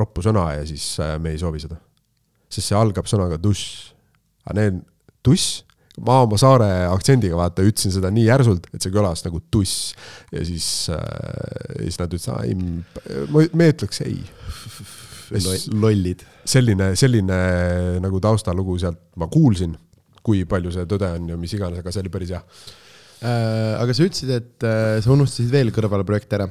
roppu sõna ja siis äh, me ei soovi seda. sest see algab sõnaga tuss. aga need, tuss, ma oma saare aktsendiga vaata ütlesin seda nii järsult, et see kõlas nagu tuss. ja siis äh,, siis nad ütlesid, me ütleks ei. lollid. selline, selline nagu taustalugu sealt ma kuulsin, kui palju see tõde on ja mis iganes, aga see oli päris hea. Äh, aga sa ütlesid, et äh, sa unustasid veel kõrvalprojekte ära.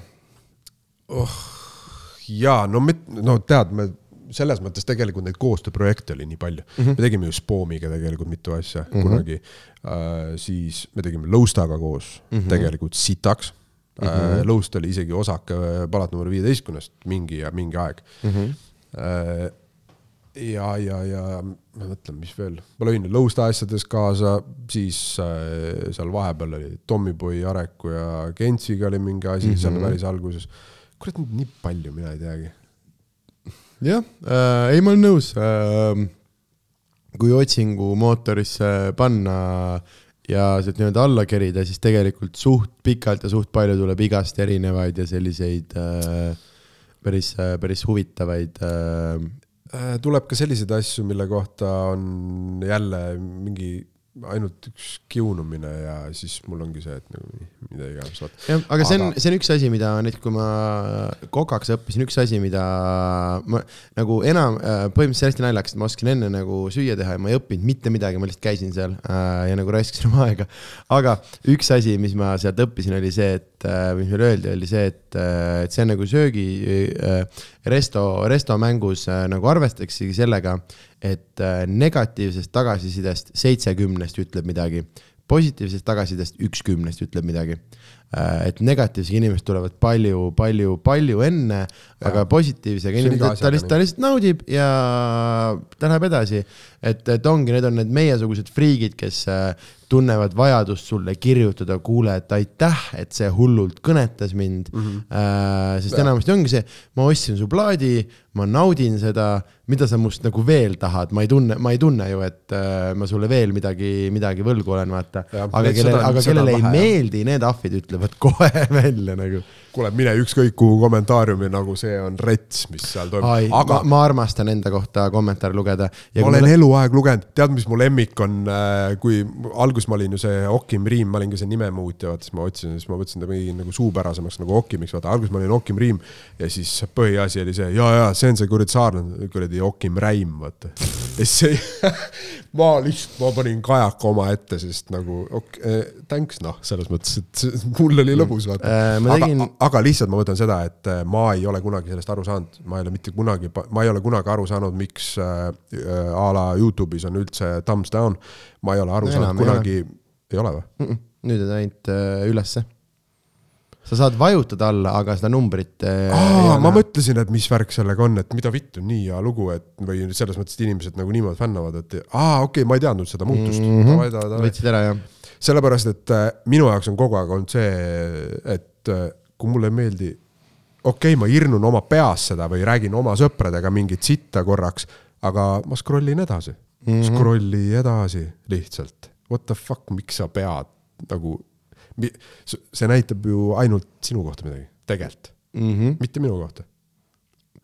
jaa, no me, no tead, me selles mõttes tegelikult neid koostööprojekte oli nii palju mm. -hmm. me tegime ju Spoomiga tegelikult mitu asja mm -hmm. kunagi äh,, siis me tegime Lõustaga koos mm -hmm. tegelikult sitaks mm. -hmm. äh, Lõust oli isegi osake palat number viieteistkümnest mingi ja mingi aeg mm. -hmm. äh, ja, ja, ja ma mõtlen, mis veel, ma lõin Lõusta asjades kaasa, siis äh, seal vahepeal oli Tommyboy, Areku ja Gentsiga oli mingi asi mm -hmm. seal päris alguses. kurat, nii palju mina ei teagi. jah äh,, ei, ma olen nõus äh,. kui otsingu mootorisse panna ja sealt nii-öelda alla kerida, siis tegelikult suht pikalt ja suht palju tuleb igast erinevaid ja selliseid äh, päris, päris huvitavaid äh, Äh, tuleb ka selliseid asju, mille kohta on jälle mingi ainult üks kiunumine ja siis mul ongi see, et nagu mida iganes, jah, aga see on Aga-, see on üks asi, mida näiteks kui ma kokaks õppisin, üks asi, mida ma nagu enam, põhimõtteliselt hästi naljakas, et ma oskasin enne nagu süüa teha ja ma ei õppinud mitte midagi, ma lihtsalt käisin seal äh, ja nagu raiskasin oma aega. aga üks asi, mis ma sealt õppisin, oli see, et äh, mis meile öeldi, oli see, et, et see on nagu söögi äh, resto, restomängus äh, nagu arvestaksegi sellega, et äh, negatiivsest tagasisidest seitse kümnest ütleb midagi, positiivsest tagasisidest üks kümnest ütleb midagi. Et negatiivsega inimesed tulevad palju, palju, palju enne, aga positiivsega inimesed, ta lihtsalt, ta lihtsalt naudib ja ta läheb edasi. et, et ongi, need on need meiesugused friigid, kes äh, tunnevad vajadust sulle kirjutada, kuule, et aitäh, et see hullult kõnetas mind mm. -hmm. Äh, sest enamasti ongi see, ma ostsin su plaadi, ma naudin seda, mida sa must nagu veel tahad, ma ei tunne, ma ei tunne ju, et äh, ma sulle veel midagi, midagi võlgu olen, vaata. Aga kellele, aga kellele ei meeldi, need ahvid ütlevad kohe välja nagu. kuule, mine ükskõik kuhu kommentaariumi, nagu see on rets, mis seal toimub, aga ma, ma armastan enda kohta kommentaare lugeda. ma olen eluaeg lugenud, tead, mis mu lemmik on, kui alguses ma olin ju see Okim Riim, ma olin ka see nimemuutja, vaata siis ma otsisin, siis ma võtsin ta mingi nagu suupärasemaks nagu Okimiks, vaata alguses ma olin Okim Riim ja siis põhiasi oli see ja, ja see on see kuradi saarlane, kuradi Okim Räim, vaata. ja siis see, ma lihtsalt, ma panin kajaka omaette, sest nagu ok, eh, thanks noh, selles mõttes, et mul oli lõbus, vaata Äh, ma aga tegin-, aga lihtsalt ma mõtlen seda, et äh, ma ei ole kunagi sellest aru saanud, ma ei ole mitte kunagi, ma ei ole kunagi aru saanud, miks äh, äh, a la Youtube'is on üldse thumbs down. ma ei ole aru No saanud enam ei kunagi, ei ole või? nüüd on ainult äh, ülesse. sa saad vajutada alla, aga seda numbrit äh,. ma mõtlesin, et mis värk sellega on, et mida vittu, nii hea lugu, et või selles mõttes, et inimesed nagu niimoodi fännavad, et aa, okei okay,, ma ei teadnud seda muutust mm. -hmm. võtsid ära jah? sellepärast, et äh, minu jaoks on kogu aeg olnud see, et äh, kui mulle ei meeldi, okei okay,, ma hirnun oma peas seda või räägin oma sõpradega mingit sitta korraks, aga ma scroll in edasi mm. -hmm. Scrolli edasi lihtsalt. What the fuck, miks sa pead nagu, see näitab ju ainult sinu kohta midagi, tegelikult, Mm -hmm. mitte minu kohta.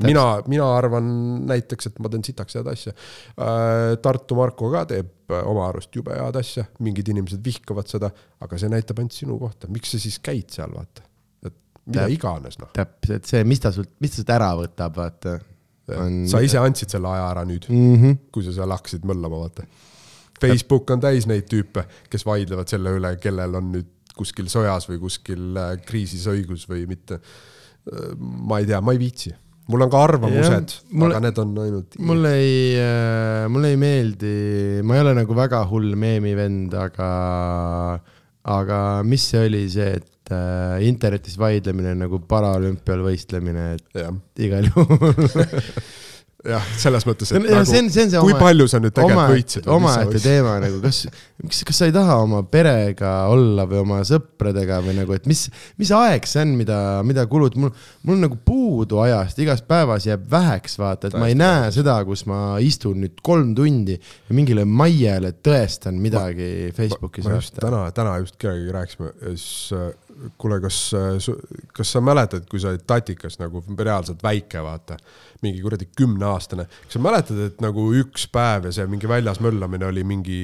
mina, mina arvan näiteks, et ma teen sitaks head asja. Tartu Marko ka teeb äh, oma arust jube head asja, mingid inimesed vihkavad seda, aga see näitab ainult sinu kohta, miks sa siis käid seal, vaata. Mida Täp- iganes, noh. täpselt see, mis ta sult, mis ta sult ära võtab, vaata. on. sa ise andsid selle aja ära nüüd, mm. -hmm. kui sa seal hakkasid möllama, vaata. Facebook on täis neid tüüpe, kes vaidlevad selle üle, kellel on nüüd kuskil sojas või kuskil äh, kriisis õigus või mitte. ma ei tea, ma ei viitsi, mul on ka arvamused aga need on ainult. mulle ei äh,, mulle ei meeldi, ma ei ole nagu väga hull meemivend, aga, aga mis see oli see, et äh, internetis vaidlemine nagu paraolümpial võistlemine, et jah, igal juhul jah, selles mõttes, et Ja see on- see on see nagu, kui oma- palju sa nüüd tegelikult võitsid või mis sa omaette võitsid. teema nagu, kas, kas, kas sa ei taha oma perega olla või oma sõpradega või nagu, et mis, mis aeg see on, mida, mida kulud, mul, mul on nagu puudu ajast, igas päevas jääb väheks, vaata, et ma ei näe seda, kus ma istun nüüd kolm tundi ja mingile maiele tõestan midagi Facebookis. ma just täna, täna just kellegagi rääkisime siis äh, kuule, kas, kas sa mäletad, kui sa olid Tatikas nagu reaalselt väike, vaata, mingi kuradi kümneaastane, kas sa mäletad, et nagu üks päev ja see mingi väljas möllamine oli mingi,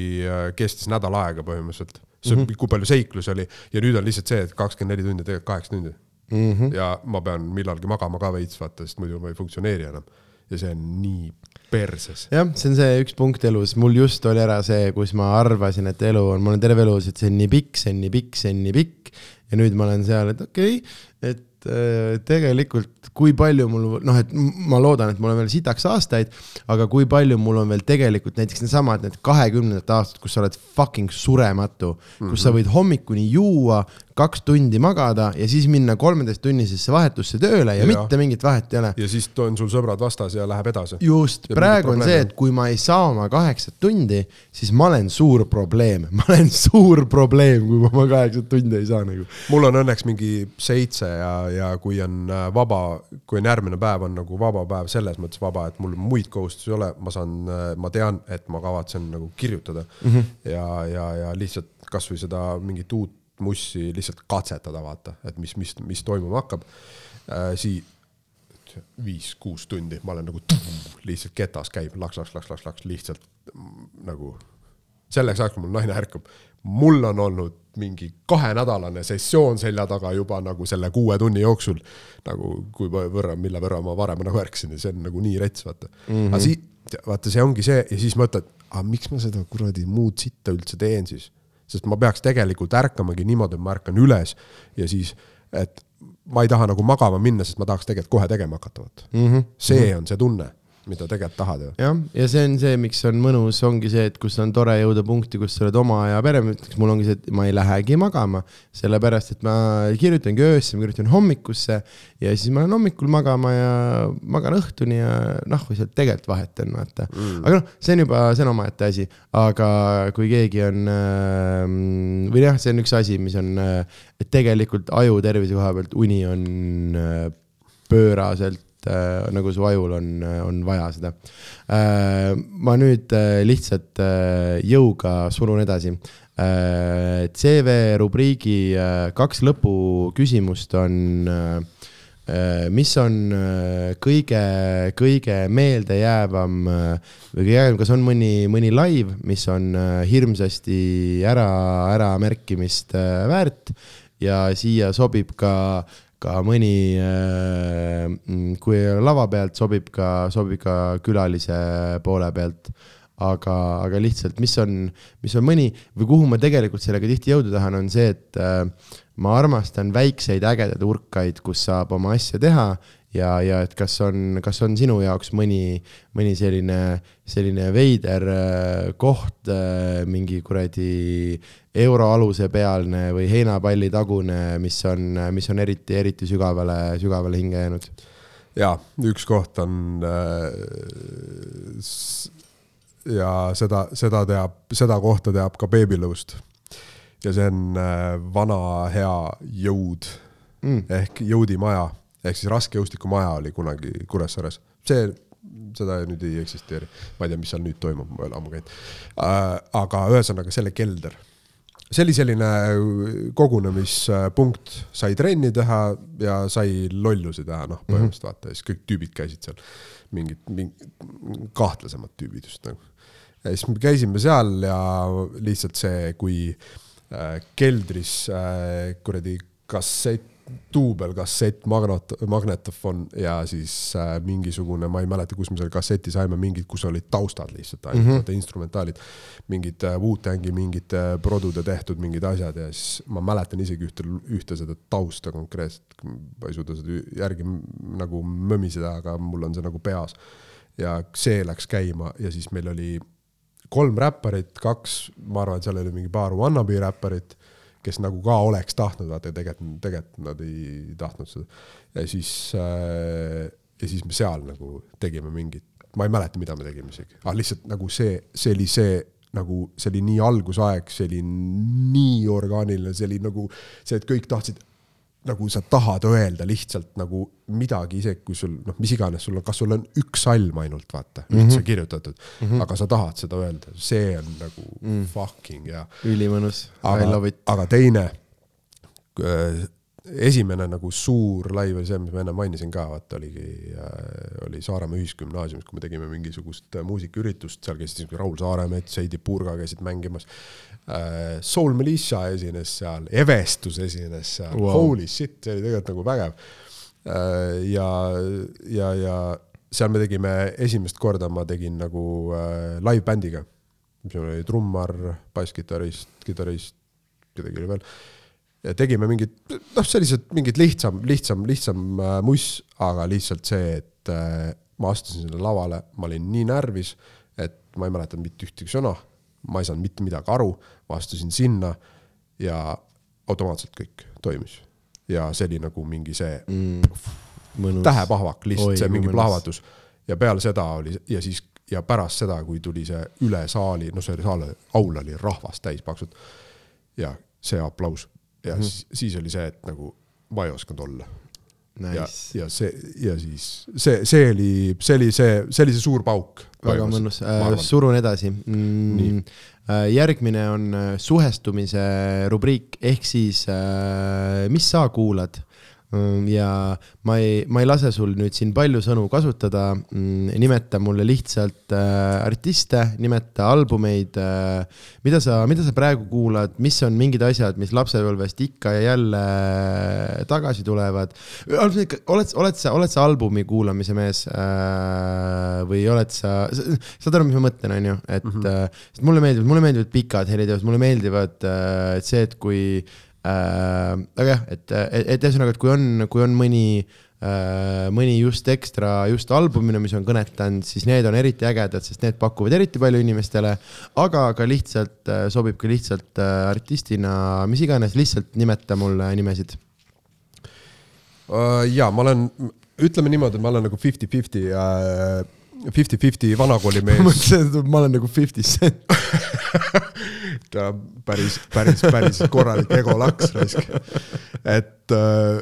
kestis nädal aega põhimõtteliselt. see mm, -hmm. kui palju seiklusi oli ja nüüd on lihtsalt see, et kakskümmend neli tundi, tegelikult kaheksa tundi mm. -hmm. ja ma pean millalgi magama ka veits, vaata, sest muidu ma ei funktsioneeri enam. ja see on nii perses. jah, see on see üks punkt elus, mul just oli ära see, kus ma arvasin, et elu on, ma olen terve elu, et see on nii pikk, see on nii pikk, see on nii pikk ja nüüd ma olen seal, et okei okay,, et äh, tegelikult kui palju mul noh, et ma loodan, et mul on veel sitaks aastaid, aga kui palju mul on veel tegelikult näiteks needsamad need kahekümnendad aastad, kus sa oled fucking surematu mm, -hmm. kus sa võid hommikuni juua, kaks tundi magada ja siis minna kolmeteisttunnisesse vahetusse tööle ja, ja mitte mingit vahet ei ole. Ja siis on sul sõbrad vastas ja läheb edasi. just, praegu on see, et kui ma ei saa oma kaheksat tundi, siis ma olen suur probleem, ma olen suur probleem, kui ma oma kaheksat tundi ei saa nagu. mul on õnneks mingi seitse ja, ja kui on äh, vaba, kui on järgmine päev on nagu vaba päev selles mõttes vaba, et mul muid kohustusi ei ole, ma saan, ma tean, et ma kavatsen nagu kirjutada. Mm -hmm. ja, ja, ja lihtsalt kasvõi seda mingit uut mussi lihtsalt katsetada, vaata, et mis, mis, mis toimuma hakkab äh,. sii-, viis-kuus tundi, ma olen nagu lihtsalt ketas käib laks, laks, laks, laks, laks lihtsalt nagu selleks ajaks, kui mul naine ärkab, mul on olnud mingi kahenädalane sessioon selja taga juba nagu selle kuue tunni jooksul. nagu kui võ- võrra, mille võrra ma varem nagu ärkasin ja see on nagu nii rets, vaata mm. -hmm. aga sii-, vaata, see ongi see ja siis mõtled, aga miks ma seda kuradi muud sitta üldse teen siis. Sest ma peaks tegelikult ärkamagi niimoodi, et ma ärkan üles ja siis, et ma ei taha nagu magama minna, sest ma tahaks tegelikult kohe tegema hakata, vaata mm. -hmm. see on see tunne, mida tegelikult tahad ju. jah, ja see on see, miks on mõnus, ongi see, et kus on tore jõuda punkti, kus sa oled oma ja pere, näiteks mul ongi see, et ma ei lähegi magama, sellepärast et ma kirjutangi öösse, ma kirjutan hommikusse ja siis ma lähen hommikul magama ja magan õhtuni ja või sealt tegelikult vahet on, vaata mm.. aga noh, see on juba, see on omaette asi, aga kui keegi on äh, või jah, see on üks asi, mis on äh,, et tegelikult aju tervise koha pealt uni on äh, pööraselt äh, nagu su ajul on, on vaja seda äh,. ma nüüd äh, lihtsalt äh, jõuga surun edasi äh,. CV rubriigi äh, kaks lõpuküsimust on äh, äh, mis on äh, kõige, kõige meeldejäävam äh, või kõige jäävam, kas on mõni, mõni live, mis on hirmsasti ära, äramärkimist väärt ja siia sobib ka, ka mõni, kui lava pealt sobib ka, sobib ka külalise poole pealt. Aga, aga lihtsalt, mis on, mis on mõni või kuhu ma tegelikult sellega tihti jõuda tahan, on see, et äh, ma armastan väikseid ägedaid urkaid, kus saab oma asja teha ja, ja et kas on, kas on sinu jaoks mõni, mõni selline, selline veider äh, koht, mingi kuradi euroaluse pealne või heinapalli tagune, mis on, mis on eriti, eriti sügavale, sügavale hinge jäänud. ja üks koht on äh, ja seda, seda teab, seda kohta teab ka beebilõust. ja see on äh, vana hea jõud mm. ehk jõudimaja ehk siis raskejõustikumaja oli kunagi Kuressaares. see, seda nüüd ei eksisteeri, ma ei tea, mis seal nüüd toimub, ma ei ole ammu käinud äh,. aga ühesõnaga selle kelder see oli selline kogunemispunkt, sai trenni teha ja sai lollusi teha, noh, põhimõtteliselt vaata ja siis kõik tüübid käisid seal. mingid, mingid kahtlasemad tüübid just nagu. ja siis me käisime seal ja lihtsalt see, kui äh, keldris äh, kuradi kassett, duubelkassett, magnot-, magnetofon ja siis äh, mingisugune, ma ei mäleta, kus me selle kasseti saime, mingid, kus olid taustad lihtsalt ainult mm, -hmm. instrumentaalid. mingid äh, Wu-Tangi mingid äh, produde tehtud mingid asjad ja siis ma mäletan isegi ühte, ühte seda tausta konkreetselt, ma ei suuda seda järgi nagu mömiseda, aga mul on see nagu peas. ja see läks käima ja siis meil oli kolm räpparit, kaks, ma arvan, et seal oli mingi paar wannabe räpparit, kes nagu ka oleks tahtnud, vaata tegelikult, tegelikult nad ei tahtnud seda. ja siis äh,, ja siis me seal nagu tegime mingit ma ei mäleta, mida me tegime isegi, aga lihtsalt nagu see, see oli see nagu see oli nii algusaeg, see oli nii orgaaniline, see oli nagu see, et kõik tahtsid nagu sa tahad öelda lihtsalt nagu midagi, isegi kui sul noh, mis iganes sul on, kas sul on üks salm ainult vaata mm, -hmm. üldse kirjutatud mm, -hmm. aga sa tahad seda öelda, see on nagu mm. fucking hea. ülimõnus, I love it. aga teine äh, esimene nagu suur laiv oli see, mis ma enne mainisin ka, vaata oligi äh,, oli Saaremaa Ühisgümnaasiumis, kui me tegime mingisugust äh, muusikaüritust, seal käisid Raul Saaremets, Heidi Purga käisid mängimas. Soul Militia esines seal, Evestus esines seal wow., holy shit, see oli tegelikult nagu vägev äh,. ja, ja, ja seal me tegime esimest korda, ma tegin nagu äh, live-bändiga, mis oli trummar, basskitarrist, kitarrist, kedagi oli veel ja tegime mingit, noh, sellised mingid lihtsam, lihtsam, lihtsam äh, muss, aga lihtsalt see, et äh, ma astusin sinna lavale, ma olin nii närvis, et ma ei mäletanud mitte ühtegi sõna, ma ei saanud mitte midagi aru, ma astusin sinna ja automaatselt kõik toimis. ja see oli nagu mingi see mm, tähepahvak, lihtsalt Oi, see mingi plahvatus. Ja peale seda oli ja siis ja pärast seda, kui tuli see üle saali, no see saal, aul oli rahvast täis paksult. Ja see aplaus. Ja mm -hmm. siis, siis oli see, et nagu ma ei osanud olla nice.. ja, ja see ja siis see, see oli, see oli see, see oli see suur pauk. väga mõnus. Äh,, surun edasi. Mm,. Äh, järgmine on äh, suhestumise rubriik, ehk siis äh, mis sa kuulad ja ma ei, ma ei lase sul nüüd siin palju sõnu kasutada. Mm, nimeta mulle lihtsalt äh, artiste, nimeta albumeid äh,. mida sa, mida sa praegu kuulad, mis on mingid asjad, mis lapsepõlvest ikka ja jälle äh, tagasi tulevad. oled, oled sa, oled sa albumi kuulamise mees või oled sa, saad aru, mis ma mõtlen, on ju, et mm, -hmm. äh, mulle meeldivad, mulle meeldivad pikad heliteosed, mulle meeldivad see, et kui. Aga jah, et, et ühesõnaga, et kui on, kui on mõni äh,, mõni just ekstra, just albumina, mis on kõnetanud, siis need on eriti ägedad, sest need pakuvad eriti palju inimestele. aga ka lihtsalt äh, sobib ka lihtsalt äh, artistina, mis iganes, lihtsalt nimeta mulle nimesid ja ma olen, ütleme niimoodi, et ma olen nagu fifty-fifty uh fifty-fifty vanakooli mees. ma mõtlesin, et ma olen nagu fifty cent ta päris, päris, päris korralik egolaks raisk. et äh,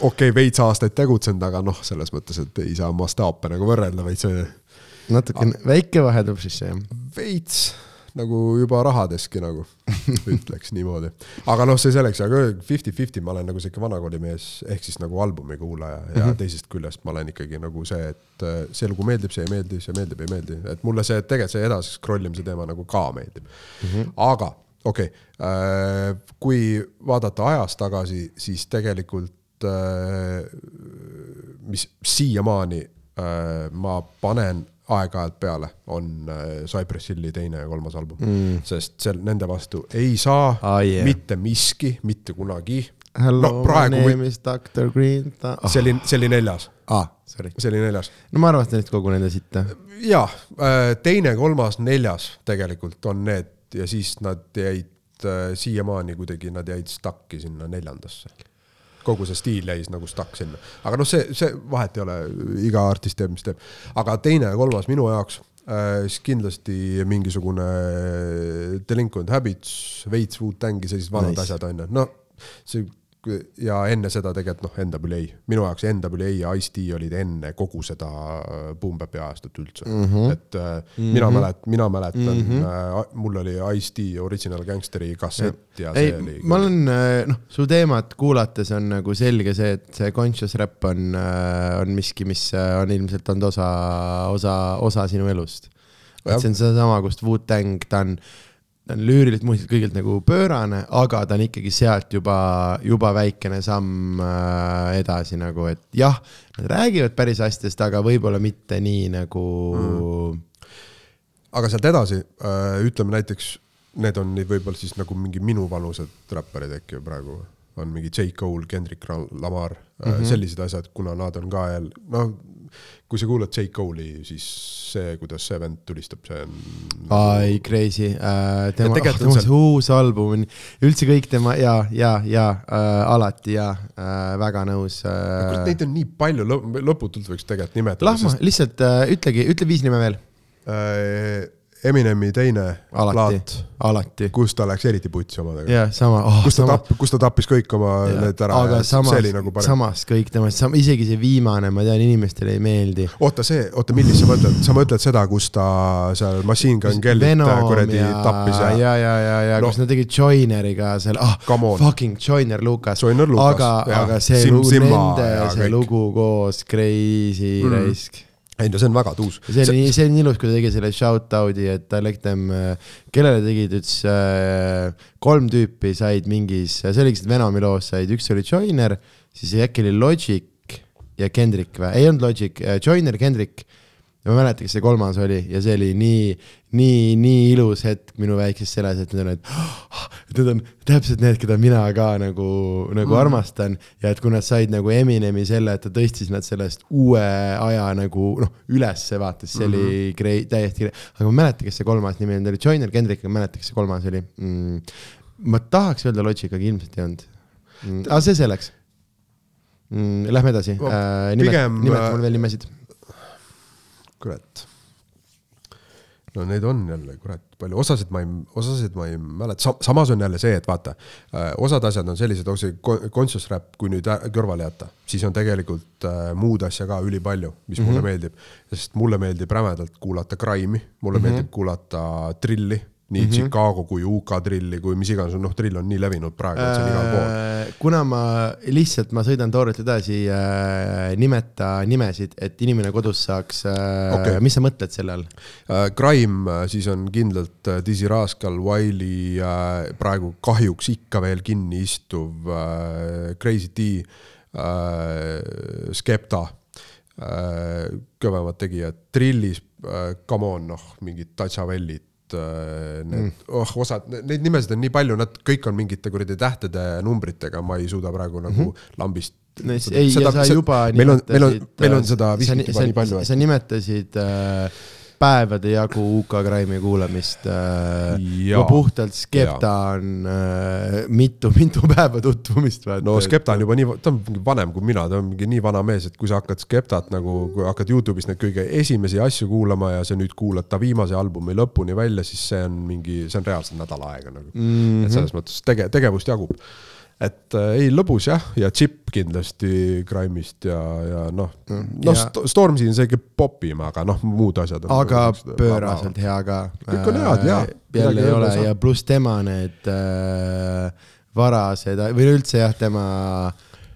okei okay,, veits aastaid tegutsenud, aga noh, selles mõttes, et ei saa mastaape nagu võrrelda, vaid see. natuke väike vahe tuleb sisse, jah? veits nagu juba rahadeski nagu ütleks niimoodi. aga noh, see selleks, aga fifty-fifty ma olen nagu sihuke vanakoolimees ehk siis nagu albumi kuulaja ja mm -hmm. teisest küljest ma olen ikkagi nagu see, et äh, see lugu meeldib, see ei meeldi, see meeldib, ei meeldi, et mulle see tegelikult see edasi scroll imise teema nagu ka meeldib mm. -hmm. aga okei okay,, äh, kui vaadata ajas tagasi, siis tegelikult äh, mis siiamaani ma panen aeg-ajalt peale, on äh, Cypress Hilli teine ja kolmas album mm.. sest seal nende vastu ei saa ah, yeah. mitte miski mitte kunagi. Hello no,, my name või... is Doctor Green ta.... Oh. see oli, see oli neljas ah,. see oli neljas. no ma arvasin, et kogu nende sitta. jaa, äh, teine, kolmas, neljas tegelikult on need ja siis nad jäid äh, siiamaani kuidagi, nad jäid stuck'i sinna neljandasse kogu see stiil jäi nagu stuck sinna. aga noh, see, see vahet ei ole, iga artist teeb, mis teeb. aga teine ja kolmas minu jaoks äh,, siis kindlasti mingisugune Delinquent Habits, veits Wu-Tangi, sellised vanad nice. asjad on ju, no see ja enne seda tegelikult noh, NWA, minu jaoks NWA ja Ice-T olid enne kogu seda äh, Boom Bap'i ajastut üldse mm. -hmm. et äh, mm -hmm. mina mäletan, mina mäletan mm, -hmm. äh, mul oli Ice-T Original Gangsteri kassett ja, ja see ei, oli. ma olen, äh, noh, su teemat kuulates on nagu selge see, et see conscious rap on, äh, on miski, mis on ilmselt olnud osa, osa, osa sinu elust. et see on sedasama, kust Wu-Tang, ta on ta on lüüriliselt muusikas kõigilt nagu pöörane, aga ta on ikkagi sealt juba, juba väikene samm äh, edasi nagu, et jah, nad räägivad päris asjadest, aga võib-olla mitte nii nagu mm.. aga sealt edasi, äh, ütleme näiteks, need on nüüd võib-olla siis nagu mingi minuvanused räpparid äkki praegu, on mingi J. Cole, Kendrick Lamar mm, -hmm. sellised asjad, kuna nad on ka jälle, noh kui sa kuulad J Cole'i, siis see, kuidas see vend tulistab, see on. ai, crazy uh,. tema, tegelikult tema on see uus album on, üldse kõik tema ja, ja, ja uh, alati ja uh,, väga nõus kurat, uh,. neid on nii palju, lõputult võiks tegelikult nimetada. Lahma, lihtsalt uh, ütlegi, ütle viis nime veel. äh, Eminemi teine alati plaat,, alati. kus ta läks eriti putsi omadega. jah, sama oh,. kus ta tapp-, kus ta tappis kõik oma need ära aga ja samas see oli nagu, parem. samas kõik temast, isegi see viimane, ma tean, inimestele ei meeldi. oota, see, oota, millist sa mõtled, sa mõtled seda, kus ta seal Machine Gun Kellyt äh, kuradi tappis ja, ja, ja, ja, ja No. kus nad tegid Joineriga seal, ah, on. fucking Joiner Lukas. Aga, aga see Sim lugu, nende see lugu koos, crazy mm. raisk. Ei no see on väga tuus. see oli nii, see oli nii ilus, kui ta tegi selle shout-out'i, et them, kellele tegid, ütles äh, kolm tüüpi said mingis, see oligi Venomi loos said, üks oli Joiner, siis äkki oli Logic ja Kendrick või, ei olnud Logic, Joiner, Kendrick. Ma ei mäleta, kes see kolmas oli ja see oli nii, nii, nii ilus hetk minu väikses seles, et need on need, need on täpselt need, keda mina ka nagu, nagu mm. armastan ja et kui nad said nagu Eminemi selle, et ta tõstis nad sellest uue aja nagu noh, ülesse vaata, siis see mm -hmm. oli grei-, täiesti, aga ma ei mäleta, kes see kolmas nimi oli Joiner Kendrick, ma ei mäleta, kes see kolmas oli mm.. ma tahaks öelda Logic, aga ilmselt ei olnud mm.. aga see selleks mm,. Lähme edasi Ma uh,, nimet, pigem, nimeta äh, mulle veel nimesid kurat. no neid on jälle kurat palju, osasid ma ei, osasid ma ei mäleta Sa,, samas on jälle see, et vaata, osad asjad on sellised, conscious rap, kui nüüd kõrvale jätta, siis on tegelikult äh, muud asja ka ülipalju, mis mm -hmm. mulle meeldib. sest mulle meeldib rämedalt kuulata crime'i, mulle mm -hmm. meeldib kuulata trilli, nii mm -hmm. Chicago kui UK trilli kui mis iganes, noh, drill on nii levinud praegu, et see on igal pool. Äh, kuna ma lihtsalt, ma sõidan toorelt edasi äh,, nimeta nimesid, et inimene kodus saaks äh, okay., mis sa mõtled selle all? Äh, Crime äh, siis on kindlalt äh, Dizzy Rascal, Wiley, praegu kahjuks ikka veel kinni istuv äh, Crazy D, Skepta, kõvemad tegijad, Trillis, come on, noh, mingid Tatša Vellid, need mm., oh osad, neid nimesid on nii palju, nad kõik on mingite kuradi tähtede numbritega, ma ei suuda praegu nagu mm -hmm. lambist. no ei, ja sa juba meil on, meil on nimetasid,, meil on äh, seda ni- juba nii palju, sa nimetasid äh, päevade jagu UK Crime'i kuulamist äh,. Ma puhtalt Skepta on äh, mitu, mitu päeva tutvumist. no Skepta on juba nii, ta on vanem kui mina, ta on mingi nii vana mees, et kui sa hakkad Skeptat nagu, kui hakkad Youtube'is neid kõige esimesi asju kuulama ja sa nüüd kuulad ta viimase albumi lõpuni välja, siis see on mingi, see on reaalselt nädal aega nagu mm. -hmm. et selles mõttes tege-, tegevust jagub. Et äh, ei, lõbus jah, ja Chip kindlasti Crime'ist ja, ja noh, noh ja- St- Stormzy on isegi popim, aga noh, muud asjad on. aga pööraselt hea ka. Kõik on head, jaa. jälle Midagi ei ole ja pluss tema need äh, varased või üldse jah, tema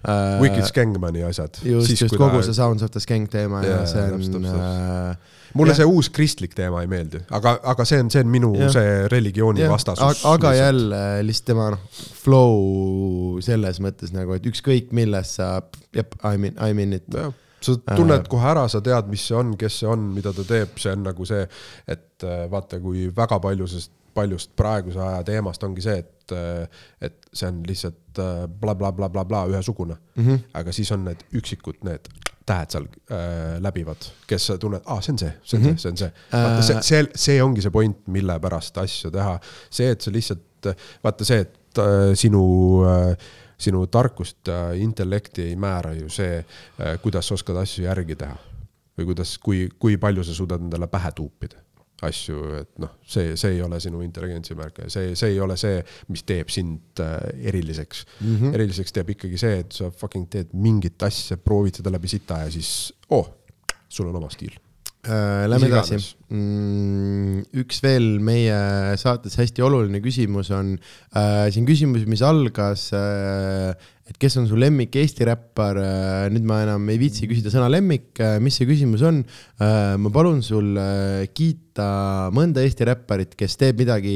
äh, Wicked Skangmani asjad. just, just kogu ta- see Sounds of the Skank teema ja, Jaa, ja see on äh, mulle Jah. see uus kristlik teema ei meeldi, aga, aga see on, see on minu Jah. see religiooni jah, vastasus. ag- aga jälle lihtsalt tema noh, flow selles mõttes nagu, et ükskõik millest saab, jep, I mean, I mean it. jah, sa tunned kohe ära, sa tead, mis see on, kes see on, mida ta teeb, see on nagu see, et äh, vaata, kui väga palju sellest, paljust praeguse aja teemast ongi see, et, et see on lihtsalt blablabla bla, bla, bla, ühesugune mm. -hmm. aga siis on need üksikud need tähed seal äh, läbivad, kes sa tunned, aa, see on see, see on mm -hmm. see, see on see. vaata, see, see, see ongi see point, mille pärast asju teha. see, et sa lihtsalt, vaata see, et äh, sinu äh, sinu tarkust ja intellekti ei määra ju see, kuidas sa oskad asju järgi teha või kuidas, kui, kui palju sa suudad endale pähe tuupida asju, et noh, see, see ei ole sinu intelligentsi märk ja see, see ei ole see, mis teeb sind äh, eriliseks mm. -hmm. eriliseks teeb ikkagi see, et sa fucking teed mingit asja, proovid seda läbi sita ja siis, oh, sul on oma stiil. Äh, Lähme edasi mm,. üks veel meie saates hästi oluline küsimus on äh, siin küsimus, mis algas äh,, et kes on su lemmik Eesti räppar äh,, nüüd ma enam ei viitsi küsida sõna lemmik äh,, mis see küsimus on äh,. ma palun sul kiita mõnda Eesti räpparit, kes teeb midagi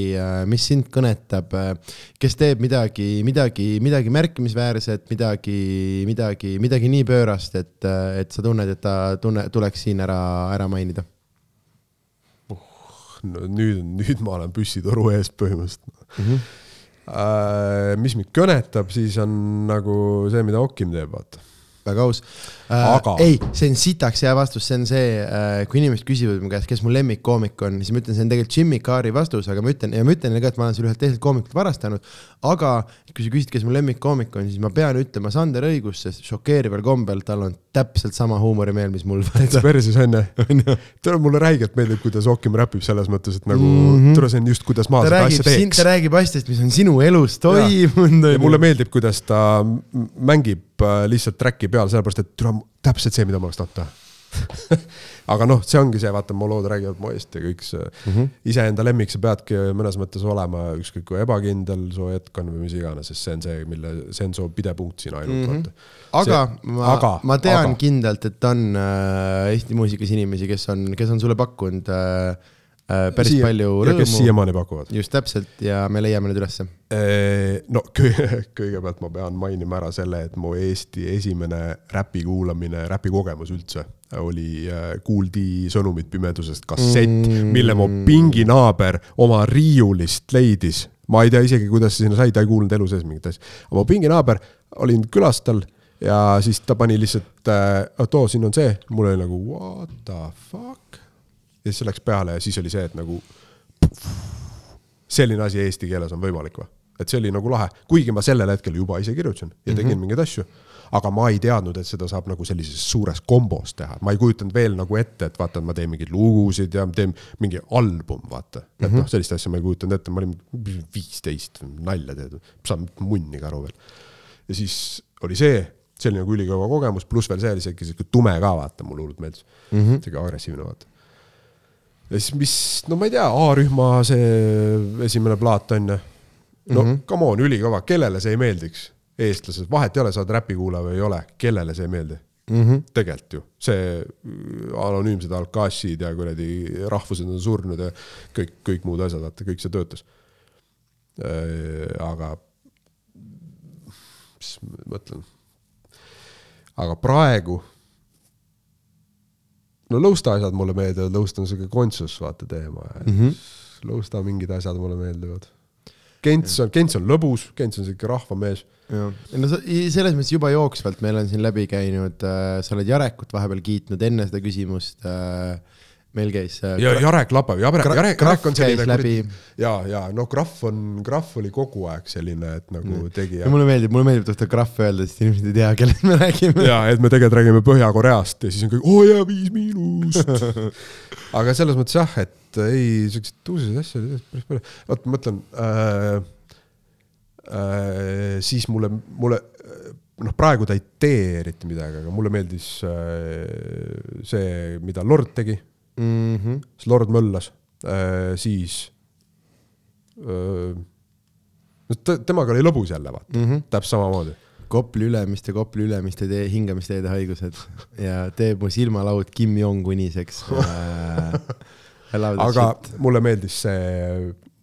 mis sind kõnetab kes teeb midagi, midagi, midagi märkimisväärset, midagi, midagi, midagi nii pöörast, et, et sa tunned, et ta tunne, tuleks siin ära, ära mainida no nüüd, nüüd ma olen püssitoru ees põhimõtteliselt mm. -hmm. Mis mind kõnetab, siis on nagu see, mida Okim teeb, vaata. Väga aus äh, Aga-. ei, see on sitaks hea vastus, see on see äh,, kui inimesed küsivad mu käest, kes mu lemmikkoomik on, siis ma ütlen, see on tegelikult Jimmy Carri vastus, aga ma ütlen ja ma ütlen ka, et ma olen selle ühelt teiselt koomikult varastanud. aga kui sa küsid, kes mu lemmikkoomik on, siis ma pean ütlema Sander Õigus, sest šokeerival kombel tal on täpselt sama huumorimeel, mis mul. täitsa perses onju. tule mulle räigelt meeldib, kuidas Okim räpib selles mõttes, et nagu mm -hmm. tule see on just, kuidas ma ta seda asja, ta teeks. räägib asjadest, mis on sinu elus toimunud. mulle meeldib, kuidas ta mängib äh, lihtsalt track'i peal, sellepärast et tule täpselt see, mida ma oleks tahtnud teha. aga noh, see ongi see, vaata, mu lood räägivad mu eest ja kõik see mm -hmm. iseenda lemmik, sa peadki mõnes mõttes olema ükskõik kui ebakindel su hetk on või mis iganes, sest see on see, mille, see on su pidepunkt siin ainult mm, -hmm. vaata. aga See- ma aga-, ma tean aga- kindlalt, et on äh, Eesti muusikas inimesi, kes on, kes on sulle pakkunud äh, päris Siia, palju ja kes rõõmu. siiamaani pakuvad. just täpselt ja me leiame need ülesse. no kõige- kõigepealt ma pean mainima ära selle, et mu Eesti esimene räpi kuulamine, räpi kogemus üldse oli äh, Kuuldi sõnumid pimedusest kassett mm., mille mu pinginaaber oma riiulist leidis. ma ei tea isegi, kuidas see sinna sai, ta ei kuulnud elu sees mingit asja. mu pinginaaber, olin külas tal ja siis ta pani lihtsalt, et oo, siin on see, mul oli nagu what the fuck. Ja siis see läks peale ja siis oli see, et nagu selline asi eesti keeles on võimalik või? et see oli nagu lahe, kuigi ma sellel hetkel juba ise kirjutasin ja tegin mm -hmm. mingeid asju. aga ma ei teadnud, et seda saab nagu sellises suures kombos teha, ma ei kujutanud veel nagu ette, et vaata, ma teen mingeid lugusid ja teen mingi album, vaata. et Mhm. noh, sellist asja ma ei kujutanud ette, ma olin viisteist, nalja teed, saan munnigi aru veel. ja siis oli see, see oli nagu ülikõva kogemus, pluss veel see oli siuke siuke tume ka, vaata, mulle hullult meeldis mm -hmm.. siuke agressiivne, vaata ja siis, mis, no ma ei tea, A-rühma see esimene plaat on ju. no mm -hmm. come on, ülikõva, kellele see ei meeldiks? eestlased, vahet ei ole, sa oled räpikuulaja või ei ole, kellele see ei meeldi mm -hmm.? tegelikult ju, see äh, anonüümsed alkassid ja kuradi rahvused on surnud ja kõik, kõik muud asjad, vaata kõik see töötas. aga, mis ma mõtlen, aga praegu no Lõusta asjad mulle meeldivad, Lõusta on siuke kontsus, vaata teema mm. -hmm. Lõusta mingid asjad mulle meeldivad. Gents on, Gents on lõbus, Gents on siuke rahvamees. jah, no selles mõttes juba jooksvalt meil on siin läbi käinud äh,, sa oled Jarekut vahepeal kiitnud enne seda küsimust äh,. Meil käis äh, ja Jarek Jarek, Gra- Jarek, Krahv Jarek on selline läbi. ja, ja no Krahv on, Krahv oli kogu aeg selline, et nagu tegi ja mulle meeldib, mulle meeldib tohter Krahv öelda, sest inimesed ei tea, kellest me räägime. ja et me tegelikult räägime Põhja-Koreast ja siis on kõik, oo jaa, viis miinust. aga selles mõttes jah, et ei, siukseid tuuseid asju oli päris palju. vot ma mõtlen äh,, äh, siis mulle, mulle noh, praegu ta ei tee eriti midagi, aga mulle meeldis äh, see, mida Lord tegi, Mm -hmm. siis Lord möllas äh,, siis äh, no temaga oli lõbus jälle vaata mm, -hmm. täpselt samamoodi Kopli ülemiste, Kopli ülemiste tee, hingamisteede haigused ja teeb mu silmalaud Kim Jong-uniseks äh,. aga mulle meeldis see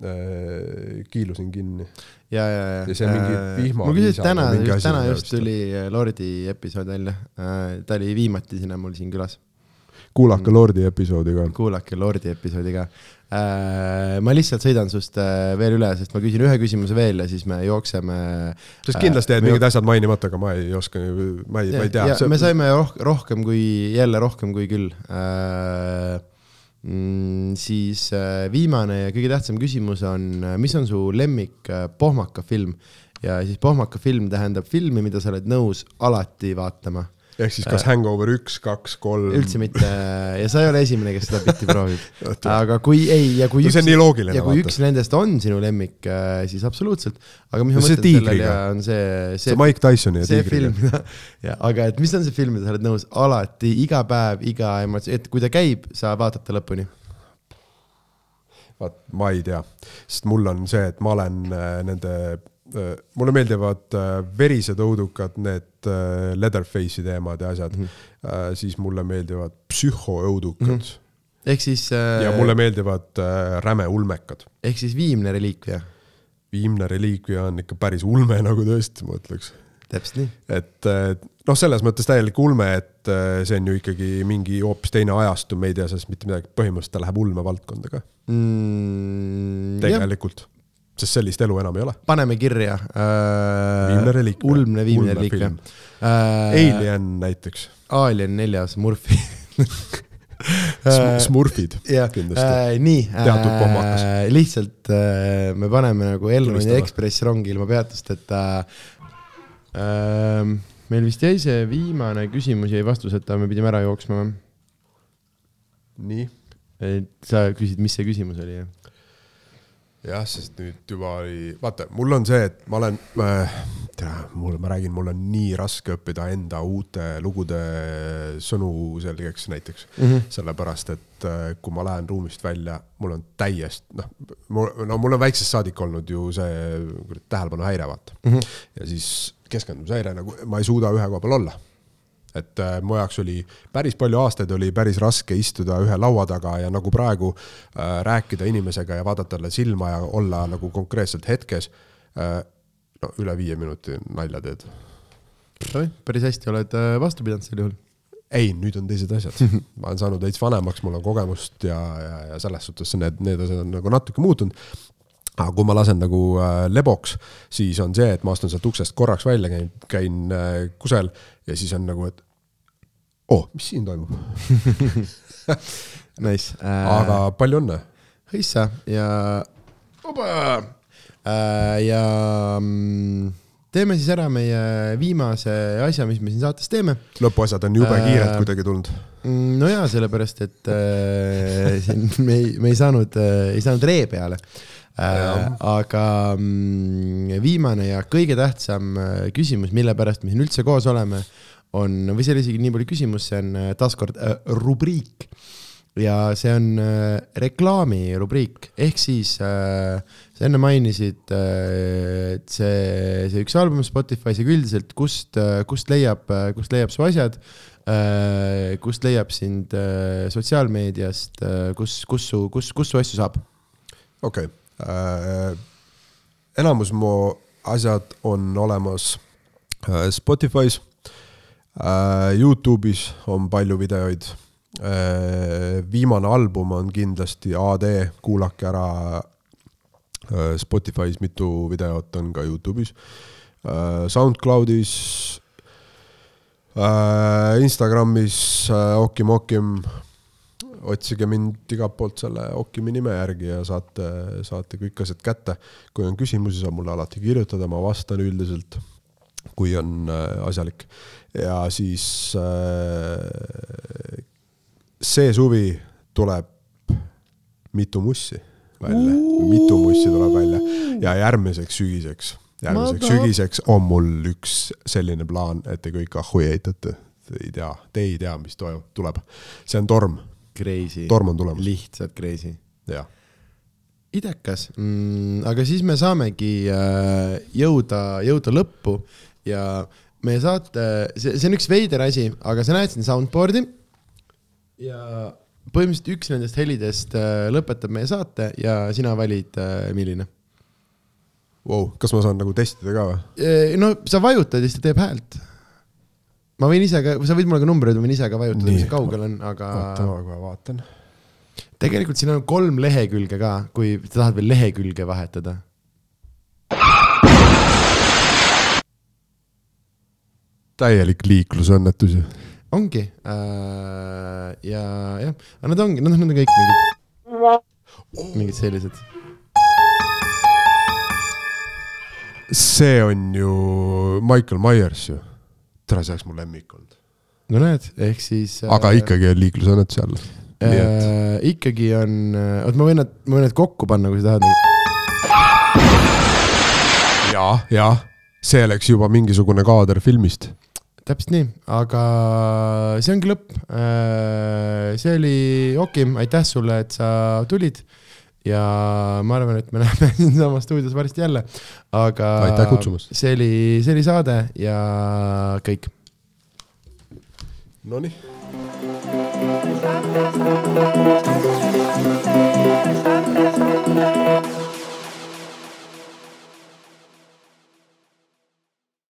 äh,, kiilusin kinni. ja, ja, ja. Ja see mingi vihma- mul küsis viisa täna täna just tuli äh, Lordi episood välja. ta oli viimatisena mul siin külas. Kuulake Lordi episoodi ka. kuulake Lordi episoodi ka. ma lihtsalt sõidan sust äh, veel üle, sest ma küsin ühe küsimuse veel ja siis me jookseme. sest kindlasti jäid mingid asjad mainimata, aga ma ei oska, ma ei, ma ei tea. me saime roh rohkem kui, jälle rohkem kui küll äh,. Mm, siis äh, viimane ja kõige tähtsam küsimus on, mis on su lemmik äh, pohmaka film ja siis pohmaka film tähendab filmi, mida sa oled nõus alati vaatama. Ehk siis kas Hangover üks, kaks, kolm. üldse mitte ja sa ei ole esimene, kes seda bitti proovib. aga kui ei ja kui No see loogiline, ja kui vaata. üks nendest on sinu lemmik, siis absoluutselt. aga mis ma No see mõtlen sellele tiigriga. on see, see Mike Tysoni ja see ja aga et mis on see film, mida sa oled nõus alati iga päev, iga emotsioon, et kui ta käib, sa vaatad ta lõpuni. vaat ma ei tea, sest mul on see, et ma olen äh, nende, mulle meeldivad äh, verised õudukad, need äh, Leatherface'i teemad ja asjad mm, -hmm. siis mulle meeldivad psühhoõudukad mm. -hmm. ehk siis äh, ja, mulle meeldivad äh, räme ulmekad. ehk siis viimne reliikvia, viimne reliikvia on ikka päris ulme, nagu tõesti, ma ütleks. täpselt nii. et äh, noh, selles mõttes täielik ulme, et äh, see on ju ikkagi mingi hoopis teine ajastu, me ei tea sellest mitte midagi, põhimõtteliselt ta läheb ulmevaldkonda ka, Mm, jah, tegelikult. Sest sellist elu enam ei ole. paneme kirja äh,. Viimne reliikvia. ulmne viimne reliikvia äh,. Alien näiteks, Alien neljas, Murphy Äh, Smurfid jah, kindlasti. äh, nii äh,, lihtsalt äh, me paneme nagu Elroni. Ekspress rongi ilma peatusteta äh,. meil vist jäi see viimane küsimus jäi vastuseta, me pidime ära jooksma nii, et sa küsid, mis see küsimus oli, jah? jah, sest nüüd juba oli, vaata, mul on see, et ma olen äh,, tea, mul, ma räägin, mul on nii raske õppida enda uute lugude sõnu selgeks näiteks mm. -hmm. sellepärast, et äh, kui ma lähen ruumist välja, mul on täiesti, noh, mul, no mul on väiksest saadik olnud ju see tähelepanuhäire, vaata mm. -hmm. ja siis keskendumishäire nagu, ma ei suuda ühe koha peal olla et äh, mu jaoks oli päris palju aastaid oli päris raske istuda ühe laua taga ja nagu praegu äh, rääkida inimesega ja vaadata talle silma ja olla nagu konkreetselt hetkes äh,. no üle viie minuti nalja teed. päris hästi oled äh, vastu pidanud sel juhul. ei, nüüd on teised asjad, ma olen saanud veits vanemaks, mul on kogemust ja, ja, ja selles suhtes need, need asjad on nagu natuke muutunud aga kui ma lasen nagu äh, leboks, siis on see, et ma astun sealt uksest korraks välja, käin, käin äh, kusel ja siis on nagu, et oh,, mis siin toimub, Nice äh,. aga palju õnne. hõissa ja, äh, ja mm, teeme siis ära meie viimase asja, mis me siin saates teeme lõpuasjad on jube Äh, kiirelt kuidagi tulnud. Mm, no jaa, sellepärast et äh, siin me ei, me ei saanud äh,, ei saanud ree peale äh,. Aga mm, viimane ja kõige tähtsam äh, küsimus, mille pärast me siin üldse koos oleme, on, või see ei ole isegi nii palju küsimus, see on äh, taaskord äh, rubriik. ja see on äh, reklaamirubriik, ehk siis äh, sa enne mainisid äh,, et see, see üks album Spotify's, aga üldiselt kust, kust leiab, kust leiab su asjad äh,, kust leiab sind äh, sotsiaalmeediast äh,, kus, kus su, kus, kus su asju saab? okei okay. äh,, enamus mu asjad on olemas äh, Spotify's äh,, Youtube'is on palju videoid viimane album on kindlasti AD, kuulake ära. Spotify's mitu videot on ka Youtube'is SoundCloud'is Instagramis Okim Okim otsige mind igalt poolt selle Okimi nime järgi ja saate, saate kõik asjad kätte. kui on küsimusi, saab mulle alati kirjutada, ma vastan üldiselt, kui on äh, asjalik. ja siis äh, see suvi tuleb mitu mussi välja, mitu mussi tuleb välja ja järgmiseks sügiseks, järgmiseks Ma tahab- sügiseks on mul üks selline plaan, et te kõik ahhu heitate. Te ei tea, te ei tea, mis toimub, tuleb. see on torm, Crazy. torm on tulemas, lihtsalt crazy. jah. idekas mm,, aga siis me saamegi äh, jõuda, jõuda lõppu ja meie saate, see, see on üks veider asi, aga sa näed siin soundboard'i ja põhimõtteliselt üks nendest helidest äh, lõpetab meie saate ja sina valid äh,, milline. Wow, kas ma saan nagu testida ka või? no sa vajutad ja siis ta teeb häält. Ma võin ise ka, sa võid mulle ka numbreid, ma võin ise ka vajutada, mis see kaugel on, aga oota, ma kohe vaatan. tegelikult siin on kolm lehekülge ka, kui sa tahad veel lehekülge vahetada täielik liiklusõnnetus ju. ongi äh, ja jah, aga nad ongi, nad on kõik mingid, mingid sellised. see on ju Michael Myers ju. tere, see oleks mu lemmik olnud. no näed, ehk siis. aga ikkagi on liiklusõnnetus et äh,. ikkagi on, oot, ma võin nad, ma võin nad kokku panna, kui sa tahad. ja, ja see oleks juba mingisugune kaader filmist. täpselt nii, aga see ongi lõpp. see oli Okim, aitäh sulle, et sa tulid ja ma arvan, et me näeme siinsamas stuudios varsti jälle. aga aitäh kutsumast! see oli, see oli saade ja kõik. Nonii. Thank you.